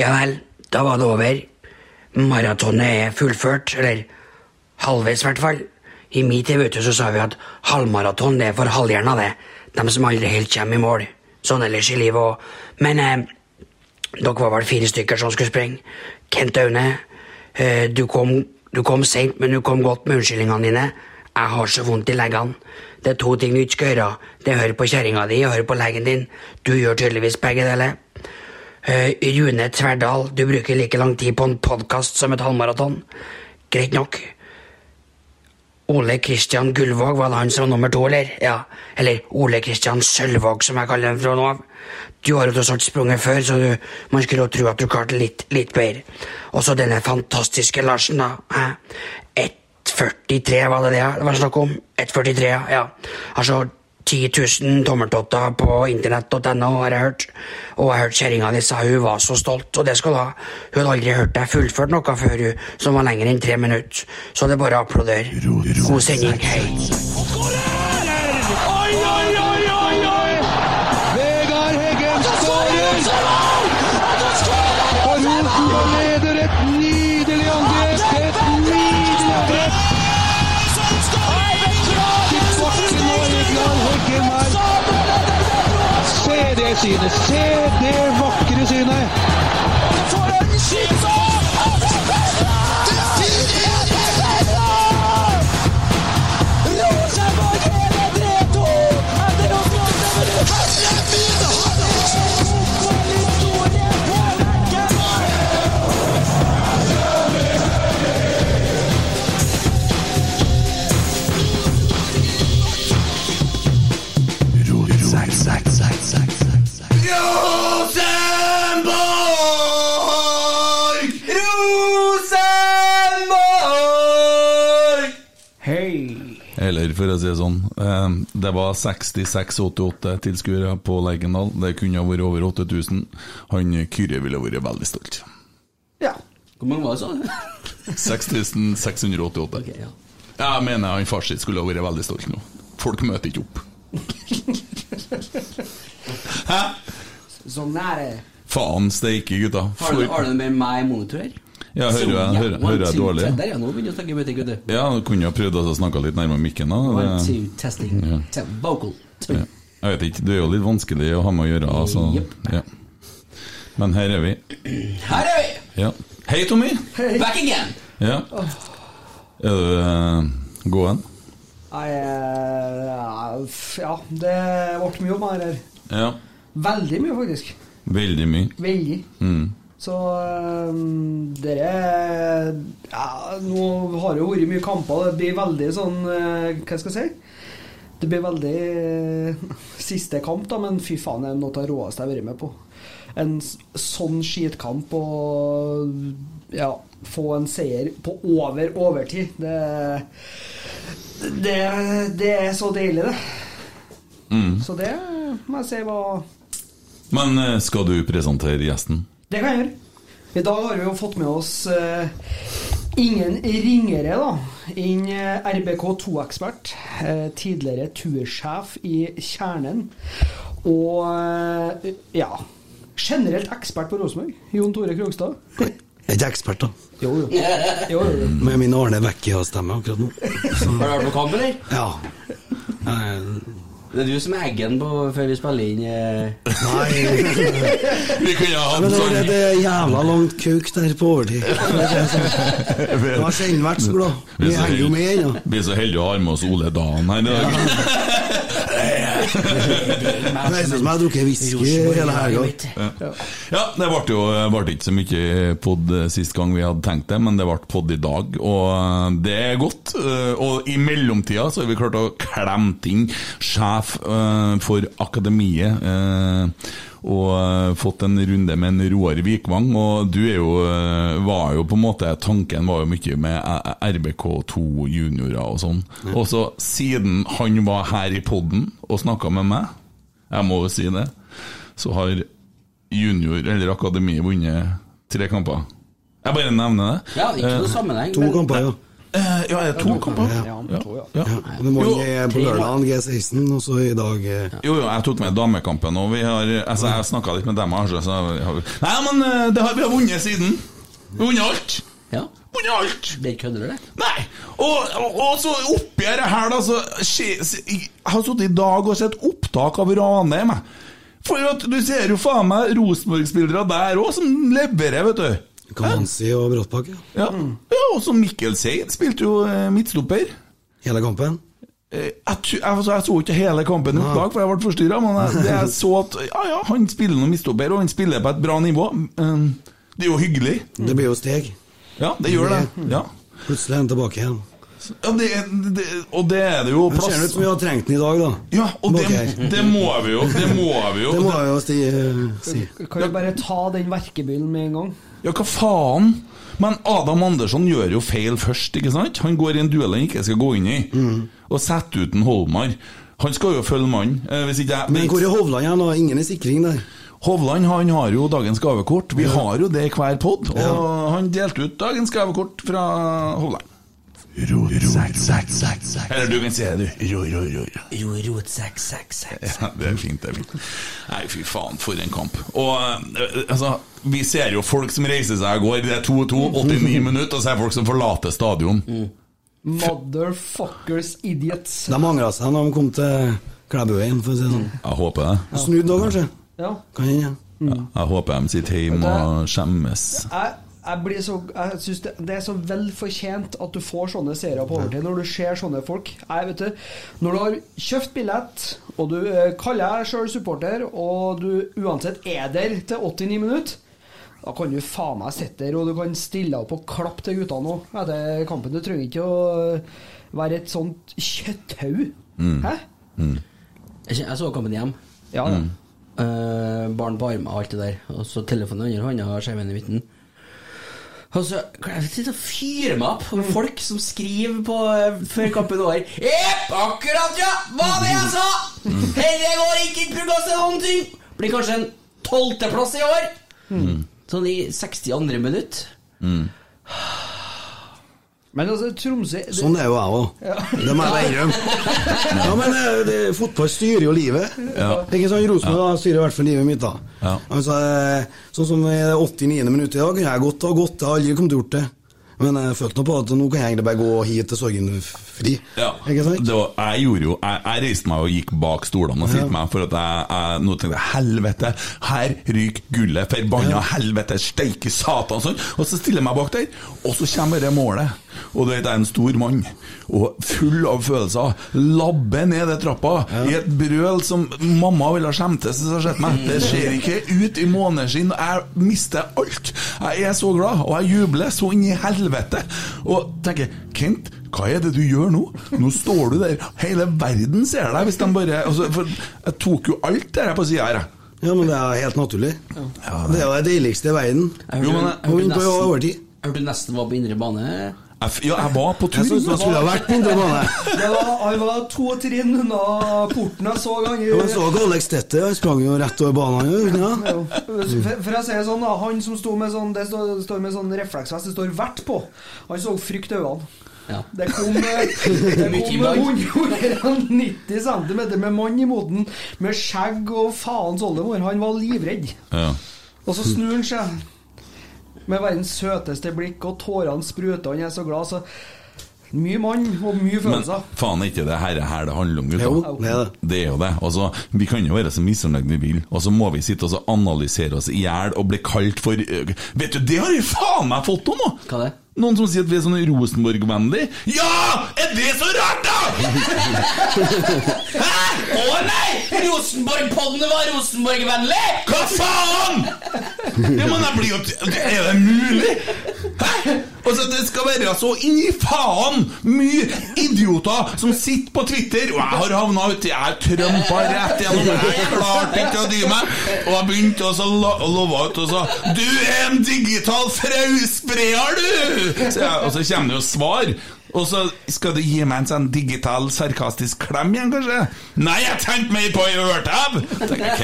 Ja vel, da var det over. Maratonet er fullført, eller halvveis i hvert fall. I min tid vet du, så sa vi at halvmaraton det er for halvhjerna, det. De som aldri helt kommer i mål. Sånn ellers i livet òg. Men eh, dere var vel fire stykker som skulle springe. Kent Aune, eh, du kom, du kom seint, men du kom godt med unnskyldningene dine. Jeg har så vondt i leggene. Det er to ting du ikke skal gjøre. Det er å høre på kjerringa di og høre på legen din. Du gjør tydeligvis begge deler. Eh, Rune Tverdal, du bruker like lang tid på en podkast som et halvmaraton. Greit nok. Ole Kristian Gullvåg, var det han som var nummer to, eller? Ja, eller Ole Kristian Sølvåg, som jeg kaller ham fra nå av. Du har jo tross alt sprunget før, så du, man skulle jo tro at du klarte litt, litt bedre. Og så denne fantastiske Larsen, da. Hæ? 1,43 var det det det var snakk om? 1,43, ja. ja. Altså 10 000 tommeltotter på internett.no, har jeg hørt. Og jeg har hørt kjerringa di sa hun var så stolt, og det skal hun ha. Hun hadde aldri hørt deg fullført noe før, hun, som var lenger enn tre minutter. Så det er bare å applaudere. God sending. Hei. Se det synet! Eller for å si det sånn, eh, det var 66-88 tilskuere på Lerkendal. Det kunne ha vært over 8000. Han Kyrre ville vært veldig stolt. Ja. Hvor mange var det, sånn? 6688. Okay, ja. Jeg mener han far sitt skulle ha vært veldig stolt nå. Folk møter ikke opp. Hæ? Sånn er det. Faen steike, gutta. Har du, har du med meg monitor? Ja, hører jeg, hører, hører jeg dårlig? Der, ja, nå begynner jeg å snakke vet du. Ja, du kunne jo prøvd å snakke litt nærmere mikken. da One, two, testing. Ja. Vocal. Ja. Jeg vet ikke, det er jo litt vanskelig å ha med å gjøre. Altså. Ja. Men her er vi. Her er vi! Ja. Hei, Tommy! Back again! Ja. Er du uh, gåen? Nei, eh, ja, det ble mye om her. Ja. Veldig mye, faktisk. Veldig mye. Veldig. Mm. Så um, dere ja, Nå har det jo vært mye kamper. Det blir veldig sånn eh, Hva skal jeg si? Det blir veldig eh, siste kamp, da, men fy faen, det er noe av det råeste jeg har vært med på. En sånn skitkamp og ja, få en seier på over overtid, det Det, det er så deilig, det. Mm. Så det må jeg si var Men eh, skal du presentere gjesten? Det kan jeg gjøre. I dag har vi jo fått med oss uh, ingen ringere da enn eh, RBK2-ekspert. Uh, tidligere tursjef i Kjernen. Og uh, ja generelt ekspert på Rosenborg. Jon Tore Krogstad. Jeg er ikke ekspert, da. Jo, jo. jo, jo. Med min Arne Vecchia-stemme akkurat nå. Så, Har du hørt på kamp, eller? ja. Det er du som er eggen på før vi spiller inn eh. Nei Vi kunne ha Men hatt sånn... var det, sånn det er jævla langt kauk der på overtid. Jeg har sjelden vært så glad. Vi henger jo med ennå. Vi er så heldige å ha med oss Ole Dan her i dag. Det er som jeg har drukket whisky hele helga. Ja. ja, det ble jo ble ikke så mye pod sist gang vi hadde tenkt det, men det ble pod i dag, og det er godt. Eh, Og i mellomtida så har vi klart å klemme ting sjef eh, for akademiet. Og eh, fått en runde med en Roar Vikvang, og du er jo, eh, var jo på en måte Tanken var jo mye med eh, RBK2 juniorer og sånn. Og så siden han var her i poden og snakka med meg, jeg må jo si det, så har junior eller akademi vunnet tre kamper. Jeg bare nevner det. Ja, ikke noe sammenheng. To kamper, ja. Eh, ja, er det to kamper? Ja, ja. Det må Jo, på lørdag G16, og så i dag eh, Jo, jo, jeg tok med damekampen, og vi har altså, Jeg snakka litt med dem. Altså, så har vi, nei, men eh, det har, vi har vunnet siden. Vi har vunnet alt. Ja. Vunnet alt. Det kødder du, det? Nei! Og, og, og så oppgjøret her, da, så Jeg har sittet i dag og sett opptak av Ranheim. jeg. For at du ser jo faen meg Rosenborg-spillere der òg, som leverer, vet du. Kamanzi og Bråttbakk. Ja. Ja, ja og så Mikkel Seid spilte jo eh, midtstopper. Hele kampen. Eh, Jeg, jeg, altså, jeg så ikke hele kampen i opptak, for jeg ble forstyrra, men jeg, jeg så at ja, ja, han spiller noen midtstopper, og han spiller på et bra nivå. Eh, Det er jo hyggelig. Det blir jo steg. Ja, det gjør det. Ja. Plutselig er han tilbake igjen. Ja, det, det, og det er det jo Det ser ut som vi har trengt den i dag, da. Ja, og det, det må vi jo. Det må vi jo. Det må jo sti, eh, si. Kan vi bare ta den verkebyllen med en gang? Ja, hva faen? Men Adam Andersson gjør jo feil først, ikke sant? Han går i en duell han ikke skal gå inn i, og setter ut en Holmar. Han skal jo følge mannen. eh, Hvis ikke jeg Men hvor er Hovland igjen? Ingen i sikring der. Hovland han har jo dagens gavekort. Vi har jo det i hver pod, og han delte ut dagens gavekort fra Hovland. Eller du kan si det, du. Ro, ro, ro. Ja, det er fint, det er fint. Nei, fy faen, for en kamp. Og eh, altså, vi ser jo folk som reiser seg og går. Det er 2-2, 89 minutter, og så er det folk som forlater stadion. Motherfuckers idiots. De angra seg når de kom til Klæbuveien, for å si det sånn. Jeg håper det. Snudd da, kanskje? Ja. Kan hende. Ja. Ja, jeg håper de sitter hjemme og skjemmes. Jeg, jeg, blir så, jeg synes det, det er så vel fortjent at du får sånne seere på overtid når du ser sånne folk. Jeg vet du, Når du har kjøpt billett, og du eh, kaller deg sjøl supporter, og du uansett er der til 89 minutter, da kan du faen meg sitte der og du kan stille opp og klappe til guttene òg etter kampen. Du trenger ikke å være et sånt kjøtthaug. Hæ? Jeg jeg så kampen hjem. Ja mm. uh, barn på armen og alt det der. Og så telefonen under hånda og skjermen i midten. Og så jeg sitte og fyre meg opp med folk som skriver på eh, før kampen er over. Jepp, akkurat, ja! Hva det jeg sa! Dette går ikke i prognos til noen ting! Blir kanskje en tolvteplass i år. Sånn i 62. minutt. Men altså, Tromsø det, Sånn er jo jeg òg. Det må jeg bare innrømme. Ja, men eh, det, fotball styrer jo livet. Ikke sånn Rosenborg ja. styrer i hvert fall livet mitt, da. Ja. Altså, eh, sånn som i det 89. minutt i dag, kunne jeg godt ha gått. Jeg har aldri kommet til å gjort det. Men jeg følte nå på at nå kan jeg egentlig bare gå hit til Sorgenfri. Ja, var, jeg gjorde jo Jeg, jeg reiste meg og gikk bak stolene og stilte meg, for at jeg, jeg nå tenkte jeg, helvete, her ryker gullet, forbanna helvete, steike satan, sånn. Og så stiller jeg meg bak der, og så kommer det målet. Og du vet, jeg er en stor mann, og full av følelser. Labber ned den trappa i et brøl som mamma ville ha skjemtes hvis hun hadde sett meg. Det ser ikke ut i måneskinn. Jeg mister alt. Jeg er så glad, og jeg jubler så inn i helvete. Og tenker Kent, hva er det du gjør nå? Nå står du der, hele verden ser deg hvis de bare altså, For jeg tok jo alt det her på sida her, jeg. Ja, men det er helt naturlig. Det er jo det deiligste i verden. Jeg Jo, hørte, men jeg du på overtid. jeg hørte nesten var på indre bane. Jeg, ja, jeg var på tur. Jeg skulle ha vært på indre bane. det var, han var to trinn unna porten jeg så han Jeg så Alex Tette han sprang jo rett over banen. Ja. Ja. For, for å si sånn, da, han som sto med sånn Det står, står med sånn refleksvest, det står 'vert' på. Han så frykt i øynene. Ja. Det kom, med det kom 190 cm med mann i moten, med skjegg og faens oldemor. Han var livredd. Ja. Og så snur han seg med verdens søteste blikk, og tårene spruter. Han er så glad. Så mye mann og mye Men faen er ikke det her, her det handler om, Jo, gutta. det er det. Det er jo det. Altså, vi kan jo være så misfornøyd vi vil, og så må vi sitte og analysere oss i hjel og bli kalt for øh, Vet du, det har jeg faen meg fått om nå! Hva det? Noen som sier at vi er sånn Rosenborg-vennlig. Ja! Er det så rart, da?! Hæ? Å nei! Rosenborg-podden var Rosenborg-vennlig! Hva faen?! Ja, men jeg blir jo Er det mulig?! Hæ? Altså, Det skal være så inn i faen mye idioter som sitter på Twitter, og jeg har havna uti Jeg trømpa rett gjennom. Jeg klarte ikke å dy meg, og jeg begynte å love ut og sa 'Du er en digital frauspreer, du!' Så jeg, og så kommer det jo svar. Og så skal du gi meg en sånn digital, sarkastisk klem igjen, kanskje? Nei, jeg tenkte mer på ei ørtau! Tenker jeg,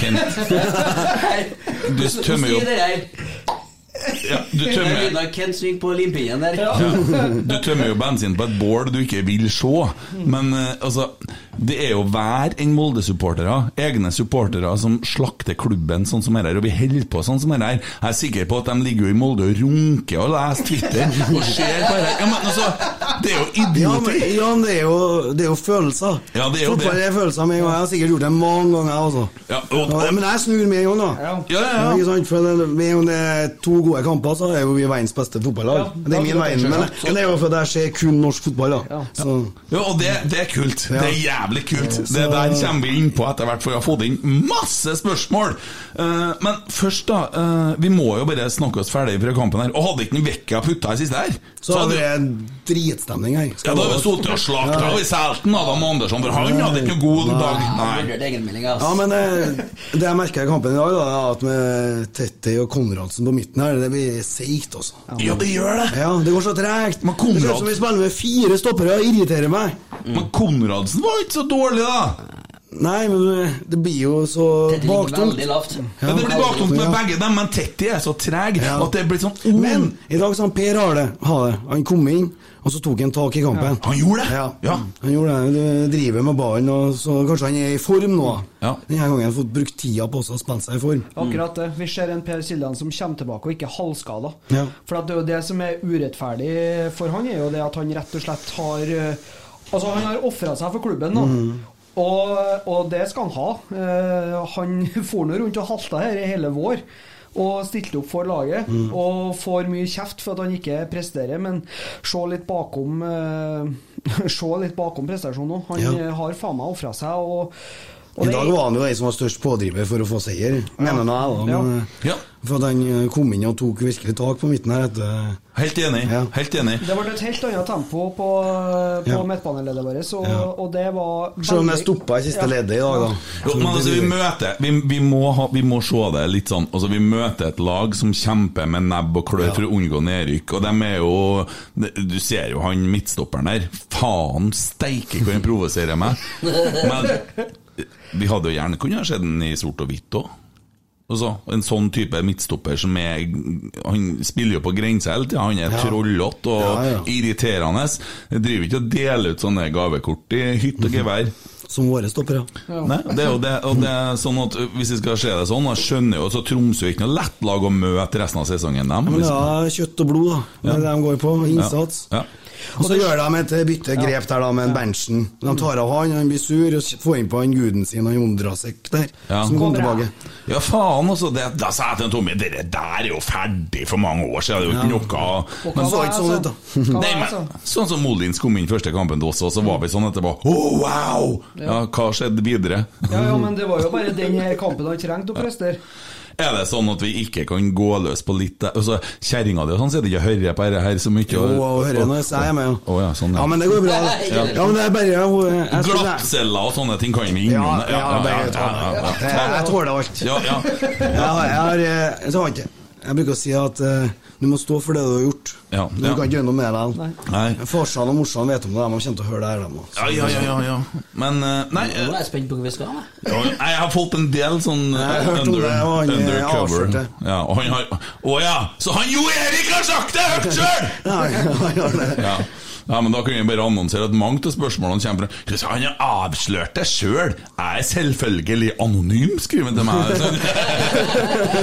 Kent, Kent. Du tømmer jo. Ja, du er tømmer lyden av Kent Sving på limpinnen der. Du tømmer jo bensin på et bål du ikke vil se. Men eh, altså, det er jo hver en Molde-supportere, egne supportere, som slakter klubben sånn som her, og vi holder på sånn som her. Jeg er sikker på at de ligger jo i Molde og runker og leser Twitter og ser på det. Ja, men altså, det er jo Ja, idioti. ja, men det er jo, det er jo følelser. Ja, det er jo Fotball er følelser med en gang. Jeg har sikkert gjort det mange ganger, altså. også. Ja, og- Ja, men jeg snur med en gang, da. Ja. Ja, ja, ja. ikke sant? For det, med en gang det er to gode kamper, så er jo vi verdens beste fotballag. Ja, det er min verden, men, men det er jo fordi jeg ser kun norsk fotball, da. Ja. Så, Ja, og det, det er kult. Ja. Det er jævlig kult. Det der kommer vi inn på etter hvert, for vi har fått inn masse spørsmål. Uh, men først, da. Uh, vi må jo bare snakke oss ferdig fra kampen her. Og hadde ikke Vekka putta i siste her, så hadde hadde det en dritstemning her. ja, da hadde vi sittet og slakta i selten Adam Andersson, for han hadde ikke noen god dag. Nei. Egenmelding, ass. Ja, men uh, det jeg merka i kampen i dag, da, er at med Tettey og Konradsen på midten her, det blir seigt, altså. Ja, det gjør det. Ja, det går så tregt. Men Det ser Konrad- ut som vi spiller med fire stoppere, og irriterer meg. Men Konradsen var ikke så dårlig, da. Nei, men det blir jo så baktungt. Ja, det blir baktungt med begge dem, men Tetti er så treg Ja. at det blir sånn oh, Men i dag sa Per Arle ha det. Han kom inn, og så tok han tak i kampen. Han gjorde det? Ja. Ja. Han gjorde det. Du driver med ballen, og så kanskje han er i form nå. Ja. Denne gangen har han fått brukt tida på å spille seg i form. Akkurat det. Vi ser en Per Siljan som kommer tilbake og ikke er halvskada. Ja. For at det er jo det som er urettferdig for han, er jo det at han rett og slett har eh, Altså, han har ofra seg for klubben, da. Og, og det skal han ha. Uh, han for nå rundt og halta her i hele vår. Og stilte opp for laget. Og får mye kjeft for at han ikke presterer, men se litt bakom uh, Se litt bakom prestasjonen òg. Han Ja. har faen meg ofra seg. Og I dag var han jo den som var størst pådriver for å få seier, mener jeg. da. Eh, Ja. For at han eh, kom inn og tok virkelig tak på midten her etter Helt enig. Ja. Helt enig. Det ble et helt annet tempo på, på Ja. midtbaneleddet vårt, og, Ja. og det var Selv om jeg stoppa i siste Ja. leddet i dag, da. Jo, men altså, vi møter vi, vi, må ha, vi må se det litt sånn altså, Vi møter et lag som kjemper med nebb og klør for å unngå nedrykk. Og de er jo Du ser jo han midtstopperen der. Faen steike hvor han provoserer meg. Men vi hadde jo gjerne kunne ha sett den i sort og hvitt òg. Altså, en sånn type midtstopper som er Han spiller jo på grensa hele tida. Han er Ja. trollete og Ja, ja. irriterende. Jeg driver ikke og deler ut sånne gavekort i hytt og gevær. Som våre stoppere. Nei, det er jo det, og det er sånn at Hvis vi skal se det sånn, jeg skjønner jo så Tromsø er ikke noe lett lag å møte resten av sesongen. Dem. Men det er kjøtt og blod, da. Det er det de går på. Innsats. Ja. Og så gjør de et bytte grep der da med en Berntsen. De tar av han, han blir sur, og får inn på han guden sin, han Ondrasek der, Ja. som kom tilbake. Ja, faen, altså. Det, da sa jeg til Tommy det der er jo ferdig for mange år siden. Det er jo ikke noe Og Men så var ikke sånn ut, altså? da. Nei, men, altså? sånn som Molins kom inn første kampen til oss, og så var vi sånn etterpå Å, wow! Ja, hva skjedde videre? Ja, ja, men det var jo bare den her kampen han trengte å prestere. Er det sånn at vi ikke kan gå løs på litt altså, Kjerringa di og sånn sitter ikke og hører på dette her så mye. Jo, hun hører når jeg sier med, ja. Å, ja, sånn, ja. Ja, men det går bra. Ja, ja men det er bare jeg, jeg, jeg, Glattceller og sånne ting kan vi Ja, innom. ja, tåler alt. Ja, ja. Jeg, har- jeg, har, eh, jeg, har ikke- jeg bruker å si at eh, du må stå for det du har gjort. Ja, Du ja. kan ikke gjøre noe med det. Nei. Farsan og morsan vet om det, de kommer til å høre det her. de. Ja, ja, ja, ja, ja. Men uh, Nei, Nå eh, er jeg spent på hvor vi skal. jeg. ja, jeg har fått en del sånn Jeg har hørt under, det, og han, eh, undercover. avslørte. Ja, og han har Å ja! Så han Jo Erik har sagt det Hørt sjøl! Ja, han gjør det. Ja. ja, men da kan vi bare annonsere at mange av spørsmålene kommer fra Han har avslørt det sjøl! Jeg er selvfølgelig anonym, skriver han til meg.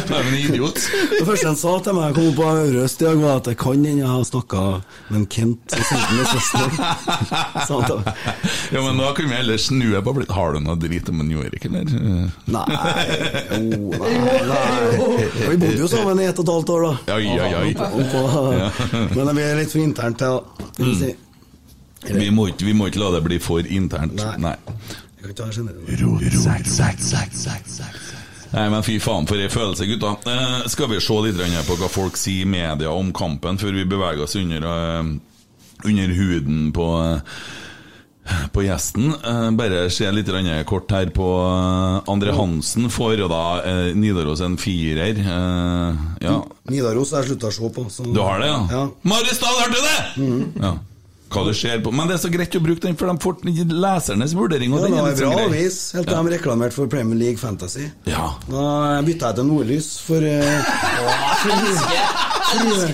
Jeg er en idiot. Det første han sa til meg jeg kom på Øverøst i dag, var at det kan hende jeg har snakka med en Kent og sendt med meg. Ja, men da kan vi heller snu på blitt Har du noe drit om en Jorik, eller? Nei, jo, nei, nei. Vi bodde jo sammen i ett og et halvt år, da. Oi, oi, oi. Men det blir litt for internt til, da. Vi må, ikke, vi må ikke la det bli for internt. Nei. Nei. Jeg kan ikke ha generelt. Nei, men fy faen for ei følelse, gutta. Eh, skal vi se litt på hva folk sier i media om kampen, før vi beveger oss under, uh, under huden på uh, på gjesten. Eh, bare se litt kort her på uh, André Hansen. Får da eh, Nidaros en firer. Eh, ja, Nidaros har jeg slutta å se på. Så. du har det, ja? Ja. Maristad, hørte du det?! Ja. Hva du ser på Men det er så greit å bruke den, for de får lesernes vurdering. Og Ja, den det er var en bra sånn avis, helt til de reklamerte for Premier League Fantasy. Ja. Da bytta jeg til Nordlys for eh, frue,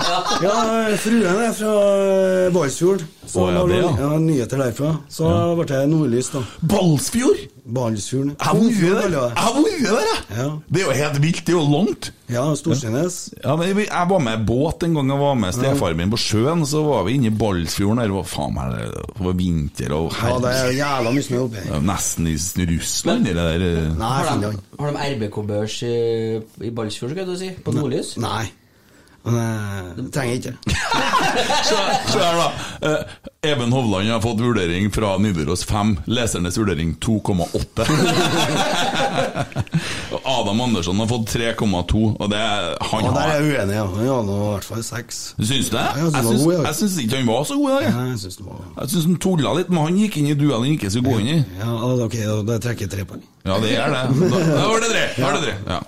ja, fruen er fra eh, Balsfjord. Så Å, ja, det, ja. ja, Nyheter derfra. Så ble det nordlys, da. Balsfjord! Balsfjorden. Jeg har vært der! Jeg jeg jeg! Ja. Det er jo helt vilt, det er jo langt. Ja, Storsteinnes. Ja, men jeg jeg var med båt en gang jeg var med stefaren min på sjøen. Så var vi inne i Balsfjorden der. Det var faen meg det var vinter og Ja, det er jævla mye snø oppi her. er Nesten i Russland, det der. eh. Nei, Har de, de RBK-børs i, i Balsfjord, skal du si? På Nordlys? Nei. Men det trenger jeg ikke. Så, så her, da. Eh, Even Hovland har fått vurdering fra Nidaros 5. Lesernes vurdering 2,8. Og Adam Andersson har fått 3,2, og det er han Ja, der er jeg uenig, ja. Han har i hvert fall 6. Syns du det? Ja, jeg syns, jeg syns ikke han var så god i dag. jeg. Syns det var han tulla litt, men han gikk inn i duellen han ikke skulle gå inn i. Ja, ok, da- trekker jeg tre poeng. Ja, det er det. Da, da var det tre. Da var det tre. Ja.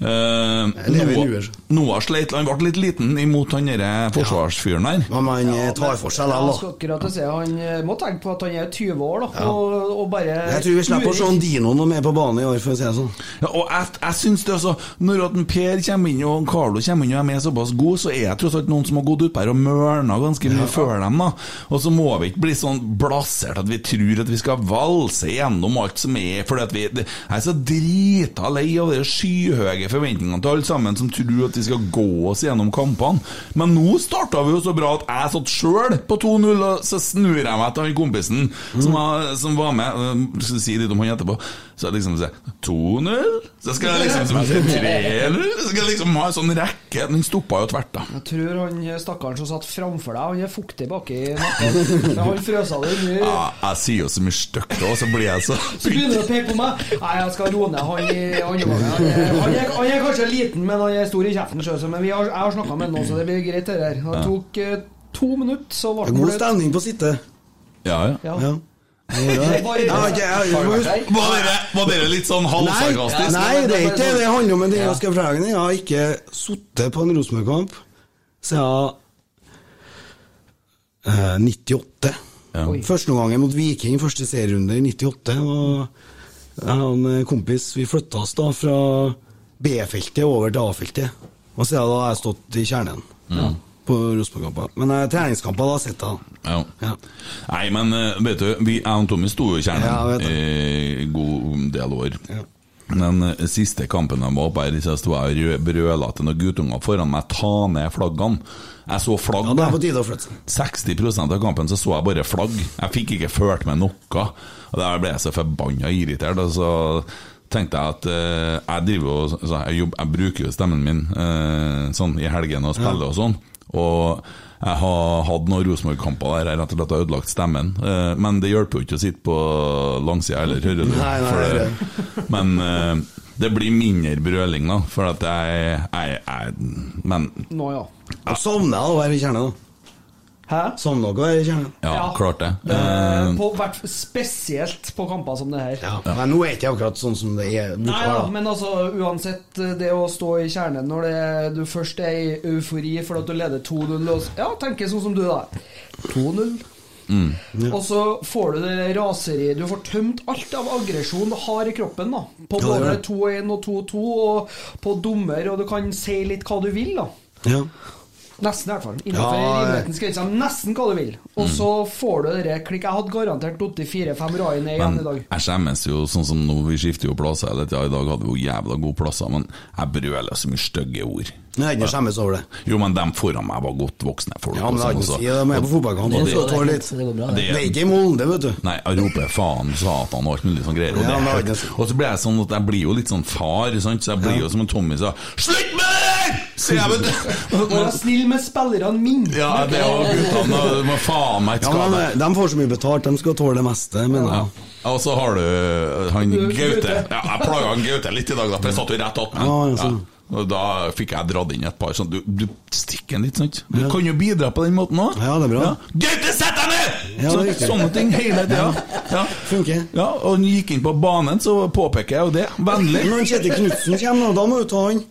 Eh, lever Noah. Noah sleit, han ble litt liten imot han derre forsvarsfyren der. Men man eh, tar for seg Jeg da. si Han eh, må tenke på at han er 20 år, da, og, og bare Jeg tror vi slipper å se Dino når vi er på banen i år, for å si det sånn. Ja, og jeg, jeg synes det altså Når at en Per kommer inn og Carlo kommer inn og er med såpass god, så er jeg tross alt noen som har gått utpå her og mørna ganske mye før dem. da Og så må vi ikke bli sånn blasert at vi tror at vi skal valse gjennom alt som er Fordi at vi det, Jeg er så drita lei av det skyhøye forventningene til alle sammen som tror at vi skal gå oss gjennom kampene. Men nå starta vi jo så bra at jeg satt sjøl på 2-0, og så snur jeg meg til han kompisen som, var, som var med. øh, Skal si litt om han etterpå. Så jeg liksom sier 2-0? Så skal jeg liksom si 3-0? Så skal jeg liksom ha en sånn rekke. Den stoppa jo tvert, da. Jeg tror han stakkaren som satt framfor deg, han er fuktig baki nakken. Han frøsa det mye. Ja, jeg sier jo så mye stygt, òg, så blir jeg så Så begynner du å peke på meg. Nei, jeg skal roe ned han i andre gangen. Han, er- han, er- kanskje liten, men han er stor i kjeften. Selv, Men vi har, jeg har snakka med han nå, så det blir greit. Det her. Det tok eh, to minutter, så ble Det han god stemning på sittet. Ja, ja. Ja. Ja. Var dere, litt sånn halvsarkastisk? nei, det er ikke det det handler om. Men det Ja. jeg skal fortelle jeg har ikke sittet på en Rosenborg-kamp siden eh, 98. Ja. Første gangen mot Viking, første serierunde i 98. Og jeg og en kompis vi flytta oss da fra B-feltet over til A-feltet. Og så har jeg stått i kjernen på Rosenborg-kamper. Men eh, treningskamper da har jeg. Ja. Ja. Nei, men eh, vet du, vi, jeg og Tommy sto jo i kjernen Ja, jeg i god del år. Ja. Eh, siste kampen jeg var på her, så sto jeg og rø- brøla til noen guttunger foran meg ta ned flaggene. Jeg så flagg. Ja, det er på tide å flytte seg. 60% av kampen så så jeg bare flagg. Jeg fikk ikke ført med noe. Og Der ble jeg så forbanna irritert. Så tenkte jeg at uh, jeg driver og så jeg, jobb, jeg bruker jo stemmen min uh, sånn i helgene og spiller og sånn. Og jeg har hatt noen Rosenborg-kamper der jeg rett og slett har ødelagt stemmen. Uh, men det hjelper jo ikke å sitte på langsida eller høre det. Nei, nei, For det- men det blir mindre brøling, da. For at jeg, jeg, jeg Men Nå, ja. Og savner jeg å være i kjernen. da. Hæ? Dere å i kjernen? ja, klart det. Det er Eh, på, hvert, spesielt på kamper som det her. Ja. Men nå er det ikke akkurat sånn som det er. Nei da. men altså uansett eh, det å stå i kjernen når det, du først er i eufori for at du leder 2-0 Ja, tenker sånn som du, da. 2-0. Og så får du det raseriet Du får tømt alt av aggresjon du har i kroppen. da På både gjør 2-1 og 2-2, og på dommer, og du kan si litt hva du vil. da Ja. Nesten, i hvert fall. Innenfor Ja, rimelighetens grenser. Nesten hva du vil. Og så får du det klikk. Jeg hadde garantert datt i fire-fem rai ned igjen i dag. jeg skjemmes jo, sånn som nå vi skifter jo plasser hele tida. I dag hadde vi jo jævla gode plasser, men jeg brøler så mye stygge ord. Men jeg ikke skjemmes over det. Jo, men dem foran meg var godt voksne folk. Ja, men det noe å si. det, De er på fotballkamp. Det og er så det. litt. Det bra, det. Det er ikke i Molde, vet du. Nei, jeg roper faen, satan og alt mulig sånn greier. Og, Ja, det det og så blir jeg sånn at jeg blir jo litt sånn far, sant? så jeg blir jo som en Tommy sa Slutt med det der! Sier jeg, vet du. Vær snill med spillerne mine! Ja, det var guttene. Du må faen meg ikke Ja, men skade. eh, De får så mye betalt, de skal tåle det meste, mener Ja. jeg. Og så har du han Gaute. Ja, jeg plaga han Gaute litt i dag, da, for jeg satt jo rett attmed. Ja, ja. Og da fikk jeg dratt inn et par sånn Du, du stikker en litt, sant? Du kan jo bidra på den måten òg. Ja, det er bra. Gaute, sett deg ned! Ja, Så, sånne ting hele tida. Ja. Funker. ja, og han gikk inn på banen, så påpeker jeg jo det. Vennlig. Når Kjetil Knutsen kommer, da må du ta han.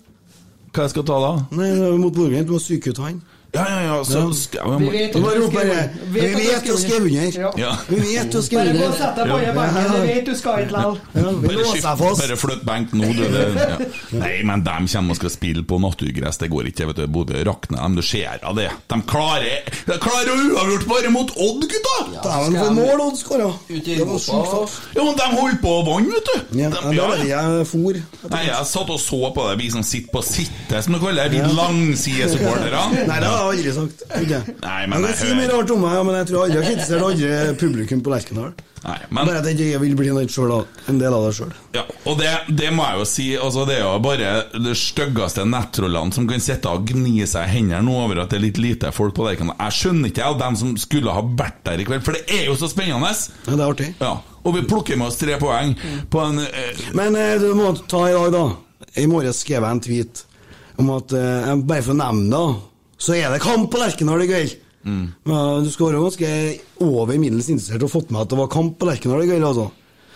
Hva jeg skal ta da? Nei, mot Borgen, du må psyke ut han. Ja, ja, ja, så skal jeg Vi vet at du skrev- bare, Vi vet du skal under. Ja. Ja. Vi vet du skal under Bare gå og sett deg på benken, jeg vet du skal ikke likevel. Ja, Bare, låser skift, bare flytt benk nå, du. Det, ja. Nei, men de kommer og skal spille på naturgress, det går ikke. vet du, Bodø rakner dem, du ser av det. De klarer, de klarer å uavgjort bare mot Odd, gutta! Dæven, for mål Odd skåra! Det var sjukt. Ja, men de holdt på å vanne, vet du. Ja, De- det jeg for. Nei, jeg satt og så på det, vi som sitter på sitte, som du kaller det, vi langsidesupportere. Det har jeg aldri sagt. Okay. Nei, men jeg jeg kan si mye rart om meg, men jeg tror aldri jeg har kritisert andre publikum på Lerkendal. Nei, men Bare at jeg ikke vil bli en del av det sjøl. Ja, og det, det må jeg jo si altså Det er jo bare de styggeste nettrollene som kan sitte og gni seg i hendene over at det er litt lite folk på Lerkendal. Jeg skjønner ikke dem som skulle ha vært der i kveld, for det er jo så spennende! Ja, det er artig. Ja, Og vi plukker med oss tre poeng på en eh, Men eh, du må ta i dag, da. I morges skrev jeg en tweet om at eh, bare for å nevne det, så er det kamp på Lerkendal i kveld. Men du skal være ganske over middels interessert og fått med at det var kamp på Lerkendal i kveld, altså.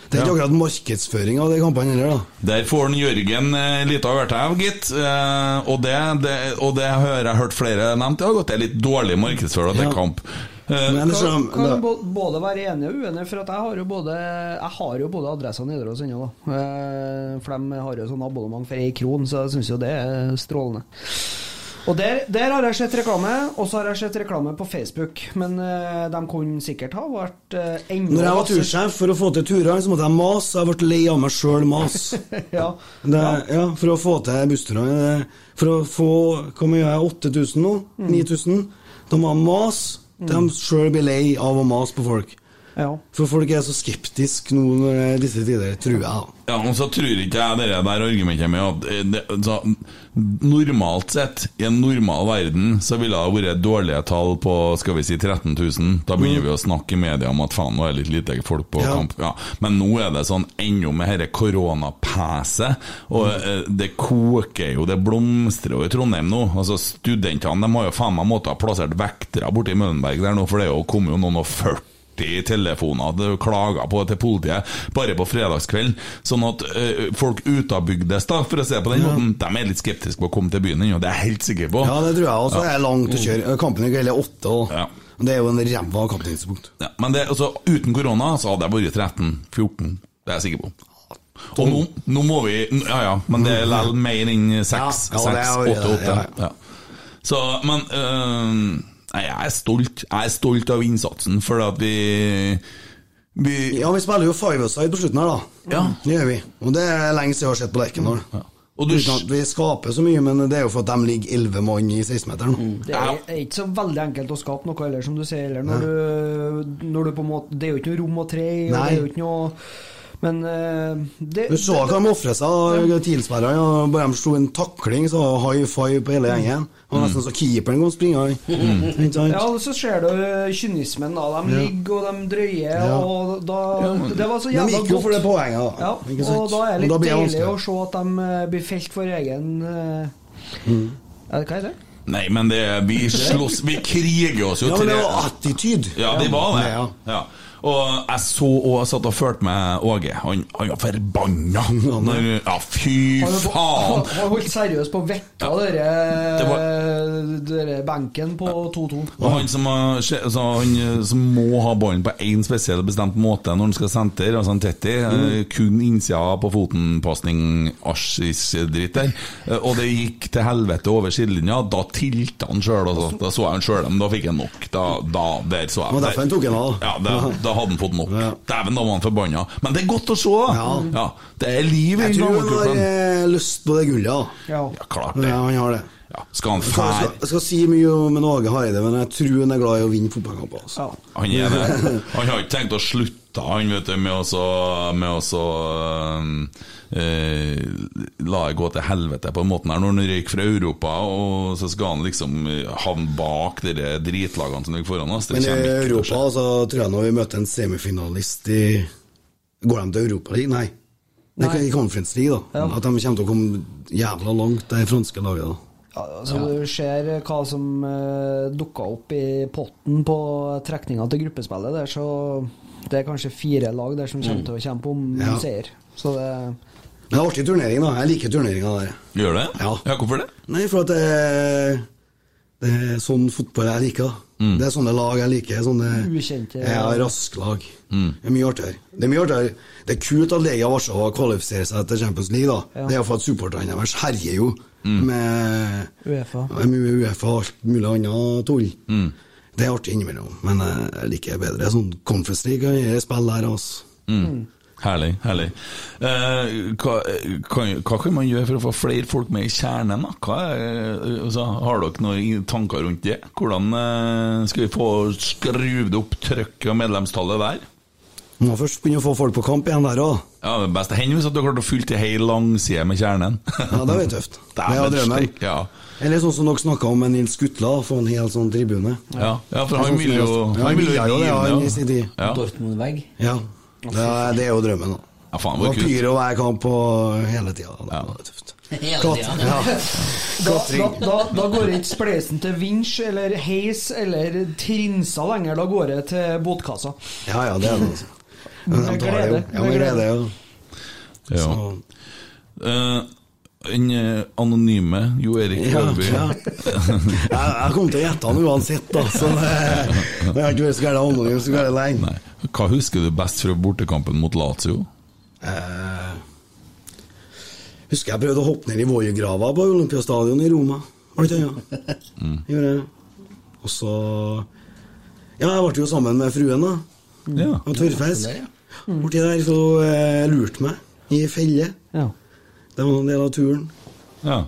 Det er ikke akkurat markedsføring av de kampene heller, da. Der får han Jørgen eh, litt av hvert av, gitt. Eh, og, det, det, og det har jeg hørt flere nevnt i dag, at det er litt dårlig markedsføring til det Ja. kamp. Eh, Men Kan, kan både være enig og uenig, for at jeg har jo både Jeg har jo både adressa Nidaros ennå, da. Eh, For de har jo sånn abonnement for ei kron, så jeg syns jo det er strålende. Og der, der har jeg sett reklame, og så har jeg sett reklame på Facebook. Men uh, de kunne sikkert ha vært uh, enda Når jeg var tursjef, for å få til turer, så måtte jeg mase. Jeg ble lei av meg sjøl mas. ja. Det, ja, for å få til bussturene. For å få Hvor mye er jeg? 8000 nå? 9000? Da må jeg mase. De sjøl blir lei av å mase på folk. Ja. For folk er så skeptiske nå når det er disse tider, tror jeg. Ja, og så tror ikke jeg det der argumentet med at eh, det, så, Normalt sett, i en normal verden, så ville det vært dårlige tall på skal vi si 13 000. Da begynner vi å snakke i media om at faen, nå er det litt lite folk på Ja. kamp. Ja. Men nå er det sånn ennå med dette koronapeset, og mm. det koker jo, det blomstrer jo i Trondheim nå. Altså Studentene de har jo faen meg måttet ha plassert vektere borte i Møllenberg der nå, for det er jo kommet jo noen og 40 telefoner det klager på til politiet bare på fredagskvelden. Sånn at eh, folk utabygdes, da, for å se på den måten, de er litt skeptiske på å komme til byen ennå, det er jeg helt sikker på. Ja, det tror jeg også. Det er langt å kjøre. Kampen er åtte. Og. Ja. Det er jo en ræva kamptidspunkt. Ja, men det, altså, uten korona så hadde jeg vært 13-14, det er jeg sikker på. Og nå, nå må vi Ja ja, men det er likevel mer enn 6, Ja, ja, det er jo 6, det, 8, 8. ja, Ja. Så, men øh, Jeg er stolt. Jeg er stolt av innsatsen, for at vi, vi Ja, vi spiller jo five-a-side på slutten her, da. Ja. Det gjør vi. Og det er lenge siden jeg har sett på Lerkendal. Og du- Uten at vi skaper så mye, men det er jo for at de ligger elleve mann i 16-meteren. Det er, ikke så veldig enkelt å skape noe heller, som du sier. Eller når du, når du på en måte Det er jo ikke noe rom og tre i, det er jo ikke noe Men eh, det, Du så hva de ofrer seg, TIL-spillerne. Ja. Bare de slo en takling, så det high five på hele gjengen. Det var nesten så keeperen kom springende. Mm. sant? Ja, så ser du kynismen, da. De ligger og de drøyer, Ja. og da Det var så De jævla gikk jo godt. for det poenget, da. Ja, Ikke sant? og da er det litt deilig å se at de eh, blir felt for egen eh, Mm. ja, Hva er det? Nei, men det, vi slåss Vi kriger oss jo Ja, men det til var attityd. Ja, det var det. Ja. Og jeg så og jeg satt og følte med Åge. Han, han var forbanna. Ja, fy Han faen! Han holdt seriøst på å vekke Ja. dere, Det var- dere benken på 2-2. Ja. han som, har, altså, han som må ha ballen på én spesiell bestemt måte når han skal sentre, altså en Tetti, mm. kun innsida på foten-pasning, asjis-dritt der, Eh, og det gikk til helvete over sidelinja, da tilta han sjøl, altså. Da så jeg han sjøl, men da fikk han nok. Da, da der så jeg Det var derfor han tok en av. Ja, da, da hadde han fått nok. Ja. Dæven, da var han forbanna. Men det er godt å se, Ja. Ja. det er liv i Jeg tror han har eh, lyst på det gullet. da. Ja. Ja, klart det. Ja, han har det. Ja, skal han Jeg skal, fære jeg skal si mye om Åge Hareide, men jeg tror han er glad i å vinne fotballkamper. Altså. Ja. Han. Han har ikke tenkt å slutte han vet du, med å så, med å så eh, La det gå til helvete på en måte her når han røyk fra Europa, og så skal han liksom eh, havne bak de dritlagene som ligger foran oss. Det Men i ikke Europa så tror jeg når vi møter en semifinalist i Går de til Europaligaen? Nei. Nei. Nei. I Conference League, da. Ja. At de kommer til å komme jævla langt, det franske laget. da Ja, altså Du ser hva som uh, dukka opp i potten på trekninga til gruppespillet der, så det er kanskje fire lag der som kommer til å kjempe om Ja. seier. Så det Men det er artig turnering, da. Jeg liker turneringa der. Gjør det? Ja. Hvorfor det? Nei, for at det Det er sånn fotball jeg liker. da. Det er sånne lag jeg liker. Sånne Ukjente- ja, rasklag. Det er mye artigere. Det er mye artigere. Det er kult at Legia Warszawa kvalifiserer seg til Champions League. da. Ja. Det er for at supporterne deres herjer jo med Uefa. med Uefa og alt mulig annet tull. Det er artig innimellom, men eh, jeg liker bedre sånn Conference League. Jeg spiller der, altså. Mm. Herlig. herlig. Eh, hva, kan, hva kan man gjøre for å få flere folk med i kjernen? er, altså, har dere noen tanker rundt det? Hvordan eh, skal vi få skrudd opp trøkket og medlemstallet der? Må først begynne å få folk på kamp igjen der òg. Ja, Det beste hender hvis du har klart å fylle til hel langside med kjernen. Ja, det er tøft. Det er drømmen. Ja. Eller sånn som dere snakka om med Nils Gutla, få en hel sånn tribune. Ja, ja, for han vil jo han ville jo det, Ja, han i sin tid. Ja. Dortmund-vegg. Ja. Det er, det er jo drømmen, da. Ja, faen, Og hvor kult. pyro hver kamp på hele tida. Det Ja. er tøft. Hele Klat- tida. Ja. Da, da, da, da går ikke spleisen til vinsj eller heis eller trinsa lenger, da går det til båtkassa. ja, ja, det er det. Altså. Men Med glede, Ja, med med glede, ja. Ja. Den eh, anonyme Jo Erik ja, ja. Jeg, jeg kom til å gjette han uansett, da. Så det, det har ikke vært så gærent anonym så gærent lenge. Nei. Hva husker du best fra bortekampen mot Lazio? Eh, husker jeg prøvde å hoppe ned i Voiegrava på Olympiastadion i Roma. Var det ikke? Gjorde jeg. Og så Ja, jeg ble jo sammen med fruen, da. Ja. Og tørrfisk. Ja. Borti der, så eh, lurte meg i felle. Ja. Det var en del av turen. ja.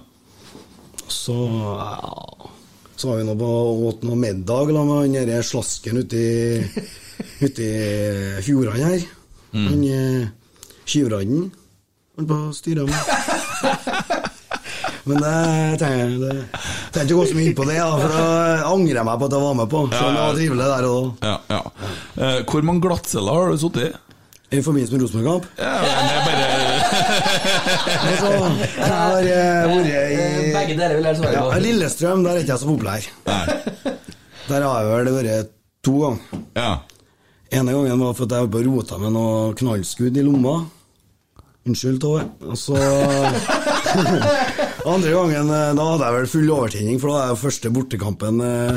Så ja, Så var vi nå på åt noe middag la, med han derre slasken uti Uti fjordene her. Han eh, Tjuvradden holdt på å styre med. Men det jeg trenger ikke gå så mye inn på det, da, for da angrer jeg meg på at jeg var med på. Så det var trivelig der og da. ja, ja. Eh, hvor mange glattceller har du sittet i? I forbindelse med Rosenborg-kamp. Ja, men det er bare Altså, jeg har eh, vært i Begge deler vil jeg svare ja, på. Lillestrøm, der er ikke jeg så populær. Nei. Der har jeg vel vært to ganger. Ja. ene gangen var for at jeg holdt på å rote med noe knallskudd i lomma. Unnskyld, Tove. Og så Andre gangen, eh, da hadde jeg vel full overtenning, for da var det første bortekampen eh,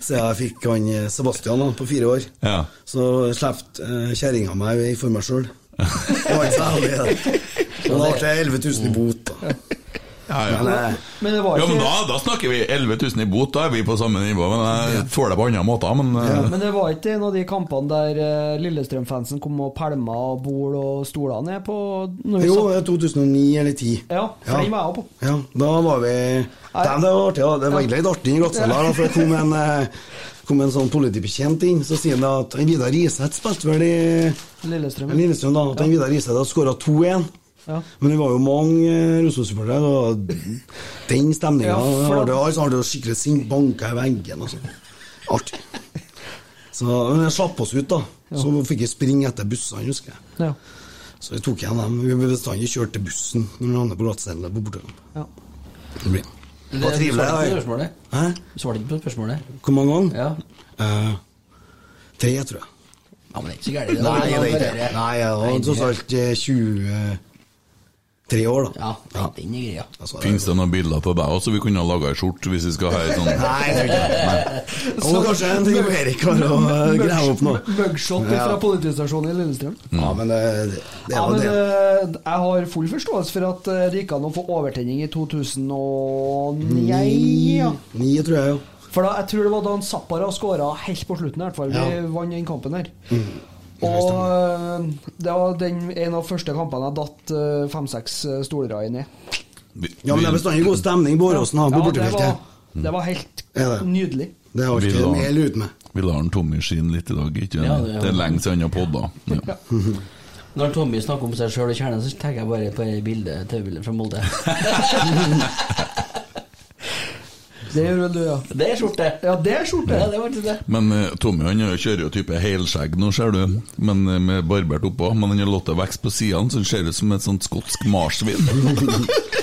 siden jeg fikk han eh, Sebastian da, på fire år. Ja. Så slapp kjerringa meg for meg sjøl. Det var ikke så det. Da ble det 11 000 i bot. da. Ja, ja. Men eh, Men det var Ja, men da, da snakker vi 11 000 i bot, da er vi på samme nivå. Men jeg får det på andre måter. Men ja, Men det var ikke en av de kampene der eh, Lillestrøm-fansen kom og pælma bord og stoler ned på når jo, det er 2009 eller 2010. Ja, for den var jeg på. Ja, da var vi Dem, Det var artig, Ja. Det var egentlig litt artig i glattcella, for det kom en, eh, kom en sånn politibetjent inn. Så sier han at Vidar Riseth spilte vel i Lillestrøm. Lillestrøm, da. At Vidar Riseth har skåra 2-1. Ja. Men det var jo mange Rosenborg-supportere, og den stemninga ja, altså, har det, har skikkelig sint banka i veggen. Altså. Artig. Så men jeg slapp oss ut, da. Så fikk jeg springe etter bussene, husker jeg. Ja. Så vi tok igjen dem. Vi bestandig kjørte bussen når vi havnet på glattcelle på bortekamp. Ja. Det. Det var trivelig. Du svarte ikke på spørsmålet. Hvor mange ganger? Ja. Eh, tre, tror jeg. Ja, men det er ikke så gærent. Nei, det er ikke det. Nei, tross alt eh, 20 Tre år, da. Ja, den er greia. Altså, Fins det noen bilder på deg også vi kunne ha laga ei skjorte hvis vi skal ha ei sånn? Nei, jeg tror ikke det. Kanskje en ting Erik har å greie opp nå. Mugshot ja. fra politistasjonen i Lillestrøm. Mm. Eh, ja, men det, det, det ja, men, det. Jeg har full forståelse for at eh, det gikk an å få overtenning i 2009. Ja. 9, tror jeg, jo. For da, jeg tror det var da Zappara skåra helt på slutten, i hvert fall. Vi ja. vant den kampen her. Mm. Og eh, det var den, en av første kampene jeg datt eh, fem-seks eh, stolere inn i. Ja, men det er bestandig god stemning på Åråsen, på Ja, det, bortefeltet. det var helt Er nydelig. Det har ikke du mel ut med. Vi lar Tommy skinne litt i dag, ikke Ja, det? ja. Det er lenge siden han har podda. Ja. Når Tommy snakker om seg sjøl og kjernen, så tenker jeg bare på et bilde, TV-bilde fra Molde. Det gjør vel du, ja. Det er skjorte! Ja, det er skjorte. Ja, det var det. Men uh, Tommy han kjører jo type helskjegg nå, ser du. Men uh, Med barbert oppå. Men han har latt det vokse på sidene, så han ser ut som et sånt skotsk marsvin.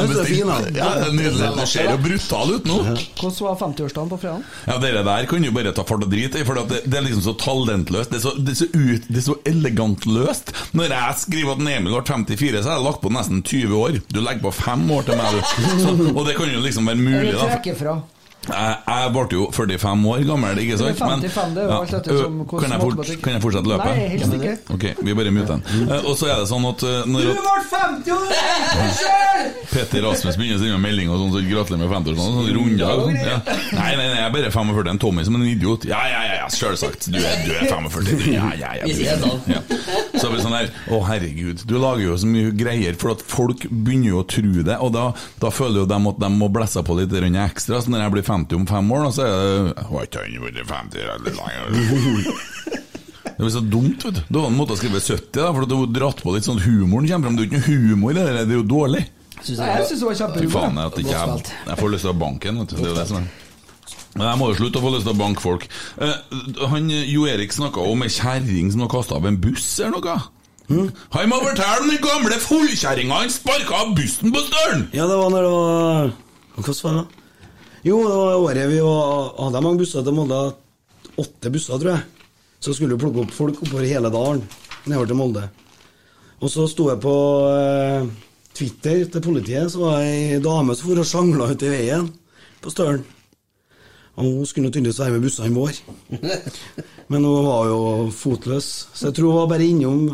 Men det fin. Ja, det er nydelig. Det ser jo brutal ut nå. Hvordan var 50-årsdagen på fredag? Ja, Dere der kan jo bare ta fart og drite i, for det, det er liksom så talentløst. Det er så, det er så, ut, det er så elegant løst. Når jeg skriver at Emil har 54, så har jeg lagt på nesten 20 år. Du legger på fem år til meg, du. Så, og det kan jo liksom være mulig, da. Jeg, jeg ble jo 45 år gammel, ikke sant? Men, 55, det alt etter som kan, jeg fort, kan jeg fortsette løpet? Nei, helst ikke. Ok, vi bare muter den. Eh, Og så er det sånn at når Du ble 50 år! Sjøl! Petter Rasmus begynner å sende melding og sånn, så gratulerer med 50 år Sånn runder og sånn. Ja. Nei, nei, nei, jeg er bare 45. En Tommy som en idiot. Ja, ja, ja, ja sjølsagt. Du er, du er 45. Du. Ja, ja, ja. Sånn. ja. Så blir det sånn her Å, herregud. Du lager jo så mye greier, for at folk begynner jo å tro det, og da, da føler jo de at de må blæsse på litt ekstra. Så når jeg blir 50 om fem år, da, så er det Har ikke han vært 50 eller lenger? Det blir så dumt, vet du. Da måtte jeg skrive 70, da, for at du har dratt på litt sånn humoren kommer fram. Det er jo ikke noe humor i det, det er jo dårlig. Synes jeg syns det var kjempehumor. Jeg, jeg, jeg får lyst til å banke en, vet du. Det er det som er. Men jeg må jo slutte å få lyst til å banke folk. Eh, han, Jo Erik snakka om ei kjerring som har kasta av en buss eller noe. Han må fortelle om den gamle fullkjerringa han sparka av bussen på Støren! Ja, det var når det var Hvordan var det? da? Jo, det var året vi var, hadde mange busser til Molde. Åtte busser, tror jeg. Så skulle vi plukke opp folk oppover hele dalen nedover til Molde. Og så sto jeg på eh, Twitter til politiet, så var det ei dame som for og sjangla uti veien på Støren. Og hun skulle tydeligvis være med bussene vår. Men hun var jo fotløs, så jeg tror hun var bare innom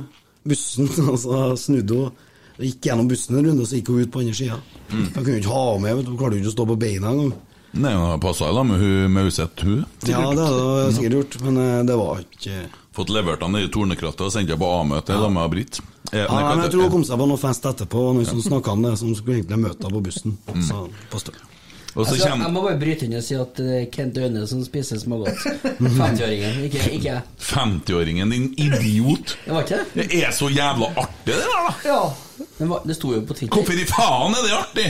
bussen, og så snudde hun. Gikk gjennom bussen en runde, og så gikk hun ut på andre sida. Jeg kunne jo ikke ha med, vet du. hun klarte jo ikke å stå på beina engang. Nei, hun har passa i lag med hun Mauseth, hun. Ja, det hadde hun sikkert gjort, men eh, det var ikke Fått levert han i tornekrattet og sendt henne på A-møte sammen med Britt. Eh, ja, men Jeg tror hun kom seg på noe fest etterpå, og noen som snakka om det, som skulle egentlig møte henne på bussen. Så, på Støren. Og så Altså, jeg må bare bryte inn og si at det er Kent Aune som spiser smågodt. 50-åringen, ikke, ikke jeg. 50-åringen, din idiot. Det var ikke det? Det er så jævla artig, det der, da! Ja. det, var, det sto jo på Twitter. Hvorfor i faen er det artig?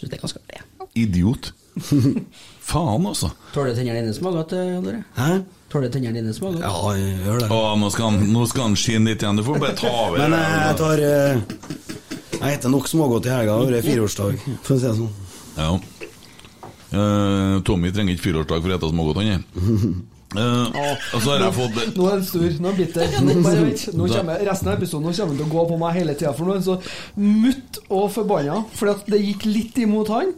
Synes det er ganske artig. Idiot. Faen, altså. Tåler tennene dine eh, Jan Tore? Hæ? Tåler tennene dine smågodt? Ja, jeg gjør det. Å, nå skal han, nå skal han skinne litt igjen. Du får bare ta over. Men jeg, jeg tar eh, Jeg heter nok smågodt i helga. Det er fireårsdag, for å si det sånn. Ja. Uh, Tommy trenger ikke fireårsdag for å spise smågodt, han er. Uh, og så har jeg fått Nå er han stur, nå er han bitter. Nå, nå kommer, resten av episoden nå kommer han til å gå på meg hele tida, for nå er han så mutt og forbanna. Fordi at det gikk litt imot han.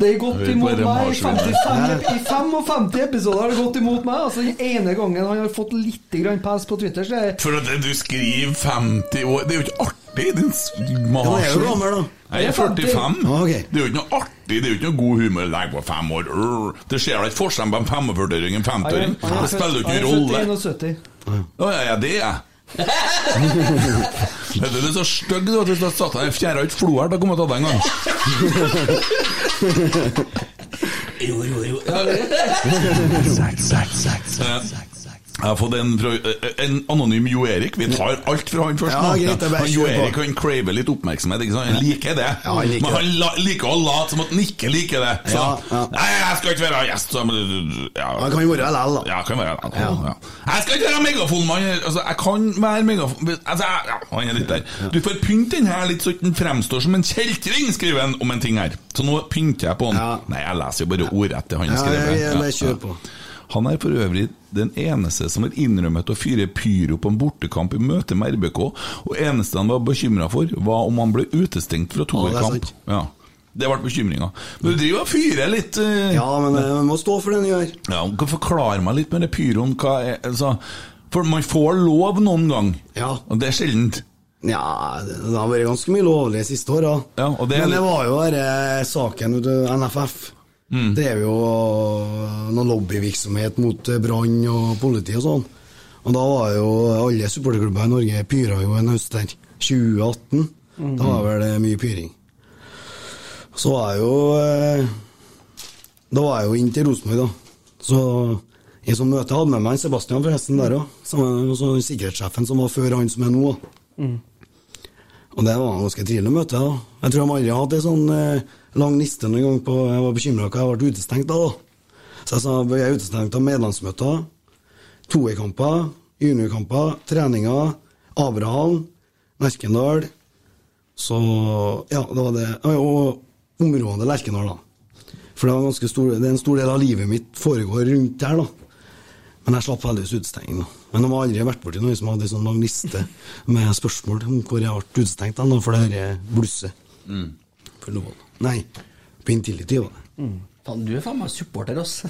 Det har gått imot meg i marsvin. 55, i 55 episoder har det gått imot meg. Altså Den ene gangen han har fått litt grann pes på Twitter, så er For at du skriver 50 år Det er jo ikke artig, din Ja, jeg er jo gammel, da. Jeg er 45. Ja, ok. Det er jo ikke noe artig, det er jo ikke noe god humor. Legg på fem år. Urr. Det ser da ikke forskjell på en 45-åring og en 50-åring. Er Det spiller jo ikke noen rolle. 71. Ja, ja, det er jeg. Du, det er så stygg du, at hvis du hadde satt deg i fjæra ut flo her, da kom jeg til å ta deg en gang. Jo, jo, jo. Jeg har fått en, eh, en anonym Jo Erik. Vi tar alt fra han først. Ja, greit, han Jo. Erik han craver litt oppmerksomhet. Ikke sant? Han liker det. Ja, han liker Men han la, liker å late som at han ikke liker det. Så, Ja, ja. Nei, jeg skal ikke være gjest. Så, ja. Han kan jo være LL, da. Ja, kan være ja. Ja. Jeg skal ikke være megafonmann. Altså, jeg kan være megafon... Altså, ja, han er litt der. Du får pynte den her litt så den fremstår som en kjeltring, skriver han om en ting her. Så nå pynter jeg på. Ja. Nei, jeg leser jo bare ordrett det han Ja, skriver. jeg- jeg bare kjør på. Han er for øvrig den eneste som har innrømmet å fyre pyro på en bortekamp i møte med RBK, og eneste han var bekymra for, var om han ble utestengt fra er toerkamp. Ja, det ble bekymringa. Men du driver og fyrer litt uh... Ja, men eh, man må stå for det man gjør. ja, kan forklare meg litt med det pyroen? Hva er, altså, for man får lov noen gang, Ja. og det er sjeldent. Ja, det har vært ganske mye lovlig de siste åra. Ja, og det Men det var jo denne saken vet du, NFF. Mm. Drev jo noen noe lobbyvirksomhet mot brann og politi og sånn. Og da var jo alle supporterklubber i Norge pyra jo en høst der. 2018. Da var vel det mye pyring. Så var jeg jo øh, Da var jeg jo inn til Rosenborg, da. Så i som møte hadde med meg Sebastian forresten der òg. Sikkerhetssjefen som var før han som er nå. da. Og det var ganske trivelig møte. da. Jeg tror de aldri har hatt ei sånn eh, lang niste noen gang på Jeg var bekymra for jeg ble utestengt da. Så jeg sa jeg er utestengt av medlemsmøter, toerkamper, juniorkamper, treninger, Abraham, Merkendal. Så ja, det var det. Og området Lerkendal, da. For det, stor, det er en stor del av livet mitt foregår rundt der, da. Men jeg slapp heldigvis utestenging. nå Men jeg har aldri vært borti noen som hadde en sånn lang liste med spørsmål om hvor jeg ble utestengt da, for det dette blusset. For lov. Nei, på Intility var det. Faen, du er faen meg supporter, ass.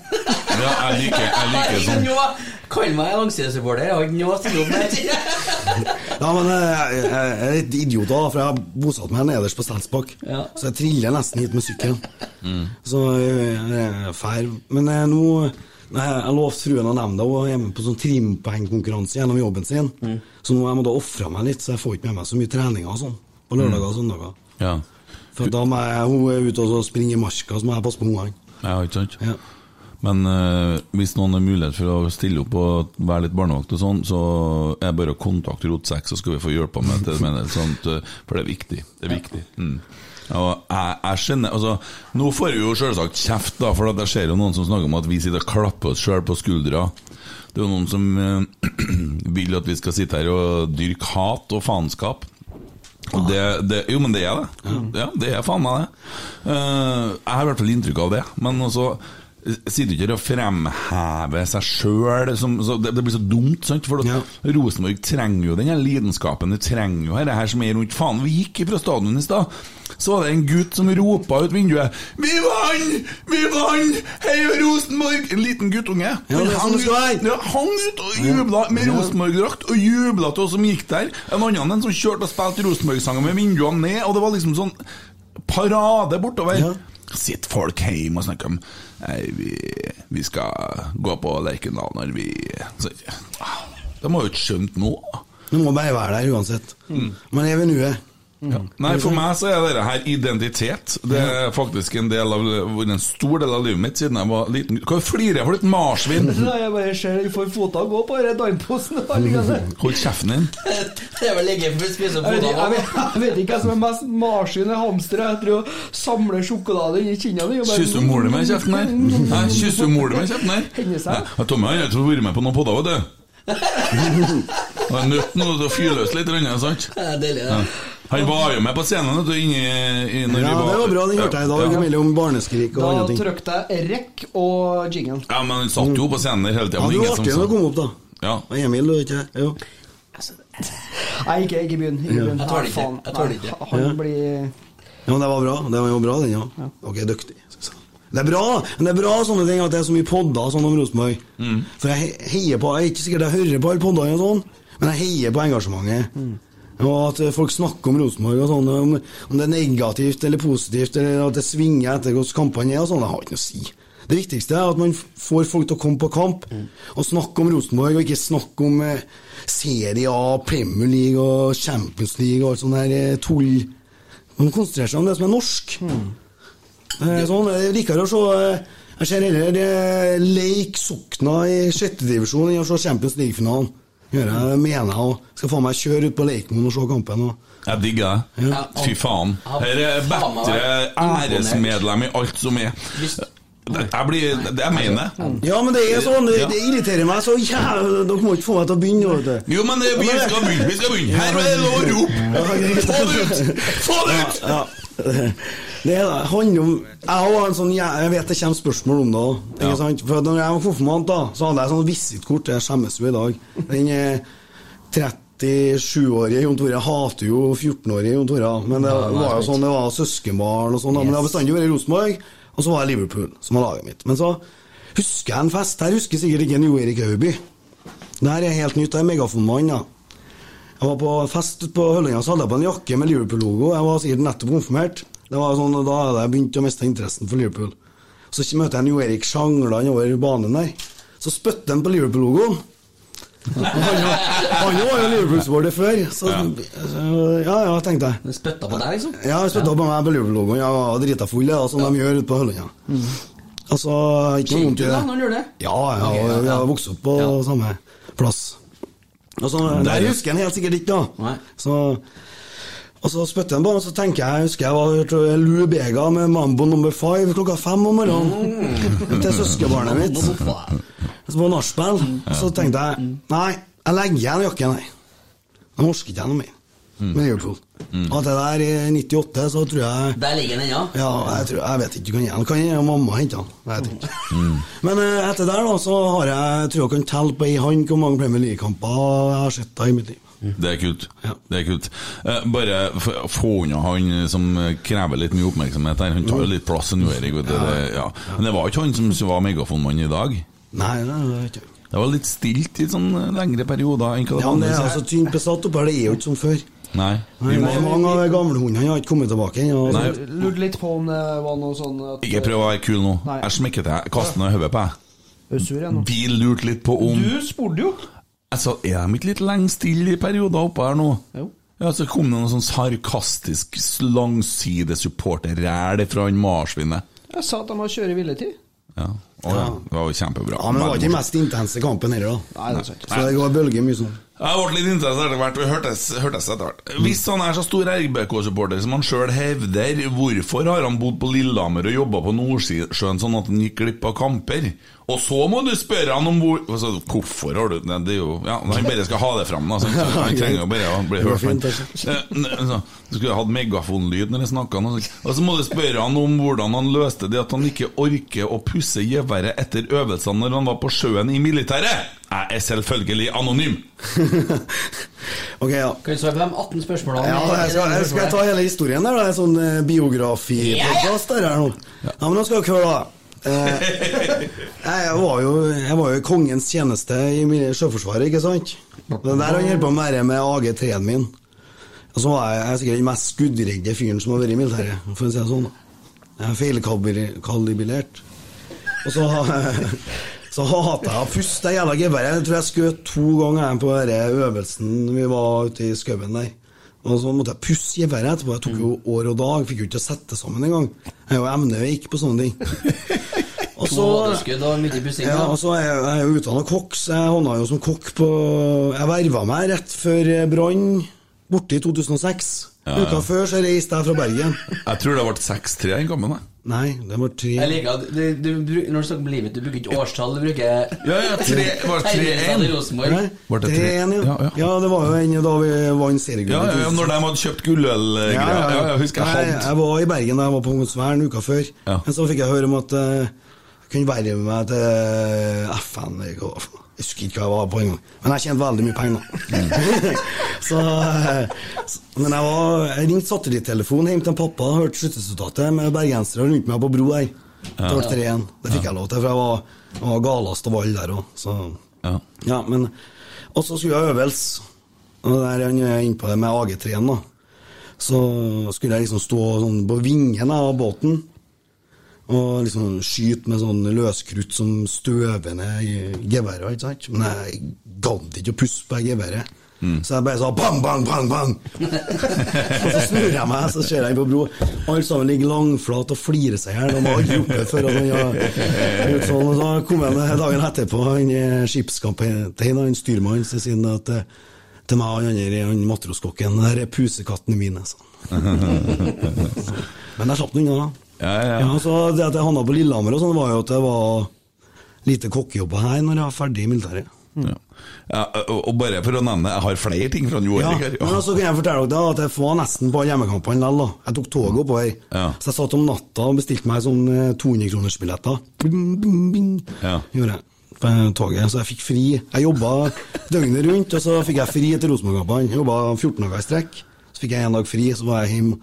Ja, jeg liker, jeg liker sånn Kall meg langsidesupporter, jeg har ikke noe å stille opp med. Ja, men jeg, jeg, jeg er litt idiot, da, for jeg har bosatt meg nederst på Stensbakk. Ja. Så jeg triller nesten hit med sykkelen. Så jeg er fær. Men eh, nå Jeg lovte fruen å nevne det, hun er med på sånn trimpoengkonkurranse gjennom jobben sin. Så nå har jeg måttet ofre meg litt, så jeg får ikke med meg så mye treninger og sånn på lørdager og søndager. Ja, For da må jeg, hun er ute og springer i marka, så må jeg passe på ungene. ja ikke sant? Ja. Men uh, hvis noen har mulighet for å stille opp og være litt barnevakt og sånn, så er det bare å kontakte Rotsekk, så skal vi få hjelpa med til det. sånt, eh, for det er viktig. Det er viktig. Mm. Og jeg, jeg skjønner altså, Nå får vi jo selvsagt kjeft, da, for jeg ser jo noen som snakker om at vi sitter og klapper oss sjøl på skuldra. Det er jo noen som uh, vil at vi skal sitte her og dyrke hat og faenskap. Og det, det, jo, men det er det. Ja, det er faen meg det. Uh, jeg har i hvert fall inntrykk av det. Men også sitter ikke her og fremhever seg sjøl. Det, det blir så dumt, sant? For Ja. Rosenborg trenger jo den her lidenskapen. Det trenger jo dette her som er rundt. Faen, vi gikk fra stadion i stad. Så var det en gutt som ropa ut vinduet 'Vi vant! Vi vant! Heia Rosenborg!' En liten guttunge. Ja, Han hang, være. ja, hang ut og jubla med Rosenborg-drakt, og jubla til oss som gikk der. En annen en som kjørte og spilte Rosenborg-sanger med vinduene ned, og det var liksom sånn parade bortover. Ja. Sitter folk hjemme og snakker om Nei, vi, vi skal gå på Lerkendal når vi så, De har jo ikke skjønt noe. Du må bare være der uansett. Man lever nuet. Ja. Nei, For meg så er dette her identitet. Det er faktisk en del av en stor del av livet mitt siden jeg var liten. Hva flirer jeg for et marsvin? Jeg bare ser du får fota gå på denne liggende. Hold kjeften din. Det er vel ligge for å spise Jeg vet, jeg, vet, jeg vet ikke hva som er mest marsvin eller hamster. Jeg tror å samle sjokolade inni kinnene. di. Kysser du mor di med kjeften her? Nei, Kysser du mor di med kjeften her? Nei, og Tommy har ikke vært med på noen podder, vet du. Han er nødt nå til å fyre løs litt, rundt, sant? Det er deilig, Ja. Han var jo med på scenen du, inni, inni, Ja, det var bra, den hørte jeg i dag, Ja. mellom barneskrik og Da andre ting. trykte jeg rekk og jingle. Ja, men han satt jo på scenen der hele tida. Ja, det var artig å komme kom opp, da. Ja. Og Emil, du, vet ikke Jo. Nei, ikke, ikke begynn. Jeg tør det ikke. Han blir Ja, men det var bra. Det var jo bra, den, ja. Ok, dyktig. Det er bra men det er bra sånne ting at det er så mye podder sånn om Rosenborg. For jeg heier på Jeg er ikke sikkert jeg hører på alle poddene, og sånn, men jeg heier på engasjementet. Og at eh, folk snakker om Rosenborg, og sånn, om, om det er negativt eller positivt, eller at det svinger etter hvordan kampene er, og sånn, det har ikke noe å si. Det viktigste er at man får folk til å komme på kamp og snakke om Rosenborg, og ikke snakke om eh, Serie A, Premier League og Champions League og alt sånt der eh, tull. Man konsentrerer seg om det som er norsk. Er sånn, det er rikere å se eh, Jeg ser heller eh, Leik Sokna i sjette divisjon enn å se Champions League-finalen. Gjør jeg, mener jeg, skal faen meg kjøre ut på Leikmoen og se kampen. Og. Jeg digger det. Ja. Fy faen. Her er bedre æresmedlem i alt som er. Det- Jeg blir det Jeg mener det. Ja, men det er sånn, det, det irriterer meg så jævlig. Dere må ikke få meg til å begynne. Vet du. Jo, men det, vi skal begynne. Vi skal begynne. Her er det lov å rope! Få det ut! Få det ut! Ja, det. handler om Jeg har en sånn Jeg vet det kommer spørsmål om det òg. Ja. For når jeg var konfirmant, da, så hadde jeg sånn visittkort. Jeg skjemmes jo i dag. Den eh, 37-årige Jon Tore hater jo 14-årige Jon Tore. Men det var jo sånn, det var søskenbarn og sånn. Men det har bestandig vært Rosenborg, og så var det Liverpool som var laget mitt. Men så husker jeg en fest. Her husker sikkert ikke en Jo Erik Hauby. Det her er helt nytt. Jeg er megafonmann, da. Jeg var på fest på Hølløya, så hadde jeg på en jakke med Liverpool-logo. Jeg var sikkert nettopp konfirmert. Det var sånn, Da hadde jeg begynt å miste interessen for Liverpool. Så møtte jeg Jo Erik Sjangland over banen der. Så spytter han på Liverpool-logoen. Han var jo Liverpool-supporter før, så så- ja ja, tenkte jeg. Spytta på deg, liksom? Ja, spytta ja. på meg på Liverpool-logoen. Jeg var drita full, ja, som de gjør ute på Hølløya. Altså, ikke noe vondt i da det. når gjør det? Ja, ja, Ok, ja, vi har vokst opp på Ja. samme plass. Altså, så, Der husker jeg han helt sikkert ikke, da. Nei. Så, og så spytter han på, og så tenker jeg jeg husker jeg var tror jeg, Lou Bega med Mambo number five klokka fem om morgenen Mm. til søskenbarnet mitt. Så på nachspiel. Så tenkte jeg nei, jeg legger igjen jakken her. Jeg orker ikke noe mer med Liverpool. At det der i 98, så tror jeg Der ligger den ennå. Ja, jeg, tror, jeg vet ikke, kan jeg, kan jeg mamma hente den? Jeg vet ikke. Men eh, etter der da, så har jeg, jeg tror jeg kan telle på ei hånd hvor mange Premier League-kamper jeg har sett da i mitt liv. Det er kult. Ja. Det er kult. Eh, bare få unna han som krever litt mye oppmerksomhet her. Han tar jo litt plass. Han Erik. ikke, vet du, det, ja. Men det var ikke han som var megafonmann i dag. Nei, det vet jeg ikke. Det var litt stilt i sånn lengre perioder. enn hva det Ja, men det er altså tynt besatt oppe her, det er jo ikke som før. Nei. Nei, Vi må, det mange av gamlehundene har ikke kommet tilbake ennå. Lurte litt på om det var noe sånn at ikke prøv å være kul nå. Nei. Jeg smekker til. Kaster den i hodet på deg. Vi lurte litt på om Du spurte jo! Altså, Er de ikke litt lenge stille i perioder oppe her nå? Jo. Ja, Så kom det noe sånn sarkastisk langsides supporterræl fra han marsvinet. Jeg sa at de har kjøre hviletid. Ja. Å, ja. Det var jo kjempebra. Ja, men det var ikke den mest intense kampen heller, da. Nei, det er sant. Så det går bølger mye sånn. Jeg ble litt interessert etter hvert. Vi hørtes, hørtes etter hvert. Hvis han er så stor RBK-supporter som han sjøl hevder, hvorfor har han bodd på Lillehammer og jobba på Nordsjøen sånn at han gikk glipp av kamper? Og så må du spørre han om hvor altså, Hvorfor har du det? Det er jo Ja, Han bare skal ha det fram, da. Han trenger bare å bli hørt. men- Eh, så, Du skulle hatt megafonlyd når jeg snakka. Og så må du spørre han om hvordan han løste det at han ikke orker å pusse geværet etter øvelsene når han var på sjøen i militæret. Jeg er selvfølgelig anonym. Ok, ja. Kan vi svare på de 18 spørsmålene? Ja, jeg skal, jeg skal ta hele historien der, da. En sånn eh, biografi-podkast der her nå. Ja, men nå skal dere høre, da. Eh, jeg, var jo, jeg var jo i kongens tjeneste i Sjøforsvaret, ikke sant? Det er der han holdt på med være med AG3-en min. Og så var jeg, jeg er sikkert den mest skuddredde fyren som har vært i militæret, for å si det sånn. da. Jeg er feilkalibrert. Og så, så hata jeg å puste det jævla geværet. Jeg tror jeg skjøt to ganger på denne øvelsen vi var ute i skauen der. Og så måtte jeg pusse geværet etterpå. Jeg tok jo år og dag, fikk jo ikke sette sammen engang. Jeg er jo emneveik på sånne ting. Og så, og ja, og så er jeg, jeg er utdanna kokk, så jeg havna jo som kokk på Jeg verva meg rett før Brann, borte i 2006. Uka før så reiste jeg fra Bergen. Jeg tror det ble 6-3 i kampen. Nei, det var tre Jeg liker at du, du, Når du snakker om livet, du bruker ikke årstall, du bruker Ja, ja, tre, var det 3-1? Tegningstall i Rosenborg. Nei, Var det 3-1, ja. Ja, ja. ja, det var jo en da vi vant seriegull. Ja, ja, ja, når de hadde kjøpt gullølgreier. Ja, ja, jeg husker jeg hadde jeg var i Bergen da jeg var på Kongsvern uka før. Ja. Men så fikk jeg høre om at eh, jeg kunne med meg til FN. Jeg jeg husker ikke hva jeg var på engang. Men jeg tjente veldig mye penger. så, eh, så, men jeg, var, jeg ringte satellittelefonen hjem til pappa og hørte sluttresultatet med bergensere rundt meg på bro her. Det ble 3-1. Det fikk jeg lov til, for jeg var, jeg var galest av alle der òg. Ja. Ja, men Og så skulle jeg øvelse. Og der er han inne på det med AG3-en, da. Så skulle jeg liksom stå sånn på vingen av båten og liksom skyte med sånn løskrutt som støver ned geværet, ikke sant. Men jeg gadd ikke å pusse på geværet. Mm. Så jeg bare sa bang, bang, bang, bang! og så snur jeg meg, så ser jeg på bro. Alle sammen ligger langflat og flirer seg i hjel. De har aldri det før. at sånn, gjort sånn. Og så kom jeg dagen etterpå, han skipskapteinen, han styrmannen, så sier han at eh, til meg og han andre, han matroskokken, der er pusekattene mine, han. Men jeg slapp den unna. Ja, ja, ja. Så det at jeg havna på Lillehammer og sånn, var jo at det var lite kokkejobber her når jeg var ferdig i militæret. Ja. Ja, og bare for å nevne, jeg har flere ting fra Joar. Ja, her. men så kan jeg fortelle dere da, at jeg var nesten på hjemmekampene likevel. Jeg tok toget oppover. Ja. Så jeg satt om natta og bestilte meg sånn 200-kronersbilletter. Bing, bing, bing. Ja. Gjorde jeg på toget, så jeg fikk fri. Jeg jobba døgnet rundt, og så fikk jeg fri etter Rosenborg-kampene. Jobba 14 dager i strekk. Så fikk jeg en dag fri, så var jeg hjemme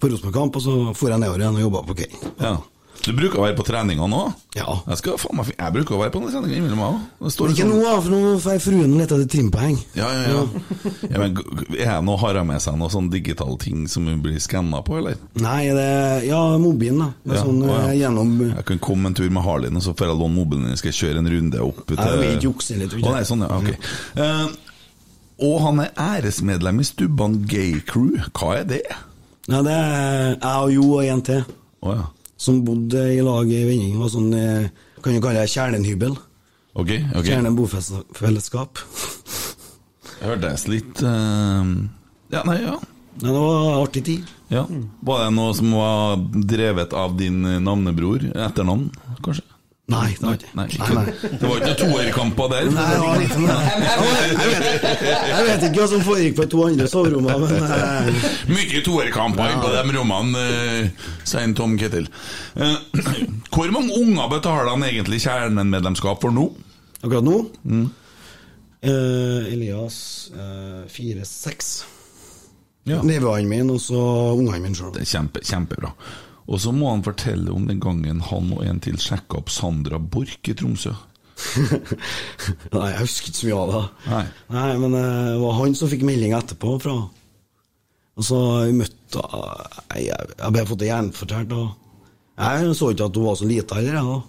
på Rosenborg-kamp, og så dro jeg nedover igjen og jobba på Kei. Ja. Du bruker å være på treninga nå? Ja. Jeg, skal, faen meg, jeg bruker å være på noen treninger innimellom meg òg. Ikke sånn- nå, for nå får fruen litt etter trimpoeng. Ja, ja, ja. ja men, er nå har hun med seg noen sånn digitale ting som hun blir skanna på, eller? Nei, det Ja, mobilen, da. Det er Ja, sånn ja. eh, gjennom Jeg kan komme en tur med Harleyen, og så får jeg låne mobilen din, skal jeg kjøre en runde opp til Jeg vil ikke jukse litt. Å, nei, sånn, ja, ok. Uh, og han er æresmedlem i Stubban Gay Crew. Hva er det? Ja, det er jeg og Jo og en til Oh, ja. som bodde i lag i Vending. Og sånn, eh, kan du kalle det kjernenhybel. Ok, ok. Kjernen bofellesskap. Hørtes litt uh... Ja, nei, ja. Nei, det var artig tid. ja. Var det noe som var drevet av din navnebror? Etternavn, kanskje? Nei, det var ikke Nei, Nei, nei. Det var ikke noen toerkamper der? Nei, det var ikke sånn, jeg, vet, jeg vet ikke hva som foregikk på to andre soverommene, men uh... Mye toerkamper på de rommene, uh, sier Tom Ketil. Uh, hvor mange unger betaler han egentlig kjernemedlemskap for nå? akkurat nå eh, Elias eh, fire-seks. Ja. Nevøene mine og så ungene mine sjøl. Er kjempe, kjempebra. Og så må han fortelle om den gangen han og en til sjekka opp Sandra Borch i Tromsø. Nei, jeg husker ikke så mye av det. Nei. Nei, men eh, det var han som fikk melding etterpå fra Og så møtte Jeg, jeg, jeg ble fått det gjenfortalt, og jeg så ikke at hun var så lita heller, jeg, da.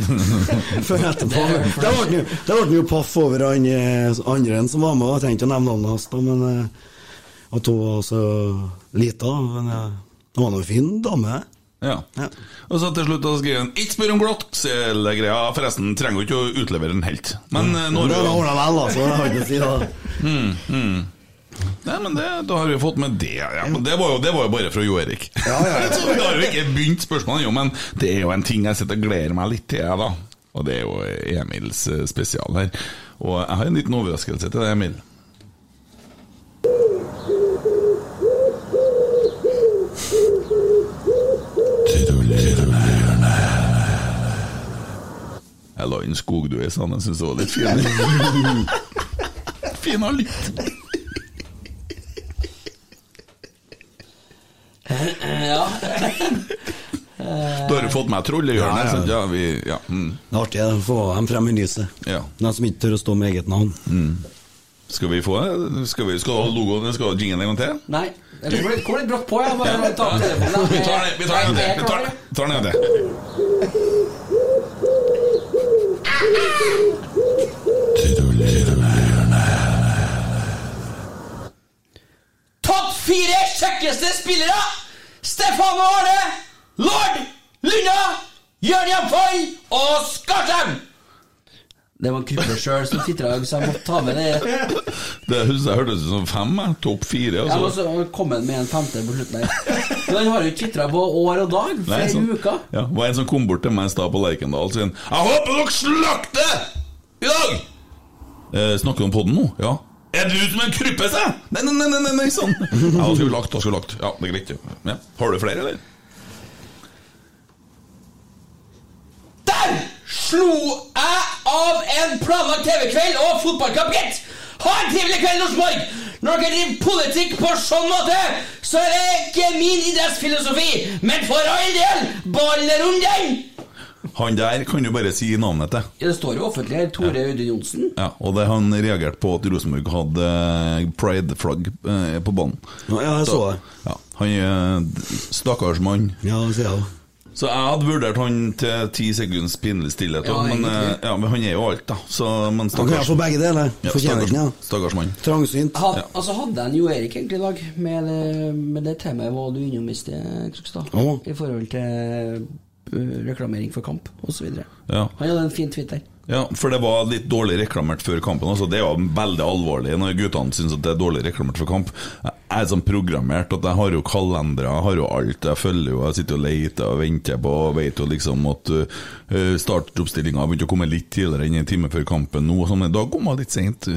Før etterpå. Det ble det ble jo paff over han andre enn som var med, jeg trengte ikke å nevne navnet hans, men eh, at hun var så lita. Men eh, hun var nå fin dame. Ja. Ja. Og så til slutt da skriver han 'Ikke spør om glattcellegreia'. Forresten, trenger jo ikke å utlevere en helt. Men eh, nå Det ordna vel, altså. Det har ikke å si, da. Nei, men det, Da har vi fått med det. Ja, men det, var jo, det var jo bare fra Jo Erik. Ja, ja, ja. Så vi har jo ikke begynt spørsmålet, jo, men det er jo en ting jeg sitter og gleder meg litt til, da. Og det er jo Emils eh, spesial her. Og jeg har en liten overraskelse til deg, Emil. Jeg la inn skogdue i sånn jeg syns det var litt fin. fin av litt. Ja. Da har du fått meg trollehjørnet. Ja, ja. Ja, ja, mm, Det er artig å få dem frem i lyset. ja. De som ikke tør å stå med eget navn. Skal vi få Skal vi skal du ha logoen Skal du ha jinglen en gang til? Nei. Det går litt, brått på, jeg. Bare ta telefonen. Vi tar den vi tar den en gang til. Vi tar klar. den- tar den en til. Topp fire kjekkeste spillere! Stefano Arne, Lord, Lunna, Jørn Jamfall og Skarslem! Det var Krypper sjøl som titra, så jeg måtte ta med det. Det huset jeg hørtes ut som fem. Topp fire. Jeg må Altså. så komme med en femte på slutten her. Men han har jo tvitra på år og dag, flere sånn. uker. Ja, det var en som kom bort til meg i stad på Lerkendal sin 'Jeg håper dere slakter i dag!' Eh, snakker du om podden nå? Ja. Er du som en kryppe, sa jeg? Nei, nei, nei, nei, nei, sånn. Ja, vi lagt, vi lagt. Ja, det er greit. Ja. Har du flere, eller? Der slo jeg av en planlagt TV-kveld og fotballkamp, gitt! Ha en trivelig kveld, Rosenborg! Når dere driver politikk på sånn måte, så er det ikke min idrettsfilosofi, men for all del, ballen om den! Han der kan du bare si navnet til. Det står jo offentlig her. Tore Audun Johnsen. Ja, og det han reagerte på at Rosenborg hadde eh, pride-flagg eh, på banen. Ja, jeg så det. Ja, han er stakkars mann. Ja, det sier jeg. Så jeg hadde vurdert han til ti sekunds pinlig stillhet, Ja, men, eh, ja, men han er jo alt, da. Så, men Han kan stakkars, få begge deler. ja, Fortjener ikke den. stakkars, stakkars mann. Trangsynt. Han, Ja. Altså Hadde jeg en Jo Erik egentlig i dag, med med det temaet var du innom i sted, Krokstad, i forhold til uh, reklamering for kamp osv. Ja. Han hadde en fin tweet der. Ja, for det var litt dårlig reklamert før kampen. Altså, det er jo veldig alvorlig når guttene syns det er dårlig reklamert før kamp. Jeg er sånn programmert at jeg har jo kalendere, jeg har jo alt. Jeg følger jo, jeg sitter og leter og venter på og vet jo liksom at uh, startoppstillinga har begynt å komme litt tidligere enn en time før kampen nå. Sånn, da kom jeg litt seint.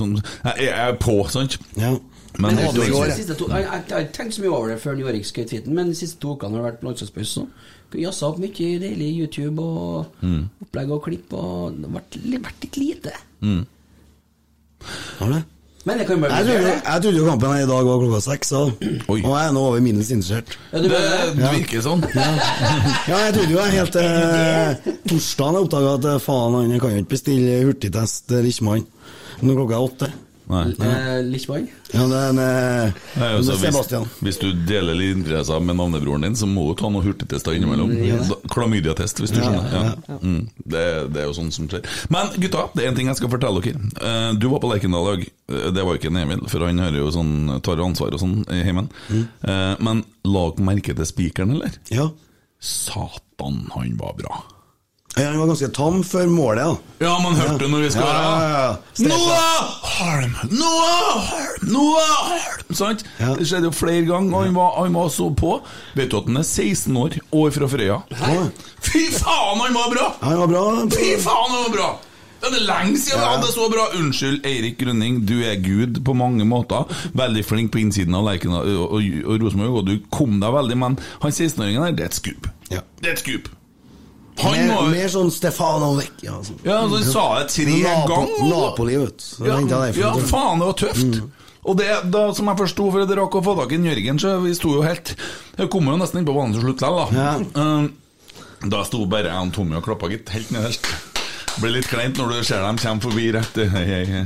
Sånn, jeg, jeg er på, sant? Ja. Men, Men det jeg, jeg, jeg har ikke tenkt så mye over det før Erik skrev tweeten, men de siste to ukene har det vært landslagspause. Jazza opp mye deilig YouTube og opplegg og klipp, og det har vært, litt lite. Har det? Men det kan bare Jeg bli trodde, bedre. jeg trodde jo kampen her i dag var klokka seks, så. Oi. og jeg er nå over minus interessert. Ja, du det, det? virker sånn. Ja, jeg trodde jo jeg helt til eh, torsdagen jeg oppdaga at eh, faen, han kan jo ikke bestille hurtigtest eh, Lichmann når klokka er åtte. Nei. Eh, Lichmann? Ja, det er eh, Nei, altså, Sebastian. hvis, hvis du deler litt interesser med navnebroren din, så må du ta noen hurtigtester innimellom. Klamydiatest, hvis du skjønner. Ja. Mm. Det, det er jo sånn som skjer. Men gutta, det er en ting jeg skal fortelle dere. Eh, Du var på Lerkendal i dag. Det var ikke en Emil, for han har jo sånn, tar ansvar og sånn i heimen. Eh, Men lag merke til spikeren, eller? Ja. Satan, han var bra. Ja, Han var ganske tam før målet, da. Ja, man hørte det når vi skåra. Ja, ja, ja. Noah Harm! Noah Harm! Noah Harm! Sant? Ja. Det skjedde jo flere ganger, og han var, han var så på. Vet du at han er 16 år, år fra Frøya? Ja. Fy faen, han var bra! Han var bra. Fy faen, han var bra! Det er lenge siden han hadde så bra! Unnskyld, Eirik Grønning, du er gud på mange måter. Veldig flink på innsiden av Lerken og, og, og Rosenborg, og du kom deg veldig, men han 16-åringen der, det er et skup. Ja. Det er et skup. Han Mer, var mer sånn Stefano Vecchia. Altså. Ja, altså, han sa det tre ganger. Napoli, vet du. Ja, ja. Mm. faen, det var tøft. Og det, da, som jeg forsto, for jeg rakk å få tak i en Jørgen, så vi sto jo helt Jeg kom jo nesten inn på banen til slutt likevel, da. Eh, da sto bare jeg og Tommy og klappa, gitt. Helt nederst. Det blir litt kleint når du ser dem komme forbi rett Hei, hei, hei.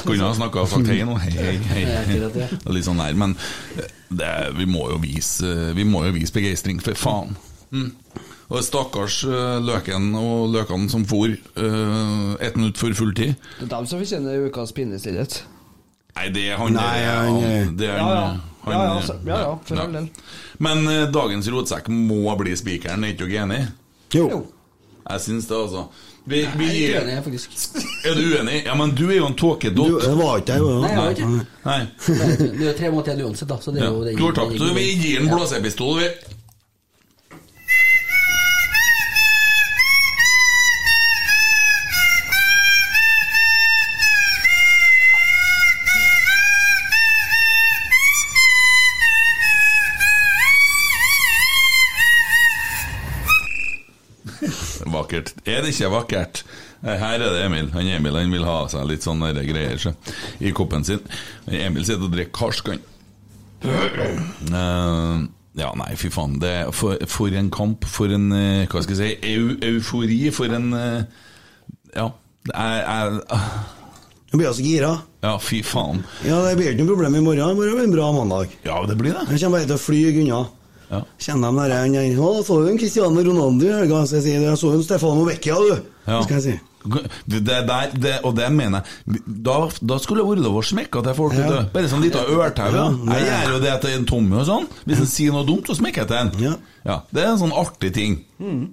Skulle ha snakka og sagt hei nå. Hei, hei, hei. det. Det er Litt sånn der. Men det, vi må jo vise Vi må jo vise begeistring, for faen. Mm. Og stakkars eh, Løken og Løkene som for uh, ett minutt før fulltid. Det er dem som fortjener ukas pinnestillhet. Nei, det er han Nei, det er han- han- det er Ja, ja. han- Ja, ja, ja, ja, for all del. Men uh, dagens rotsekk må bli spikeren, er ikke dere enig? Jo. Jo. Jeg syns det, altså. Vi, vi Jeg er uenig, jeg, faktisk. Er du uenig? Ja, men du er jo en Du, tåkedott. det var ikke jeg, jo. Nei, jeg var ikke. Nei. Det er jo tre mot én uansett, da. Så det er Ja. jo det- Du har tapt. Så vi gir en blåsepistol, vi. Er det ikke vakkert? Eh, Her er det Emil. Han Emil han vil ha seg litt sånne greier så, i koppen sin. Emil sitter og drikker karsk, han. Uh, ja, nei, fy faen. Det for, for en kamp. For en uh, Hva skal jeg si eu, eufori. For en uh, Ja. Jeg, jeg, Jeg blir altså gira. ja, fy faen. Ja, Det blir ikke noe problem i morgen. Det blir en bra mandag. Ja, det blir det. Jeg kommer bare til å fly unna. Ja. Kjenner de der Å, så du en Cristiano Ronaldo i helga? Så jeg sier jeg så en Stefano Vecchia, du. Ja. Skal jeg si. Det der, det, og det mener jeg Da, da skulle det vært lov å smekke til folk. Ja. du. Bare sånn lita ørtau. Jeg gjør jo det til en Tommy og sånn. Hvis han sier noe dumt, så smekker jeg til han. Ja. Det er en sånn artig ting.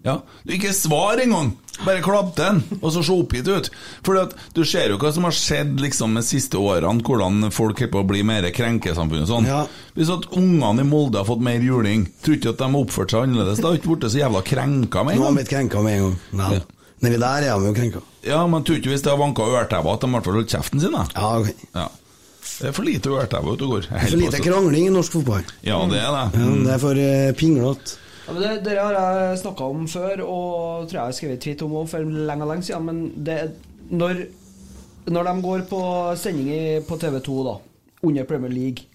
Ja. Du Ikke svar engang! Bare klapp til han, og så se oppgitt ut. For du ser jo hva som har skjedd liksom de siste årene, hvordan folk er på å bli mer krenkesamfunn og sånn. Ja. Hvis at ungene i Molde har fått mer juling, tror ikke at de har oppført seg annerledes. Da har ikke blitt så jævla krenka med Nå en har gang. de blitt krenka med en gang. Nei. Ja. Nedi der er de jo krenka. Ja, men tror ikke hvis det har vanka ørtauer at de i hvert fall holdt kjeften sin, da. Ja, ok. Ja. Det er for lite ørtau ute og går. Det er for lite krangling i norsk fotball. Ja, det er det. Ja, det er for uh, pinglete. Ja, men det, det har jeg snakka om før, og tror jeg har skrevet tweet om òg for lenge lenge siden. Men det, når, når de går på sending på TV2 da, under Premier League,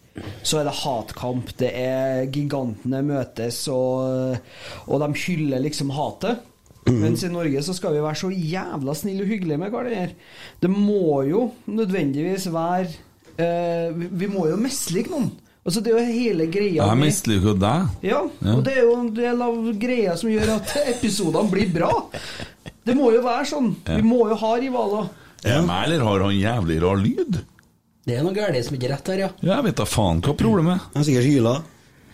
så er det hatkamp. Det er Gigantene møtes, og, og de hyller liksom hatet. Mens i Norge så skal vi være så jævla snille og hyggelige med hverandre. Det må jo nødvendigvis være eh, vi, vi må jo mislike noen. Altså Det er jo hele greia Jeg misliker deg. ja, Ja. og det er jo en del av greia som gjør at episodene blir bra. Det må jo være sånn. Vi må jo ha rivaler. Er det meg, eller har han jævlig rar lyd? Det er noe galt som ikke er rett her, ja. Ja, jeg vet da faen hva problemet er. Jeg har sikkert hyla.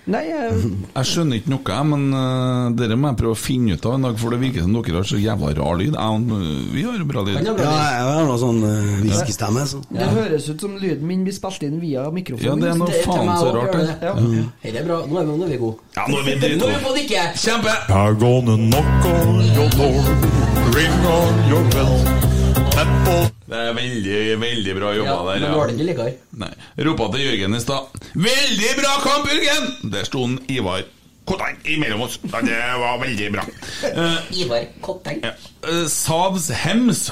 Nei, jeg, Jeg skjønner ikke noe, men uh, dere må jeg prøve å finne ut av en dag, for det virker som dere har så jævla rar lyd. Jeg, uh, vi har jo bra lyd. Ja, jeg har noe sånn uh, whiskystemme. Så. det høres ut som lyden min blir spilt inn via mikrofonen. Ja, det er noe Det er faen så rart. det. Ja. Dette er bra. Nå er vi, nå er vi gode. Ja, nå er vi Nå er vi dritgode. på! Kjempe! I'm gonna knock on your door, ring on your bell. Det er veldig, veldig bra jobba Ja, der. men ja. var det ikke likere. Nei. Ropa til Jørgen i stad 'Veldig bra kamp, Jørgen!' Der sto han Ivar Kotteng imellom oss. Det var veldig bra. Eh, Ivar Kotteng. ja. Eh, Savs Hems.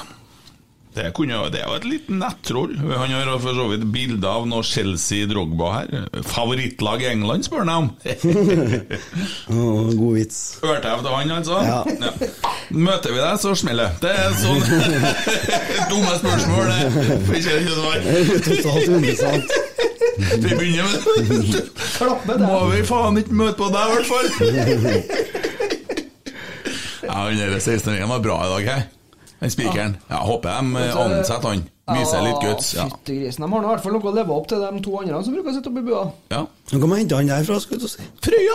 Det, kunne, det er jo et lite nettroll. Han har for så vidt bilde av noe Chelsea Drogba her. Favorittlag i England, spør han om. God vits. Ørtau til han, altså? Ja. Møter vi deg, så smeller det. Er sånn Dumme spørsmål, det. Får ikke det svar. Totalt undersant. Vi begynner med det. Må vi faen ikke møte på deg, i hvert fall. Ja, den der 16-åringen var bra i dag, hei. Den spikeren. Ja, håper de ansetter han. Viser litt guts. Ja. Fytti grisen. De har i hvert fall noe å leve opp til, de to andre som bruker å sitte oppe i bua. ja. Nå kan man hente han derfra, fra jeg til å si. Frøya!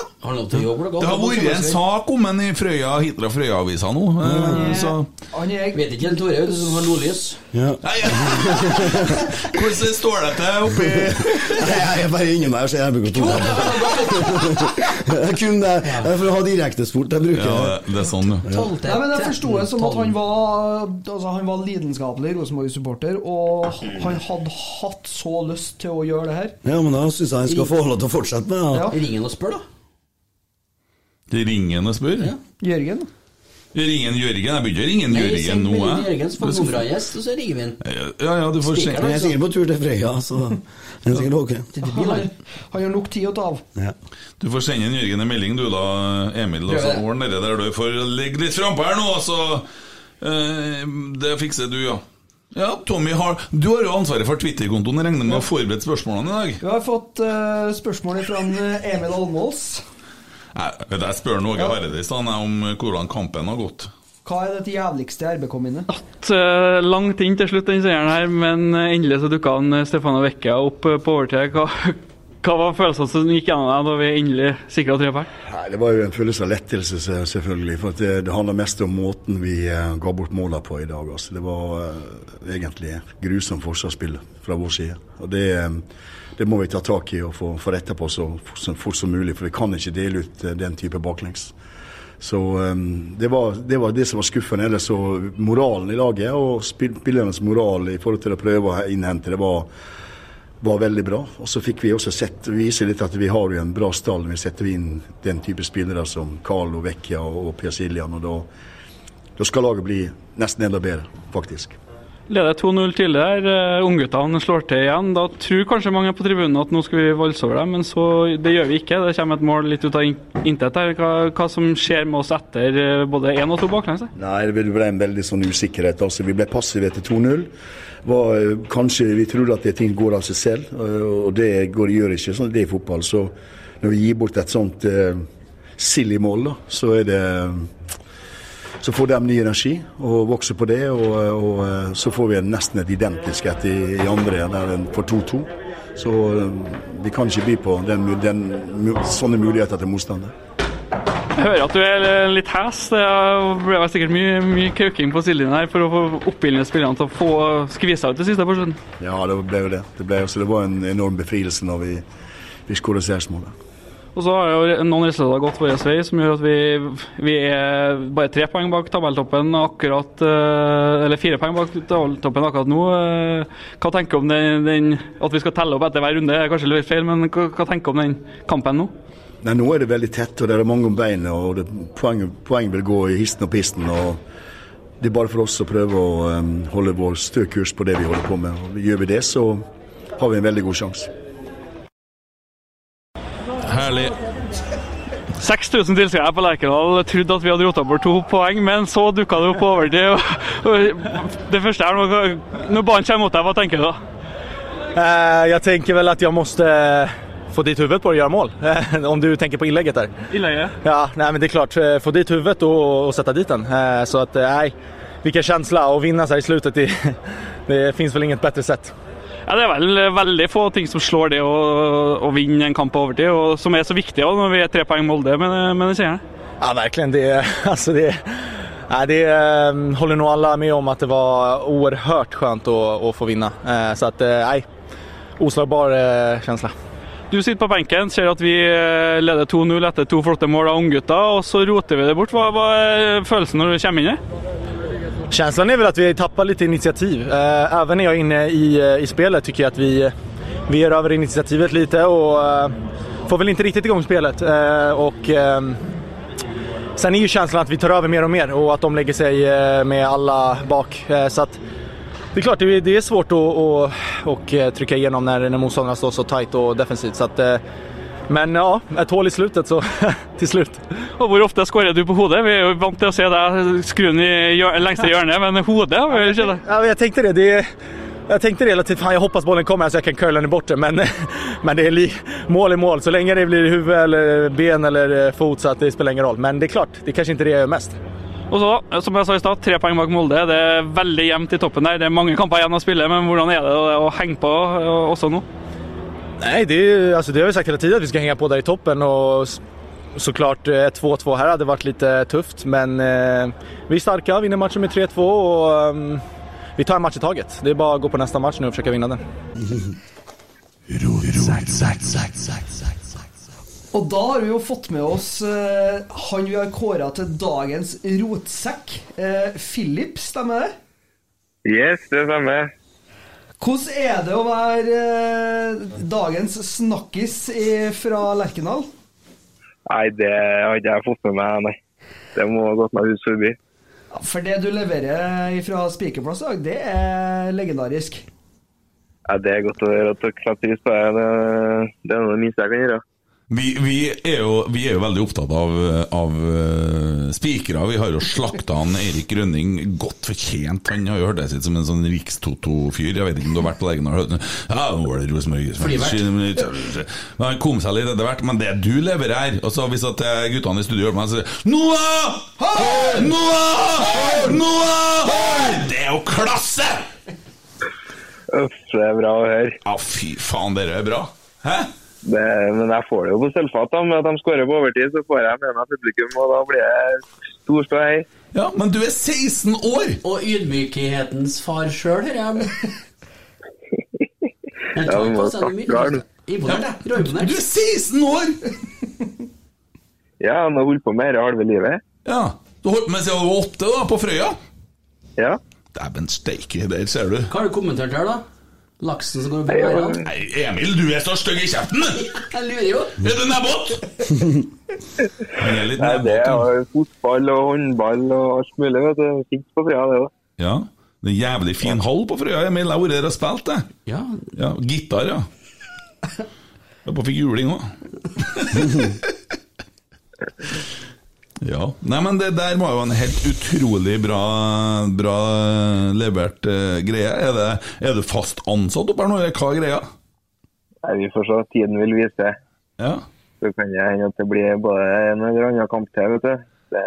Det har vært en sak om han i Frøya, Hitra Frøya-avisa nå. eh, Så Han er Vet ikke helt Tore, du, som har nordlys. Ja. Hvordan står det til oppi Jeg er bare inni meg og ser RBK 2. Kun det. For å ha direktesport. Jeg bruker Ja, det- det er sånn, ja. Nei, men Jeg forsto det som at han var Altså han var lidenskapelig Rosenborg-supporter, og han hadde hatt så lyst til å gjøre det her. Ja, men da syns jeg han skal få lov til å fortsette med det. Ja. Ring han og spør, da. Ringen og spør. Jørgen. Ringen Jørgen. Jeg begynner å ringe Nei, Jørgen nå, jeg. Jørgen, så får han bra gjest, og så ringer vi han. Ja, ja, du får se. Jeg er sikkert på tur til Frøya, så det er sikkert ok. Han har nok tid å ta av. Ja. Du får sende en Jørgen en melding, du da, Emil. Og så det. det der du får ligge litt frampå her nå, så eh, Det fikser du, ja. Ja, Tommy, har, du har jo ansvaret for Twitter-kontoen. Regner med å ha forberedt spørsmålene i dag. Vi har fått uh, spørsmål fra eh, Emil Almås. Jeg, jeg spør Åge Ja. Hareide i stad om hvordan kampen har gått. Hva er det jævligste RBK-minnet? Eh, Langt inn til slutt den seieren her, men eh, endelig så dukka han eh, Stefano Vecchia opp på overtid. Hva, hva var følelsene som gikk gjennom deg da vi endelig sikra tre poeng? Det var jo en følelse av lettelse, selvfølgelig. For at det, det handler mest om måten vi ga bort målene på i dag. Altså. Det var egentlig grusomt forsvarsspill fra vår side. Og det, det må vi ta tak i og få, få retta på så, så fort som mulig. For vi kan ikke dele ut eh, den type baklengs. Så um, det, var, det var det som var skuffende. Ellers så moralen i laget og spillernes moral i forhold til å prøve å innhente, det var var veldig bra. Og så fikk vi også sett, vise litt at vi har jo en bra stall når vi setter inn den type spillere som Carlo Vecchia og Per Siljan. Og da, da skal laget bli nesten enda bedre, faktisk. Leder 2-0 tidligere, uh, ungguttene slår til igjen. Da tror kanskje mange på tribunen at nå skal vi valse over dem, men så, det gjør vi ikke. Det kommer et mål litt ut av in- intet her. Hva, hva som skjer med oss etter eh, både én og to baklengs? Nei, det ble en veldig sånn usikkerhet. Altså, vi ble passive etter 2-0. Eh, Kanskje vi trodde at det ting går av seg selv, eh, og det går, gjør ikke sånn det er i fotball. Så når vi gir bort et sånt uh, silly mål, da, så er det så får de ny energi og vokser på det, og, og eh, så får vi en nesten et identisk et i, i andre der en får 2-2. Så eh, vi kan ikke by på den, den, sånne muligheter til motstander. Jeg hører at du er litt hes. Det ble sikkert mye, mye kauking på sidelinjen her for å få oppildne spillerne til å få skvisa ut det siste på slutten. Ja, det ble jo det. Det, ble, så det var en enorm befrielse når vi, vi skåret seiersmålet. Og så har jo noen resultater gått vår vei, som gjør at vi, vi er bare tre poeng bak tabelltoppen akkurat eh, Eller fire poeng bak tabelltoppen akkurat nå. Eh, Hva tenker du om den, den At vi skal telle opp etter hver runde, er kanskje litt feil, men hva, hva tenker du om den kampen nå? Nei, Nå er det veldig tett, og det er mange om beinet, og det, poeng, poeng vil gå i histen og pisten. og Det er bare for oss å prøve å um, holde vår stø kurs på det vi holder på med. Og Gjør vi det, så har vi en veldig god sjanse. Herlig. 6000 tilskuere på Lerkendal trodde at vi hadde rota bort to poeng, men så dukka det opp på overtid. Det første er når, når banen kommer mot deg, hva tenker du da? Jeg tenker vel at jeg jag måste eh, få ditt huvud på å gjøre mål. Eh, Om du tenker på innlegget der. Innlegget? Ja, nei, men det er klart. eh, Få ditt huvud og, og sette dit den. Eh, Så at, nei, hvilken følelse å vinne seg i slutet. Det, det fins vel inget bedre sätt. Ja, Det er vel veldig få ting som slår det å, å vinne en kamp på overtid, og som er så viktig også når vi er tre poeng Molde med, med den seieren. Ja, verkligen. Det, altså det, ja, det holder nå alle med om at det var uhørt skjønt å, å, få vinna. Eh, Så at, nei, uslagbar eh. Du sitter på benken, ser at vi eh, leder 2-0 etter to flotte mål av unggutter, og så roter vi det bort. Hva, hva er følelsen når du kommer inn her? Känslan är väl att vi tappar lite initiativ. Eh, Även när jag är inne i, eh, i spelet tycker jag att vi, vi är över initiativet lite och eh, får väl inte riktigt igång spelet. Och, eh, sen är ju känslan att vi tar över mer och mer och att de lägger sig med alla bak. Så att det är klart, det är, svårt att, att, att trycka igenom när, när motståndarna står så tight och defensivt. Så att, men ja, jeg tåler i slutet så til slutt. Og Hvor ofte skårer du på hodet? Vi er jo vant til å se deg skru den i lengste hjørnet, men hodet har ikke det. Ja, jeg tenkte det. det jeg tenkte relativt fan jag hoppas bollen kommer så jeg kan curla den bort. Men, men det er mål i mål. Så lenge det blir hode eller ben eller fot så det spiller ingen roll. Men det er klart, det er kanskje ikke det jeg gjør mest. Og så, som jeg sa i stad, tre poeng bak Molde. Det er veldig jevnt i toppen der. Det er mange kamper igjen å spille, men hvordan er det å henge på eh, også nå? Nej, det, är- alltså, det har vi sagt hela tiden att vi ska hänga på där i toppen och såklart eh, 2-2 här hade varit lite tufft men eh, vi är starka, vinner matchen med 3-2 och um, vi tar en match i taget. Det är bara att gå på nästa match nu och försöka vinna den. Og da har vi jo fått med oss eh, han vi har kåra til dagens rotsekk. Eh, Philip, stemmer det? Yes, det stemmer. Hvordan er det å være eh, dagens snakkis fra Lerkendal? Nei, det har ikke jeg fått med meg, nei. Det må ha gått meg hus forbi. Ja, For det du leverer fra Spikerplass i dag, det er legendarisk. Ja, det er godt å høre at dere setter pris på det. Det, det er noe det minste jeg kan gjøre. Vi, vi, er jo, vi er jo veldig opptatt av, av uh, spikere. Vi har jo slakta han Erik Rønning godt fortjent. Han har jo hørt det sitt som en sånn Rikstoto-fyr. Jeg vet ikke om du har vært på Lerkendal? Ja, nå var det Rosenborg. Men Han kom seg litt etter hvert. Men det du leverer her og så Hvis at eh, guttene i studio hørte meg, så sier Noah! Noah! Noah! Det er jo klasse! Uff, det er bra å høre. Ja, fy faen, dere er bra. Hæ? Det, men jeg får det jo på sølvfat med at de skårer på overtid. Så får jeg med meg publikum, og da blir det stor ståhei. Ja, men du er 16 år! Og ydmykhetens far sjøl, hører jeg. Ja, på må seg mye. du. Du er 16 år! Ja, han har holdt på med dette halve livet. Ja, Du holdt med siden du var åtte, da, på Frøya? Ja. Dæven steike, der ser du. Hva har du kommentert her, da? Laksen som går på Nei, ja, Emil, du er så stygg i kjeften! Jeg lurer jo. Er du nebbåt? Han er litt Nei, det er fotball og håndball og alt mulig. vet du. Fint på Frøya, det da. Ja. Det er en jævlig fin hall på Frøya, Emil. Jeg har vært der og spilt, jeg. Ja, Ja, gitar, ja. Jeg bare fikk juling òg. Ja. Nei, men det der var jo en helt utrolig bra, bra levert uh, greie. Er, det, er du fast ansatt oppe her nå, eller hva er greia? Nei, Vi får se. Tiden vil vise. Ja. Så kan det hende at det blir både en eller annen kamp til, vet du. Det,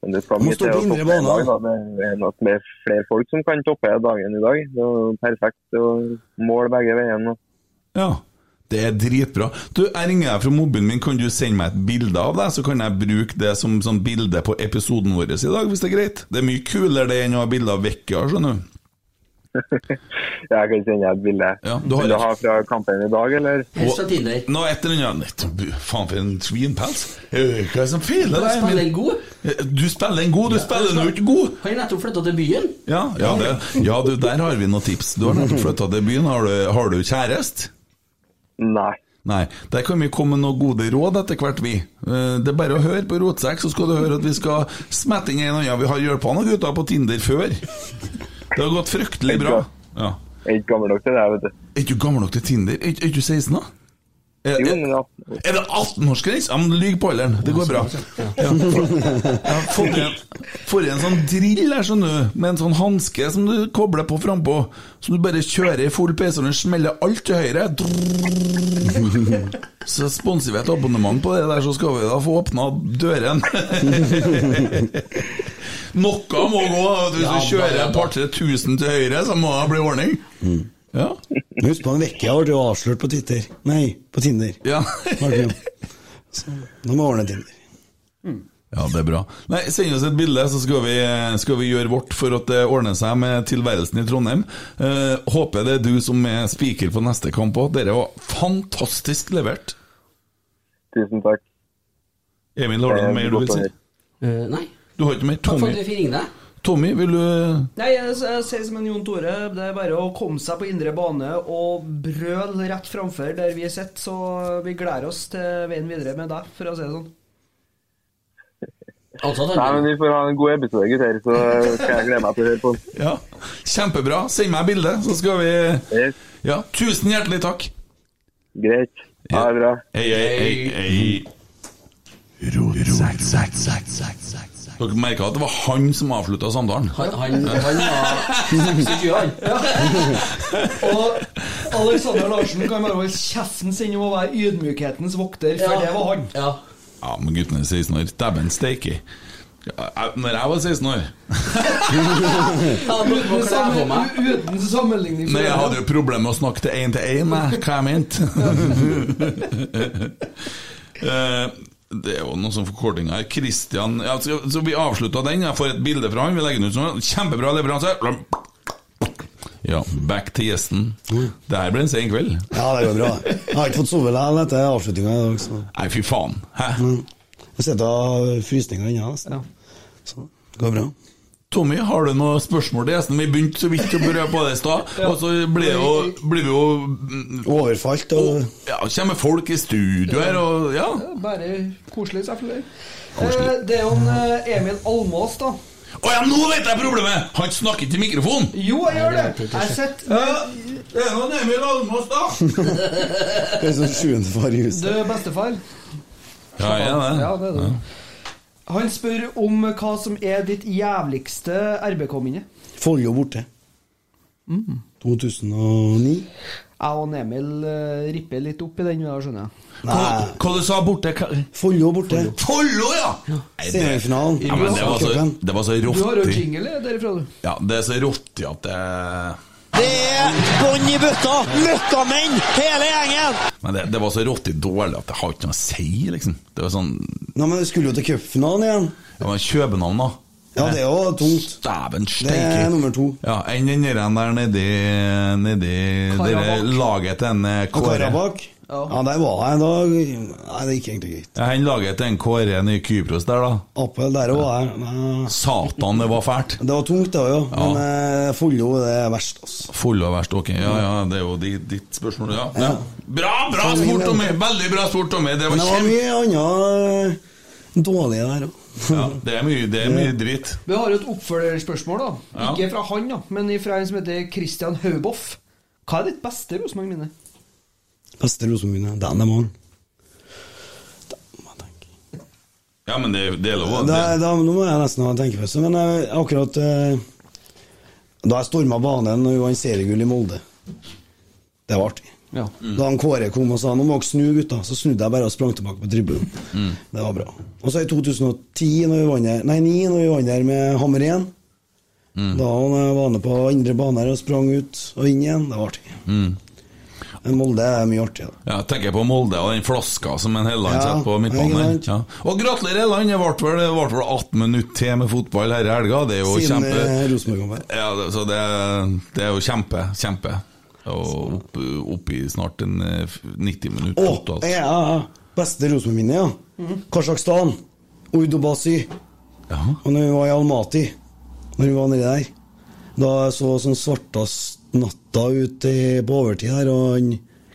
men det skal mye til å toppe en dag. Da. Det er nok flere folk som kan toppe dagen i dag. Det er perfekt å måle begge veiene. Ja, det er dritbra. Du, Jeg ringer deg fra mobilen min, kan du sende meg et bilde av deg? Så kan jeg bruke det som sånn bilde på episoden vår i dag, hvis det er greit? Det er mye kulere det enn å ha bilde av Vekkia, skjønner du. Jeg kan sende deg et bilde. Ja, du har Vil du ha fra kampen i dag, eller? helst fra Tinder. Nå et eller annet Faen, for en svinpels. Eh, Hva er det som feiler Kan deg? Du spiller en god? Eh, Du spiller en god, du spiller nå ikke god. Har jeg nettopp flytta til byen? Ja, ja, det, ja du, der har vi noen tips. Du har nettopp flytta til byen. Har du, har du kjæreste? Nei. Nei, der kan vi komme med noen gode råd etter hvert, vi. Eh, Det er bare å høre på Rotsekk, så skal du høre at vi skal smette inn en annen. Vi har hjulpet noen gutter på Tinder før. Det har gått fryktelig bra. Ja. Jeg er ikke gammel nok til det, vet du. Er du gammel nok til Tinder? Er, er du 16, da? Er, er, er det 18-årsgrense? Ja, men lyv på alderen. Det går bra. Ja, for, ja, får du en, sånn drill her, skjønner du, med en sånn hanske som du kobler på frampå, som du bare kjører i full PC og den smeller alt til høyre. Så sponser vi et abonnement på det der, så skal vi da få åpna døren. Noe må gå. da. Hvis du kjører et par-tre tusen til høyre, så må det bli ordning. Ja. Husk på, en Vekkia ble jo avslørt på Twitter. Nei, på Tinder. ja. Ble. Så, nå må vi ordne Tinder. Ja, det er bra. Nei, Send oss et bilde, så skal vi, skal vi gjøre vårt for at det ordner seg med tilværelsen i Trondheim. Eh, håper det er du som er spiker på neste kamp òg. Dere var fantastisk levert. Tusen takk. Emil, har du noe mer du vil si? Uh, nei. Du har ikke mer? Takk for at du fikk ringe deg. Tommy vil du Nei, jeg, jeg sier som en Jon Tore, det er bare å komme seg på indre bane og brøle rett framfor der vi sitter, så vi gleder oss til veien videre med deg, for å si det sånn. Altså, Nei, men Vi får ha en god episode, gutter, så skal jeg glede meg til å høre på den. Ja, kjempebra. Send meg bilde, så skal vi Yes, Ja, tusen hjertelig takk. Greit. Ha det bra. Hei, hei, hei, hei. Dere merka at det var han som avslutta samtalen? Han, han, han var 26 år. Og Alexander Larsen kan bare holde kjeften sin om å være ydmykhetens vokter, for det var han. Ja. Ja, men gutten er 16 år. Dæven steike. Når jeg var 16 år Uten, sammen, uten sammenligning Men Nei, jeg hadde jo problemer med å snakke til én til én, hva jeg mente. Eh, det er jo noen sånn forkorting her. Christian ja, så, så Vi avslutta den. Jeg får et bilde fra han. Vi legger den ut sånn. Kjempebra leveranse. Ja, back til gjesten. Det her ble en sen kveld. Ja, det går bra. Jeg har ikke fått sove likevel etter avslutninga i dag, så Nei, fy faen. Hæ? Jeg sitter og har frysninger ennå, nesten. Så det går bra. Tommy, har du noen spørsmål til gjestene? Vi begynte så vidt å berøre på det i stad, og så blir, vi jo Overfalt og Ja, kommer folk i studio her, og ja. Ja, Bare koselig, selvfølgelig. Eh, det er jo en eh, Emil Almås, da. Å ja, nå vet jeg problemet! Han snakker ikke i mikrofonen! Jo, jeg gjør det. Jeg sitter Det er noen Emil Almås, da! Det er sånn sjuende far i huset. Du, er bestefar. Ja, jeg er det. Ja, det er det. Han spør om hva som er ditt jævligste RBK-minne. Follo borte. 2009. Jeg og Emil uh, ripper litt opp i den, da, skjønner jeg. Hva, hva du sa borte? Follo borte. Follo, ja! ja. Semifinalen. Ja, det var så, det var så Du har jo rottig. jingle derifra, du. Ja, det er så rottig at det Det er bånn i bøtta! Møkkamenn, hele gjengen! Men det, det var så råttig dårlig at det har ikke noe å si, liksom. Det var sånn Nei, men det skulle jo til cupfinalen igjen. Ja, men København, da. Ja, det er jo tungt. Dæven Det er nummer to. Ja, enn den der nedi Nedi det laget til en eh, Kåre. Karabakh. Ja, der var jeg en dag. Nei, det gikk egentlig greit. Ja, Han laget til en Kåre i Kypros der, da. Appel, der var jeg. Satan, det var fælt. Det var tungt, det òg, ja. Men eh, Follo det er verst, altså. Follo og verst, ok. Ja, ja, det er jo ditt, ditt spørsmål, ja. ja. Bra, bra sport. Tommy! Veldig bra sport, Tommy. Det var det var mye annet eh, dårlig der òg. Ja, det er mye, det er mye dritt. Vi har et oppfølgerspørsmål, da. Ikke fra han, da, men fra en som heter Christian Hauboff. Hva er ditt beste Rosenborg-minne? Beste Rosenborg-minne. Den er mange. Ja, men det, det er lov. Da, Det, da, nå må jeg nesten ha en tenkepause. Men jeg, akkurat eh, da jeg storma banen vi vant seriegull i Molde Det var artig. Ja. Da han Kåre kom og sa 'nå må dere snu, gutta', så snudde jeg bare og sprang tilbake på tribunen. Mm. Det var bra. Og så i 2010, når vi vant der, nei 9, når vi vant der med Hammer 1 Mm. Da var jeg med på indre bane og sprang ut og inn igjen. Det var artig. Mm. Men Molde er mye artig. Da. Ja, jeg tenker på Molde og den flaska som en Helland Ja, setter på midtbanen. Ja. Og gratulerer, Helland! Det ble vel, vel 18 minutter til med fotball her i helga. Det er jo Siden kjempe... eh. Ja, det, så det, det er jo kjempe, kjempe. Og opp, opp i snart en eh, 90 minutter Å, totalt. ja, ja, ja. Beste Rosenborg-minnet, ja. Mhm. Kasjokstan. Urdobasi. Og når vi var i Almaty, når vi var nedi der Da jeg så sånn svartast natta ut på overtid her, og han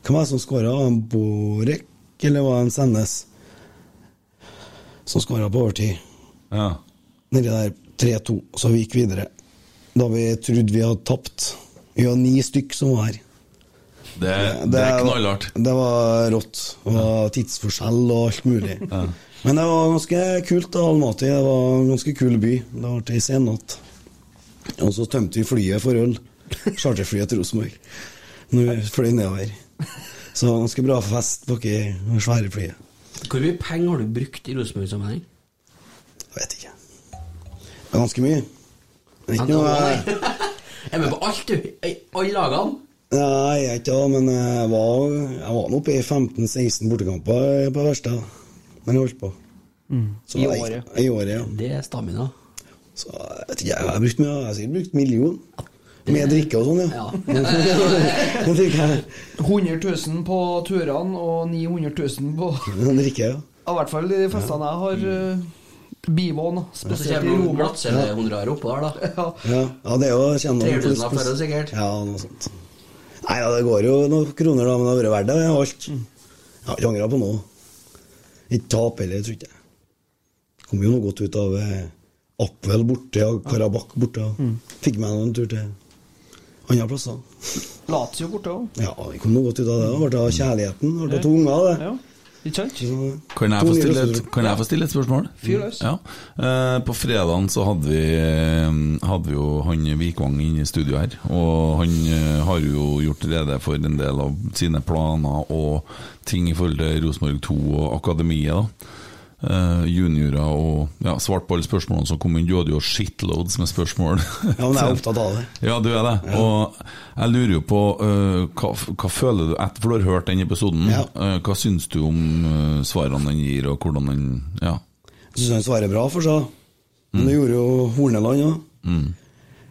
Hvem var det som skåra? Borek, eller var det en Sendes? Som skåra på overtid. Ja. Nedi der 3-2, så vi gikk videre. Da vi trodde vi hadde tapt. Vi var ni stykk som var her. Det, det er knallhardt. Det var rått. Det var tidsforskjell og alt mulig. Men det var ganske kult. Almaty Det var en ganske kul by. Det ble ei sen natt. Og så tømte vi flyet for øl. Charterflyet til Rosenborg. Nå fløy nedover. Så ganske bra fest baki det svære flyet. Hvor mye penger har du brukt i Rosenborg-sammenheng? Jeg vet ikke. Det er ganske mye. Det er ikke noe jeg er med på alt, du. I alle lagene. Nei, jeg er ikke det, men jeg var, jeg var oppe i 15-16 bortekamper på verste. Men jeg holdt på. Så I jeg- året. I året, ja. Det er stamina. Så jeg vet ikke, jeg har brukt mye, jeg har sikkert brukt million. Med drikke og sånn, ja. ja. 100 000 på turene og 900 000 på drikke, ja. I hvert fall de festene jeg har uh, bivån, da. Så spesielt kommer i Roma. glattcellehonorar oppå der, da. Ja. Ja, ja det er jo kjenner 300 for det, sikkert. Ja, noe sånt. Nei, ja, det går jo noen kroner, da, men det har vært verdt det, alt. Jeg har ikke angra på noe. Ikke tap heller, tror jeg. Kom jo noe godt ut av eh, Appel borte, og Karabakh borte. Fikk meg en tur til andre plasser. Lazio borte òg. Ja, vi kom godt ut av det. Det ble av kjærligheten, det ble to unger, det. Ja. Kan jeg, få stille et, kan jeg få stille et spørsmål? Fyr løs. Ja. Eh, på fredagen så hadde vi, eh, hadde vi jo han Vikvang inne i studio her. Og han eh, har jo gjort rede for en del av sine planer og ting i forhold til Rosenborg 2 og akademiet. da eh, juniorer og ja, svart på alle spørsmålene som kom inn. Du hadde jo shitloads med spørsmål. Ja, men jeg er opptatt av det. Ja, du er det. Og jeg lurer jo på uh, hva, hva føler du etter for du har hørt den episoden? Ja. Uh, hva syns du om uh, svarene den gir, og hvordan den Ja. Jeg syns han svarer bra for seg. Men det gjorde jo Horneland òg. Mm.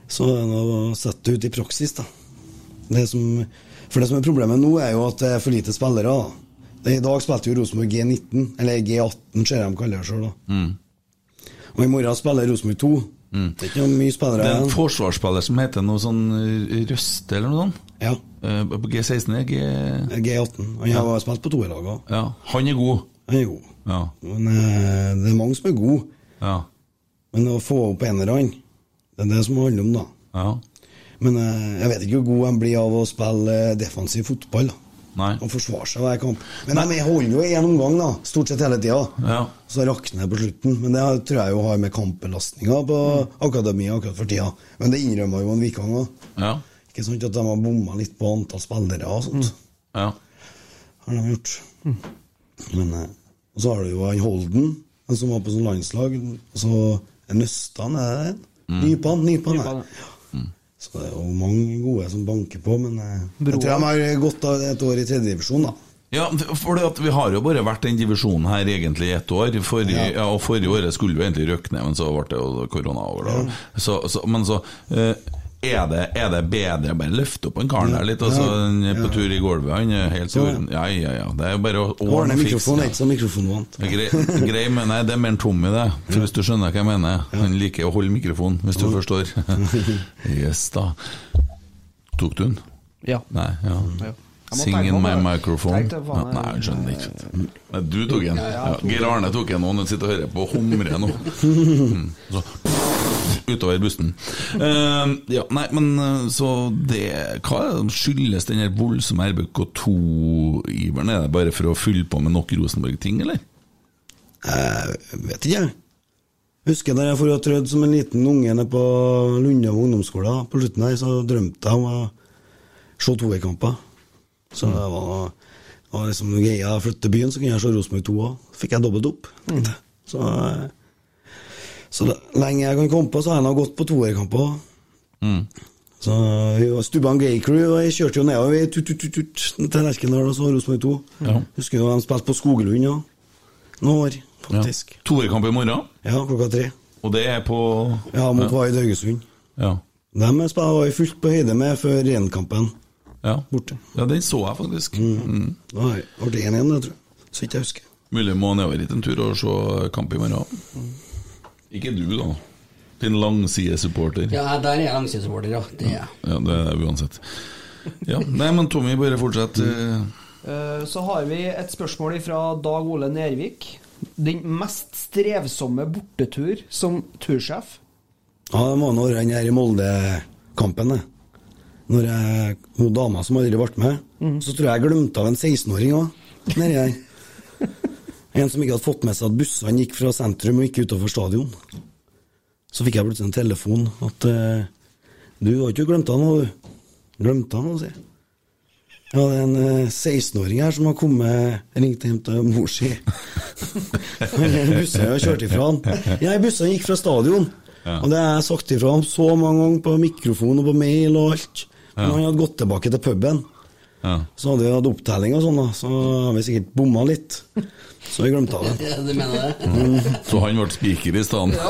Så er å sette det ut i praksis, da. Det som, for det som er problemet nå, er jo at det er for lite spillere. da. I dag spilte jo Rosenborg G19, eller G18, ser jeg de kaller det sjøl. Mm. Og i morgen spiller Rosenborg 2. Det er ikke mye Det er en forsvarsspiller som heter noe sånn eh, Røste eller noe sånt? Ja. Eh, På G16 eller G... G18. Han har spilt på toerlaget òg. Ja, han er god. Han er god. Ja. Men eh, det er mange som er gode. Ja. Men å få opp enerne, det er det som handler om, da. ja. Men jeg vet ikke hvor god han blir av å spille defensiv fotball. da Nei. Og forsvare seg hver kamp. Men de holder jo én omgang, da, stort sett hele tida. Ja. Så rakner det på slutten. Men det tror jeg jo har med kampbelastninga på akademiet akkurat for tida. Men det innrømmer jo en Vikang òg. Ja. Ikke sant at de har bomma litt på antall spillere og sånt. ja. Har de gjort. Men eh, Og så har du jo han Holden, han som var på sånn landslag. Og så Nøstan, er det det? Nypan? Nypan, ja. Så det er jo mange gode som banker på, men jeg, jeg tror de har gått av et år i tredjedivisjon, da. Ja, for det at Vi har jo bare vært den divisjonen her egentlig i ett år. Forrige, ja. og forrige året skulle vi egentlig røkke ned, men så ble det jo korona over. Da. Så, så, men så eh, er, det, er det bedre å bare løfte opp en karen der litt? Altså, han er på tur i gulvet, han er helt så Ja, ja, ja. Det er jo bare å Ordne mikrofonen, ikke så mikrofonvant. Grei, grei, men nei, det er mer en Tommy, det. For Hvis du skjønner hva jeg mener. Han liker å holde mikrofonen, hvis du forstår. yes, da. Tok du den? Ja. Nei, ja. Ja. Sing in my microphone. Ja, nei, jeg skjønner ikke. Nei, Du tok den. Ja, Geir Arne tok den, og han sitter og hører på og humrer nå. Mm, Så utover bussen. Uh, ja, nei, men eh, så det Hva skyldes den voldsomme RBK2-iveren? Er det bare for å fylle på med nok Rosenborg-ting, eller? Jeg vet ikke, jeg. Husker da jeg for trødd som en liten unge nede på Lundam ungdomsskole. På slutten her så drømte jeg om å se toerkamper. Så det var, det var liksom greia. Til byen, så kunne jeg se Rosenborg 2 òg. Fikk jeg dobbelt opp. Så, eh, så lenge jeg kan komme på, så har jeg nå gått på toerkamper. Mm. Så vi var Stubban Gay Crew, og jeg kjørte jo nedover i tut, tut, tut, tut, til Lerkendal og så Rosenborg 2. Ja. Husker jo de spilte på Skoglund ja. Noen år, faktisk. Ja. Toerkamp i morgen? Ja, klokka tre. Og det er på Ja, mot Vaid Haugesund. Ja. De var jo fullt på høyde med før renkampen. Ja. Borte. ja, den så jeg faktisk. Mm. Da ble det 1-1, det, tror jeg. Så ikke jeg husker. Mulig må nedover hit en tur og se kamp i morgen. Ikke du, da. Din langsidesupporter. Ja, der er jeg langsidesupporter, ja. Det er jeg. Ja, det er det uansett. Ja, Nei, men Tommy, bare fortsett. eh. Eh, Så har vi et spørsmål fra Dag Ole Nervik. Den mest strevsomme bortetur som tursjef? Ja, det var når den her i Molde-kampen, det. Når jeg, hun dama som aldri ble med, så tror jeg jeg glemte av en 16-åring òg, nedi der. En som ikke hadde fått med seg at bussene gikk fra sentrum og ikke utover stadion. Så fikk jeg plutselig en telefon at eh, Du har ikke glemt han, noe, du. Glemte han sier jeg. Ja, det er en eh, 16-åring her som har kommet ringt hjem til mor si. Bussene har kjørt ifra han. Ja, bussene gikk fra stadion. Ja. Og det har jeg sagt ifra ham så mange ganger på mikrofon og på mail og alt. Men han hadde gått tilbake til puben. Ja. Så hadde vi hatt opptelling og sånn, da. Så har vi sikkert bomma litt. Så vi glemte det. Ja, du mener det? Så han ble spiker i stedet?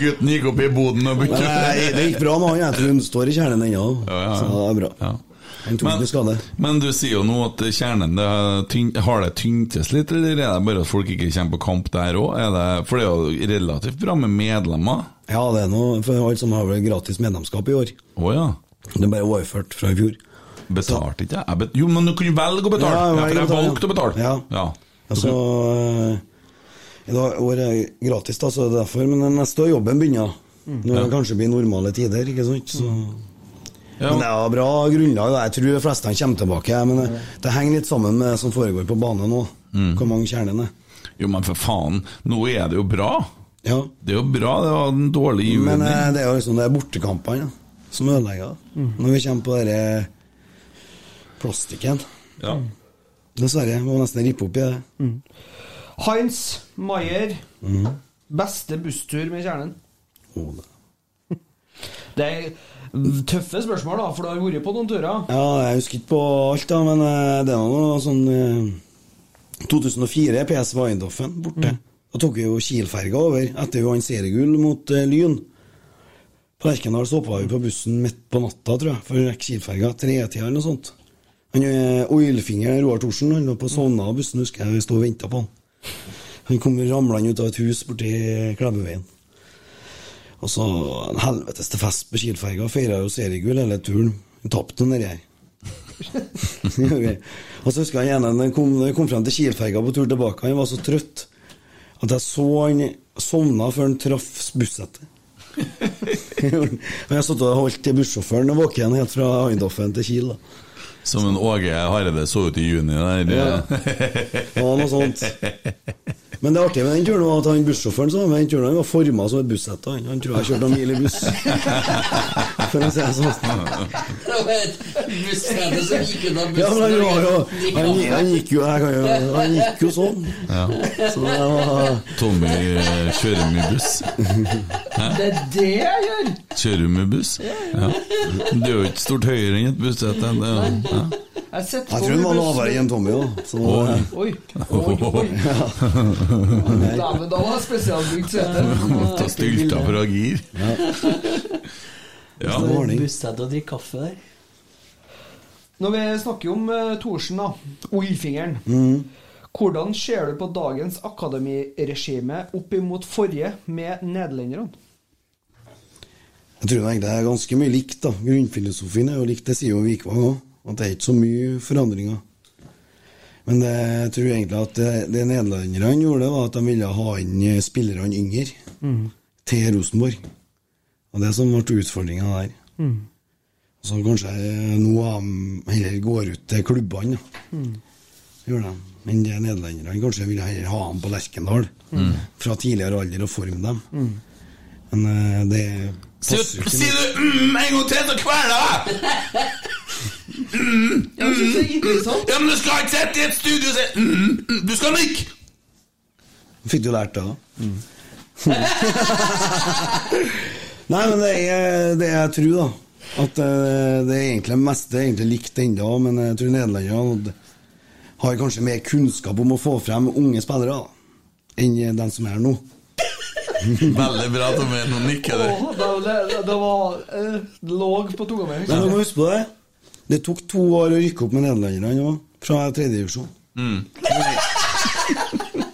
Gutten gikk opp i boden og begynte nei, det gikk bra med han. Jeg tror hun står i kjernen ennå. Ja, ja, ja. Så det er bra. Ja. Han tok ikke skade. Men du sier jo nå at kjernen det tyng, Har det tyntes litt, eller er det bare at folk ikke kommer på kamp der òg? For det er jo relativt bra med medlemmer. Ja, det er noe for alle som har vel gratis medlemskap i år. Oh, ja. Det er bare overført fra i fjor. Betalte ikke jeg? Bet jo, men du kunne velge å betale! Ja, Ja, for jeg valgte å betale. Ja. Ja. Altså eh, I dag år er det gratis, da, så det er derfor. Men neste år jobben begynner. Når det kanskje blir normale tider, ikke sant. Så. Ja. Men det er bra grunnlag. Jeg tror de fleste kommer tilbake. Men det, det henger litt sammen med det som foregår på banen nå. Hvor mange er. Jo, men for faen, nå er det jo bra! Ja. Det er jo bra, det var en dårlig juni. Men eh, det er jo liksom det er bortekampene ja, som ødelegger. det. Når vi kommer på denne plastikken. Ja. Dessverre. Må nesten rippe opp i det. Heinz Maier. Mm. Beste busstur med kjernen? Oh, det- Det er tøffe spørsmål, da, for du har vært på noen turer. Ja, jeg husker ikke på alt, da, men eh, det er noe sånn eh, 2004, PS Weindoffen borte. Da tok vi jo Kiel-ferga over etter vi vant seriegull mot eh, Lyn. På Lerkendal stoppa vi på bussen midt på natta, tror jeg, for å rekke Kiel-ferga. Tretida eller noe sånt. Han eh, Oilfinger Roar Thorsen han lå på sovna av bussen, husker jeg. Vi sto og venta på han. Han kom ramlende ut av et hus borti Klæbuveien. Og så en helvetes til fest på Kiel-ferga. Feira jo seriegull hele turen. Han tapte nedi her. Gjorde og så husker jeg ene kom, kom frem til Kiel-ferga på tur tilbake, han var så trøtt at jeg så han sovna før han traff bussettet. jeg satt og holdt bussjåføren våken helt fra Eindhoven til Kiel. da Som en Åge Hareide så ut i juni der. Ja. ja, noe sånt. Men det artige med den turen var at han bussjåføren som var med den turen, han var forma som et bussett. Han, han tror jeg kjørte noen mil i buss. For å si det sånn. Det var et bussrede som gikk unna bussen. Ja, men han, var jo, han, han gikk jo jeg kan jo, Han gikk jo sånn. Ja. Så det var Tommy eh, kjører mye buss. Hæ? Det er det jeg gjør! Kjører du med buss? Ja. Det er jo ikke stort høyere enn et bussete. det er- Ja. Jeg Jeg tror hun var lavere enn Tommy òg. Oi. Oi, oi, oi. Dæven, da var det spesialbygd sete. Ta stylta fra gir. Ja. Bussete og drikke kaffe der. Når vi snakker om uh, Thorsen, da. Oilfingeren. mm. Hvordan ser du på dagens akademiregime opp imot forrige med nederlenderne? Jeg tror egentlig det er ganske mye likt. da Grunnfilosofien er jo likt, det sier jo Vikvang òg. At det er ikke så mye forandringer. Men det, jeg tror egentlig at det, det nederlenderne gjorde, var at de ville ha inn eh, spillerne yngre mm. til Rosenborg. Og det som ble utfordringa der. Mm. Så kanskje eh, nå heller går ut til klubbene. da. Mhm. Gjør de. Men det nederlenderne kanskje ville heller ha dem på Lerkendal. Mm. Fra tidligere alder og forme dem. Mhm. Men eh, det passer jo ikke si du mm, en gang til, så kveler jeg deg! Mm, det er interessant. Ja, men du skal ikke sitte i et studio og si mm, mm, Du skal nikke! Fikk du lært det, da? Nei, men det er det jeg tror, da. At eh, det er egentlig meste er egentlig likt ennå, men jeg tror nederlenderne har kanskje mer kunnskap om å få frem unge spillere da, enn den som er nå. Veldig bra, Tommy. Nå nikker du. Åh, det, det, det var eh, låg på tunga mi. Men du må huske på det. Det tok to år å rykke opp med nederlenderne òg, fra tredjedivisjon. Mm.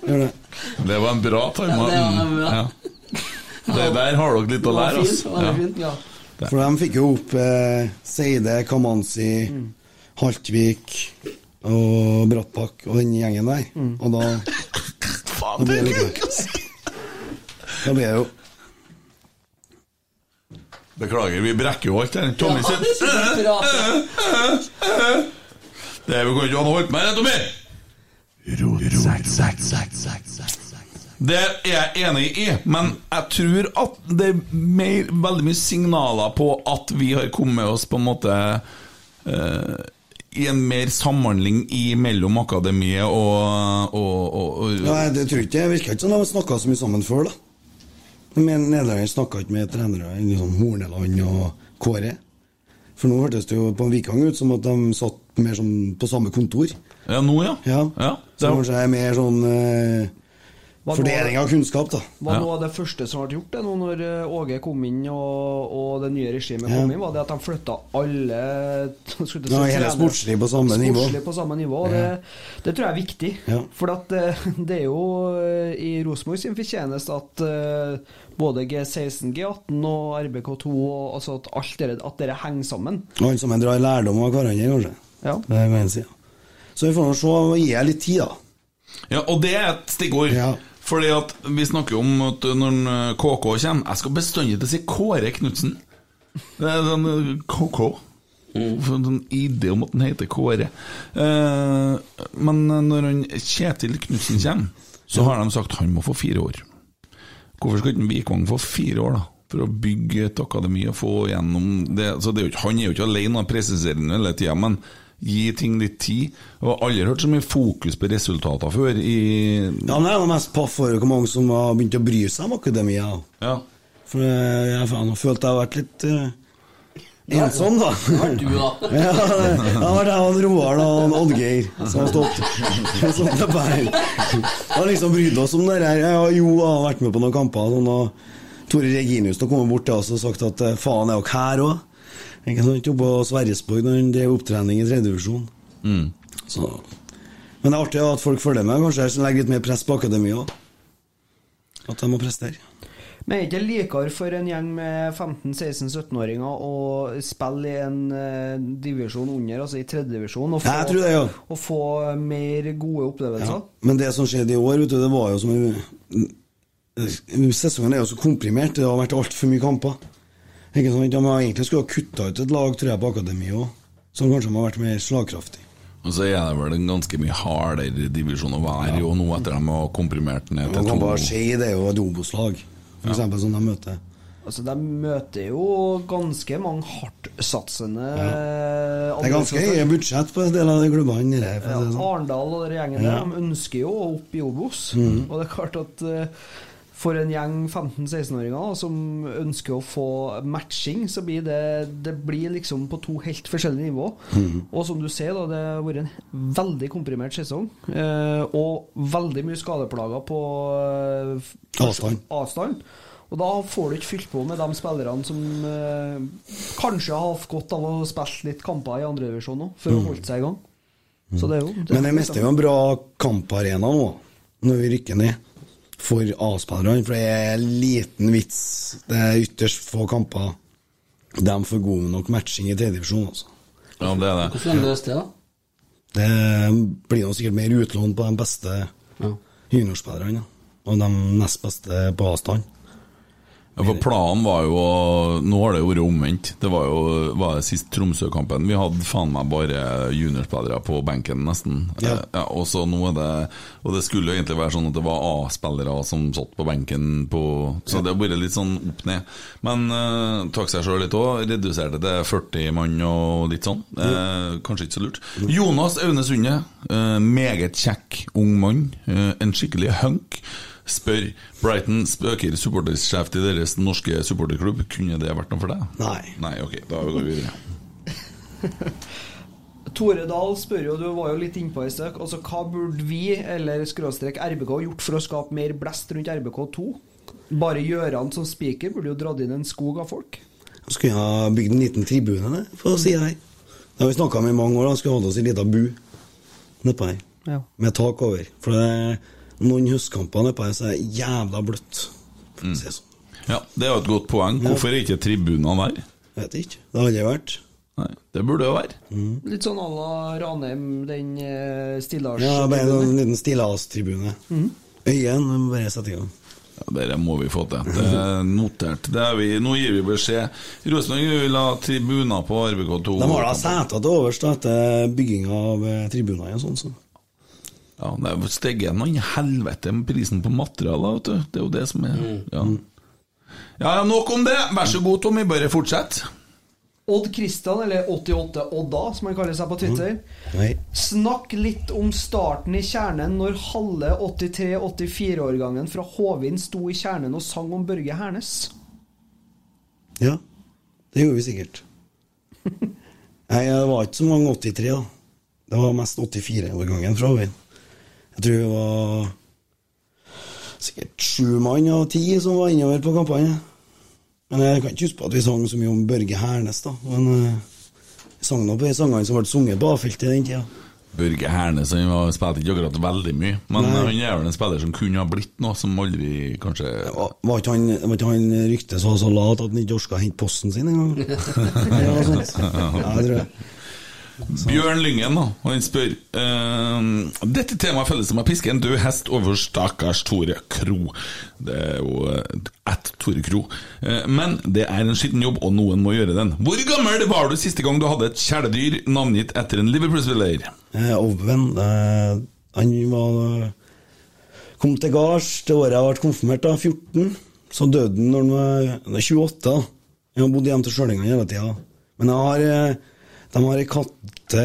Gjør det. Det var en bra Ja, det var Mm, bra. ja. Det der har dere litt å lære, altså. Ja. ja. For de fikk jo opp eh, Seide, Kamanzi, Haltvik og Brattbakk og den gjengen der. Og da Faen, det det er like. Da blir det jo Beklager, vi brekker jo alt her. Tommy sin det kan ikke ha noe holdt med, Tommy! Det er jeg enig i, men jeg tror at det er mer, veldig mye signaler på at vi har kommet oss på en måte uh, i en mer samhandling i mellom akademiet og, og, og, og Nei, det tror jeg ikke. Det virker ikke som de snakka så mye sammen før, da. Men Nederland snakka ikke med trenere i liksom Horneland og Kåre. For nå hørtes det jo på en Vikang ut som at de satt mer sånn på samme kontor. Ja, nå, ja. Ja. Ja, Så det- kanskje jeg er mer sånn eh, fordeling av kunnskap, da. Var Ja. noe av det første som ble gjort det nå når eh, Åge kom inn og, og det nye regimet Ja. kom inn, var det at de flytta alle si, Ja, hele sportslig på samme nivå. Sportslig på samme nivå. Ja. Det, det tror jeg er viktig. Ja. For at, eh, det er jo eh, i Rosenborg sin fortjeneste at både G16, G18 og RBK2 og, altså at alt dere, at dere henger sammen. Og alle sammen drar lærdom av hverandre, kanskje. Ja. Det kan jeg side. Så vi får nå se gi jeg litt tid, da. Ja, og det er et stikkord. Ja. Fordi at vi snakker om at når eh, KK kommer Jeg skal bestandig til å si Kåre Knutsen. Det er sånn eh, KK. Mm. en sånn idé om at han heter Kåre. Eh, men når han Kjetil Knutsen kommer, så har de sagt han må få fire år. Hvorfor skal ikke Vikvang få fire år, da? For å bygge et akademi og få gjennom det, så det er jo Han er jo ikke alene, han presiserer hele tida, men Gi ting litt tid. Jeg har aldri hørt så mye fokus på resultater før i Ja, men jeg er mest paff over hvor mange som har begynt å bry seg om akademia. Ja. For eh, jeg har følt jeg har vært litt uh, ensom, da. Det var du, da. ja, det det har vært jeg og Roar og Oddgeir som har stått sånn oppe her. Har liksom brydd oss om det her. Jeg Jo har vært med på noen kamper. Sånn, og Tore Reginius har kommet bort til oss og sagt at eh, faen, er dere her òg? Ikke sant? Oppe på Sverresborg når han drev opptrening i tredjedivisjon. Mm. Så Men det er artig at folk følger med, kanskje, som legger litt mer press på akademia. At de må prestere. Men er det ikke likere for en gjeng med 15-16-17-åringer å spille i en uh, divisjon under, altså i tredjedivisjon, og, få- Jeg tror det, ja. og få mer gode opplevelser? Men det som skjedde i år, vet du, det var jo som en- Sesongen er jo så komprimert, det har vært altfor mye kamper. Ikke sant? De har egentlig skulle ha kutta ut et lag, tror jeg, på akademiet òg, som kanskje har vært mer slagkraftig. Og så er det vel en ganske mye hardere divisjon å være i ja. nå, etter de har komprimert den ned Man til kan to. bare si det er jo et Obos-lag, for eksempel, som de møter. Altså, De møter jo ganske mange hardtsatsende Det er ganske høye budsjett på en del av de klubbene. der, Ja, det sånn. Arendal og den gjengen Ja. der, de ønsker jo å opp i Obos. Mm. Og det er klart at eh, for en gjeng 15-16-åringer som ønsker å få matching, så blir det Det blir liksom på to helt forskjellige nivå. Mm. Og som du ser, da, det har vært en veldig komprimert sesong. Eh, og veldig mye skadeplager på eh, Avstand. avstand. Og da får du ikke fylt på med de spillerne som eh, kanskje har hatt godt av å spille litt kamper i andredivisjon òg, for å Mm. holde seg i gang. Så det er jo Men det meste er jo en bra kamparena nå, når vi rykker ned. For A-spillerne, for det er liten vits. Det er ytterst få kamper. De får god nok matching i tredjedivisjon, altså. Ja, det er det. Hvordan løste det, da? Det blir nå sikkert mer utlån på de beste juniorspillerne. ja. Og de nest beste på avstand. Ja, for Planen var jo Nå har det vært omvendt. Det var jo var det sist Tromsø-kampen. Vi hadde faen meg bare juniorspillere på benken, nesten. Ja. Ja, og så nå er det Og det skulle jo egentlig være sånn at det var A-spillere som satt på benken på Så det har vært litt sånn opp ned. Men uh, takk seg sjøl litt òg. Reduserte til 40 mann og litt sånn. Eh, kanskje ikke så lurt. Jonas Aune Sunde, Uh, meget kjekk ung mann. Uh, en skikkelig hunk. Spør Brighton spøker supportersjef til deres norske supporterklubb. Kunne det vært noe for deg? Nei. Nei, ok, da går vi videre. Tore Dahl spør jo, du var jo litt innpå i støk, altså hva burde vi, eller skråstrek RBK, gjort for å skape mer blest rundt RBK2? Bare Gjøran som speaker burde jo dratt inn en skog av folk. Jeg skulle jeg ha bygd en liten tribune for å si det. Det har vi snakka om i mange år. da Skulle holde oss en liten bu nedpå her. Ja. Med tak over. For det noen høstkampene på så er det jævla bløtt. Mm. si sånn. Ja, Det er jo et godt poeng. Hvorfor er ikke tribunene der? Vet ikke. Det har aldri vært. Nei, Det burde jo være. Litt sånn à la Ranheim, den eh, Stillas Ja, bare en liten stillastribune. Mm. Øyen må bare sette i gang. Ja, Dette må vi få til. Det er notert. Det er vi, nå gir vi beskjed. Rosenborg vil ha tribuner på RBK2. De har da seter til overs etter bygging av eh, tribuner Sånn, sånn. Ja, det er steget i helvete med prisen på materialer, vet du. Det er jo det som er Ja, ja ja, nok om det. Vær så god, Tommy. Bare fortsett. Odd Kristian, eller 88 Odda, som han kaller seg på Twitter. Nei. Snakk litt om starten i kjernen når halve 83-84-årgangen fra Håvin sto i kjernen og sang om Børge Hernes. Ja, det gjorde vi sikkert. Nei, det var ikke så mange 83, da. Det var mest 84-årgangen fra Håvin. Jeg tror det var sikkert sju mann av ti som var innover på kampanje. Men jeg kan ikke huske på at vi sang så mye om Børge Hernes, da. Men eh, vi sang nå på de sangene som ble sunget på A-feltet den tida. Børge Hernes han var- spilte ikke akkurat veldig mye, men Nei. han er vel en spiller som kunne ha blitt noe som aldri kanskje Var ikke han, var ikke han ryktet så, så lat at han ikke orka å hente posten sin engang? Ja, det tror jeg. Bjørn Lyngen da, han spør eh, Dette temaet føles som å piske en død hest over stakkars Tore Kro. Det er jo eh, ett Tore Kro. Eh, men det er en skitten jobb, og noen må gjøre den. Hvor gammel var du siste gang du hadde et kjæledyr navngitt etter en Liverpool-spiller? Eh, Oven eh, Han var kom til gards det året jeg ble konfirmert, da, 14. Så døde han når han var er 28. da. Jeg har bodd hjemme til Stjørdal hele tida. Men jeg har, eh, De har ei katte,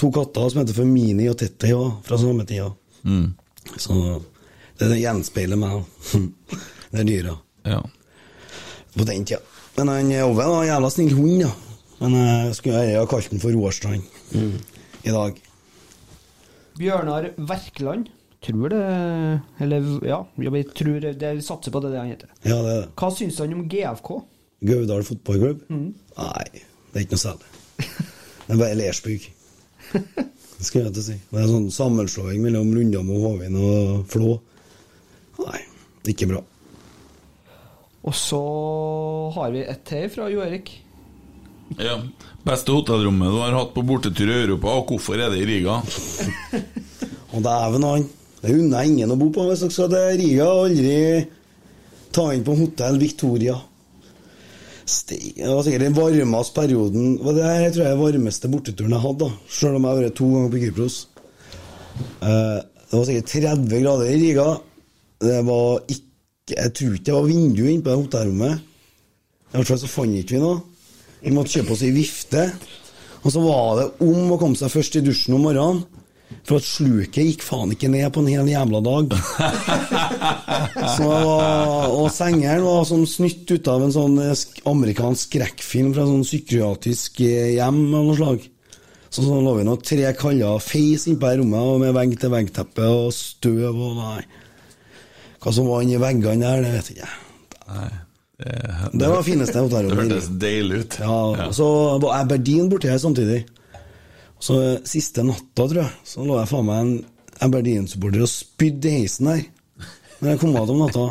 to katter som heter for Mini og Tetti òg, fra samme tida. Mm. Så det, det gjenspeiler meg. Det er dyra. Ja. På den tida. Men han Ove var en jævla snill hund, da. Men jeg skulle jeg ha kalt den for Roarstrand i dag. Bjørnar Verkland. Tror det Eller ja, jeg tror det, jeg satser på det, det han heter. Ja, det er det. Hva syns han om GFK? Gaudal fotballklubb? Mm. Nei, det er ikke noe særlig. Det er bare Lersbygg. Det skal jeg til å si. Det er sånn sammenslåing mellom Lundam og Håvin og Flå. Nei, det ikke bra. Og så har vi et til fra Jo Erik. ja. Beste hotellrommet du har hatt på bortetur i Europa, og hvorfor er det i Riga? Og dæven han. Det unner jeg ingen å bo på hvis dere skal til Riga. Aldri ta inn på hotell Victoria. Det var sikkert den varmeste perioden Det her tror jeg er den varmeste borteturen jeg hadde, da. selv om jeg har vært to ganger på Kypros. Eh, det var sikkert 30 grader i Riga. Det var ikke Jeg tror ikke det var vindu inne på det hotellrommet. I hvert fall så fant ikke vi noe. Vi måtte kjøpe oss ei vifte. Og så var det om å komme seg først i dusjen om morgenen. For at sluket gikk faen ikke ned på en hel jævla dag. Så, og sengeren var sånn snytt ut av en sånn eh, amerikansk skrekkfilm fra sånn psykiatrisk eh, hjem av noe slag. Så sånn lå vi nå tre kaller feis innpå rommet og med vegg-til-vegg-teppe og støv og nei. Hva som var inni veggene der, det vet jeg ikke. Nei, det, Det var det fineste hotellrommet. Det hørtes deilig ut. Ja, ja. så var Aberdeen borti her samtidig. Så siste natta, tror jeg, så lå jeg faen meg en Aberdeen-supporter og spydde i heisen her. Når jeg kom av om natta.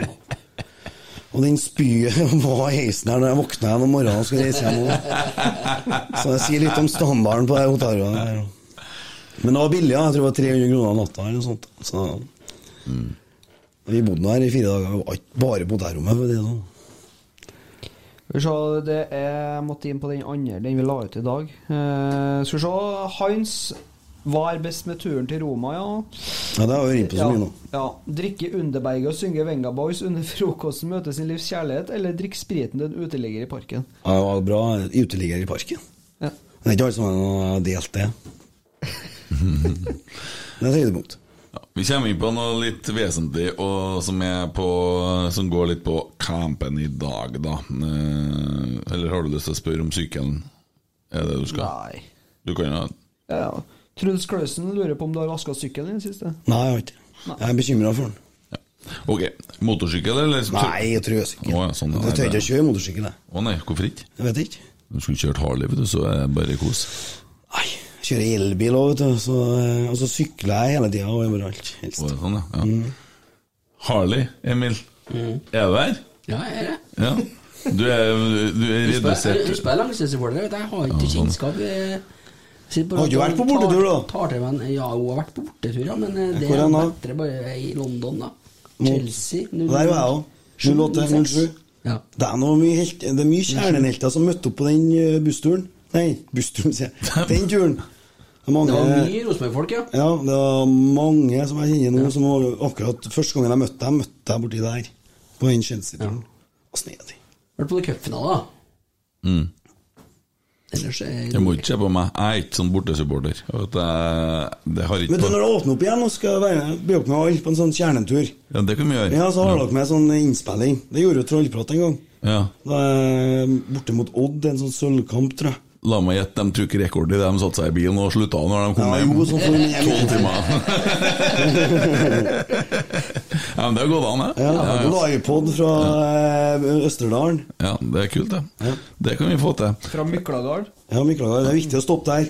Og den spyet var i heisen her når jeg våkna igjen om morgenen og skulle reise hjem. også. Så det sier litt om standarden på det hotellet. her. Men det var billig, jeg tror det var 300 kroner natta eller noe sånt. Så Vi bodde her i fire dager, vi var ikke bare på hotellrommet. For å si det sånn. Skal vi se, det er, jeg måtte inn på den andre, den vi la ut i dag. Uh, skal vi se, Hans var best med turen til Roma, ja. Ja, det har vi på så mye nå. Ja. Drikke Underberget og synge Venga Boys under frokosten, møte sin livs kjærlighet, eller drikke spriten til en uteligger i parken. Ja, det var bra uteligger i parken. Ja. Det er ikke alle som har delt det. Det er et høydepunkt. Vi kommer inn på noe litt vesentlig og som, er på, som går litt på campen i dag, da. Eh, Eller har du lyst til å spørre om sykkelen? Er det du skal? Nei. Du kan jo Ja, ja. Truls Klausen lurer på om du har vaska sykkelen i det siste? Nei, jeg har ikke. Jeg er bekymra for den. Ok. Motorsykkel, eller? Nei, jeg tror jeg oh, ja, sånn, Jeg tør ikke å kjøre motorsykkel, jeg. Å nei, hvorfor ikke? Jeg vet ikke. Du skulle kjørt Harley, vet du, så er det bare kos. Jeg kjører elbil òg, vet du. Så, eh, og så sykler jeg hele tida og overalt. Helst. Å, sånn, ja. ja. Harley, Emil. Er du der? Ja, jeg er det. Ja. Du er, du er redusert Husk på jeg er langsidesupporter, vet du. Jeg har ikke Ja, sånn. kjennskap. bare Har du vært på bortetur, da? tar- Tar til ja, hun har vært på bortetur, ja, men eh, det Hvor er bedre bare i London, da. Chelsea. Der var jeg òg. 08-07. Ja. Det er noe mye, helt, det er mye kjernehelter som møtte opp på den eh, bussturen. Nei, bussturen, sier jeg. Den turen. Det er mange, Det var mye Rosenborg-folk, ja. Ja, det var mange som jeg kjenner nå, som var akkurat første gangen jeg møtte dem, møtte jeg borti der. På den Chelsea-turen. er de? Vært på cupfinale, da. Mm. Ellers er Jeg må ikke se på meg. Jeg er ikke sånn bortesupporter. Det har ikke Vet du, når det åpner opp igjen, nå skal jeg være bli opp med alle på en sånn kjernetur. Ja, det kan vi gjøre. Ja, så har dere med sånn innspilling. Det gjorde jo Trollprat en gang. Ja. Da er borte mot Odd, en sånn sølvkamp, tror jeg. La meg gjette, de tok rekord i det de satte seg i bilen og slutta når de kom Ja, hjem. jo, sånn meg. Tolv timer. ja, men det har gått an, det. Ja, Ja, ja. Livepod fra eh, Østerdalen. ja, det er kult, det. Det kan vi få til. Fra Mykladal. Ja, Miklagard, det er viktig å stoppe der.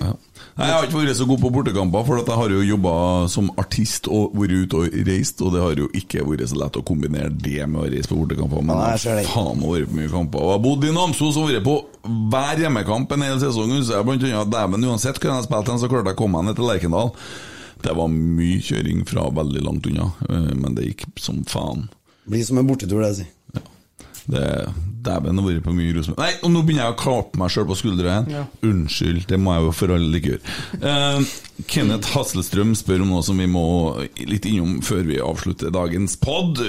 Nei, Jeg har ikke vært så god på bortekamper, for at jeg har jo jobba som artist og vært ute og reist, og det har jo ikke vært så lett å kombinere det med å reise på bortekamper. Men Nei, jeg faen meg vært på mye kamper. Og jeg har bodd i Namsos og vært på hver hjemmekamp en hel sesong. Så jeg blant annet, dæven, uansett hvor jeg har spilt, hen, så klarte jeg å komme meg ned til Lerkendal. Det var mye kjøring fra veldig langt unna, eh, men det gikk som faen. Blir som en bortetur, det, si. Det Dæven, har vært på mye Rosenborg Nei, og nå begynner jeg å klappe meg sjøl på skuldra igjen. Ja. Unnskyld, det må jeg jo for alle ikke gjøre. Uh, Kenneth Hasselstrøm spør om noe som vi må litt innom før vi avslutter dagens pod.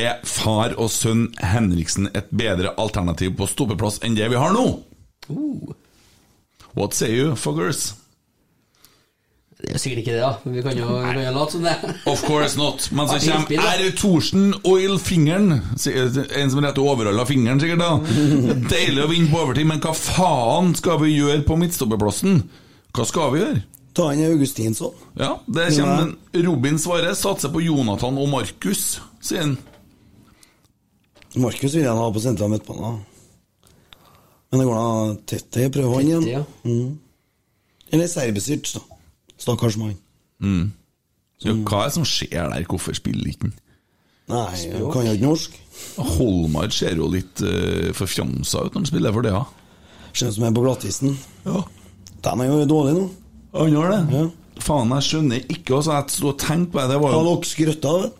Er far og sønn Henriksen et bedre alternativ på stoppeplass enn det vi har nå? What say you, fuckers? Det er sikkert ikke det, da. Men vi kan jo, vi kan jo late som det. Of course not. Men så kommer R. Thorsen Oil Fingeren. En som retter overalla fingeren, sikkert. da Deilig å vinne på overtid, men hva faen skal vi gjøre på midtstopperplassen? Hva skal vi gjøre? Ta inn Augustinsson. Ja, det kommer en Robin Svare. Satser på Jonathan og Markus, sier han. Markus vil jeg ha på sentral midtbane. Men det går da Tette prøver han igjen. Tete, ja. Mm. Eller serbesyrt, da. Stakkars mann. Mm. Så hva er det som skjer der? Hvorfor spiller ikke han? Nei, han kan jo ikke norsk. Holmar ser jo litt uh, forfjamsa ut når han spiller for det, ja. Ser ut som han er på glattisen. Ja. De er jo dårlige nå. Han har det? Ja. Faen, jeg skjønner ikke. Altså, jeg sto og tenkte på det. det var Har jo... dere skrytt av det?